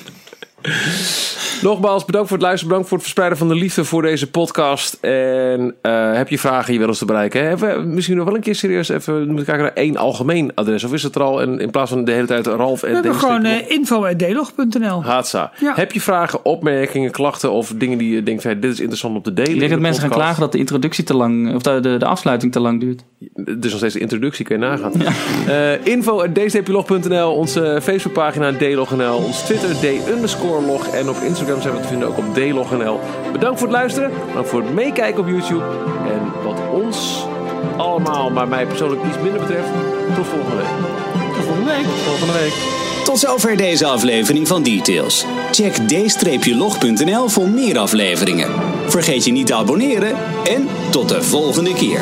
Nogmaals, bedankt voor het luisteren. Bedankt voor het verspreiden van de liefde voor deze podcast. En eh, heb je vragen, je wil ons te bereiken. Hebben we misschien nog wel een keer serieus even moeten kijken naar één algemeen adres? Of is het er al en in plaats van de hele tijd Ralf en We hebben gewoon Stickler? eh, info.delog.nl. Haatsa. Ja. Heb je vragen, opmerkingen, klachten of dingen die je denkt, hey, dit is interessant om te delen? Ik denk dat de mensen gaan klagen dat de introductie te lang, of de, de, de afsluiting te lang duurt. Dus nog steeds de introductie, kun je nagaan. Eh info at dstplog.nl, onze Facebookpagina dlog.nl, ons Twitter d_log en op Instagram zijn we te vinden ook op dlog.nl. Bedankt voor het luisteren, bedankt voor het meekijken op YouTube. En wat ons allemaal, maar mij persoonlijk iets minder betreft, tot volgende week. Tot volgende week. Volgende week. Tot zover deze aflevering van Details. Check d-log.nl voor meer afleveringen. Vergeet je niet te abonneren en tot de volgende keer.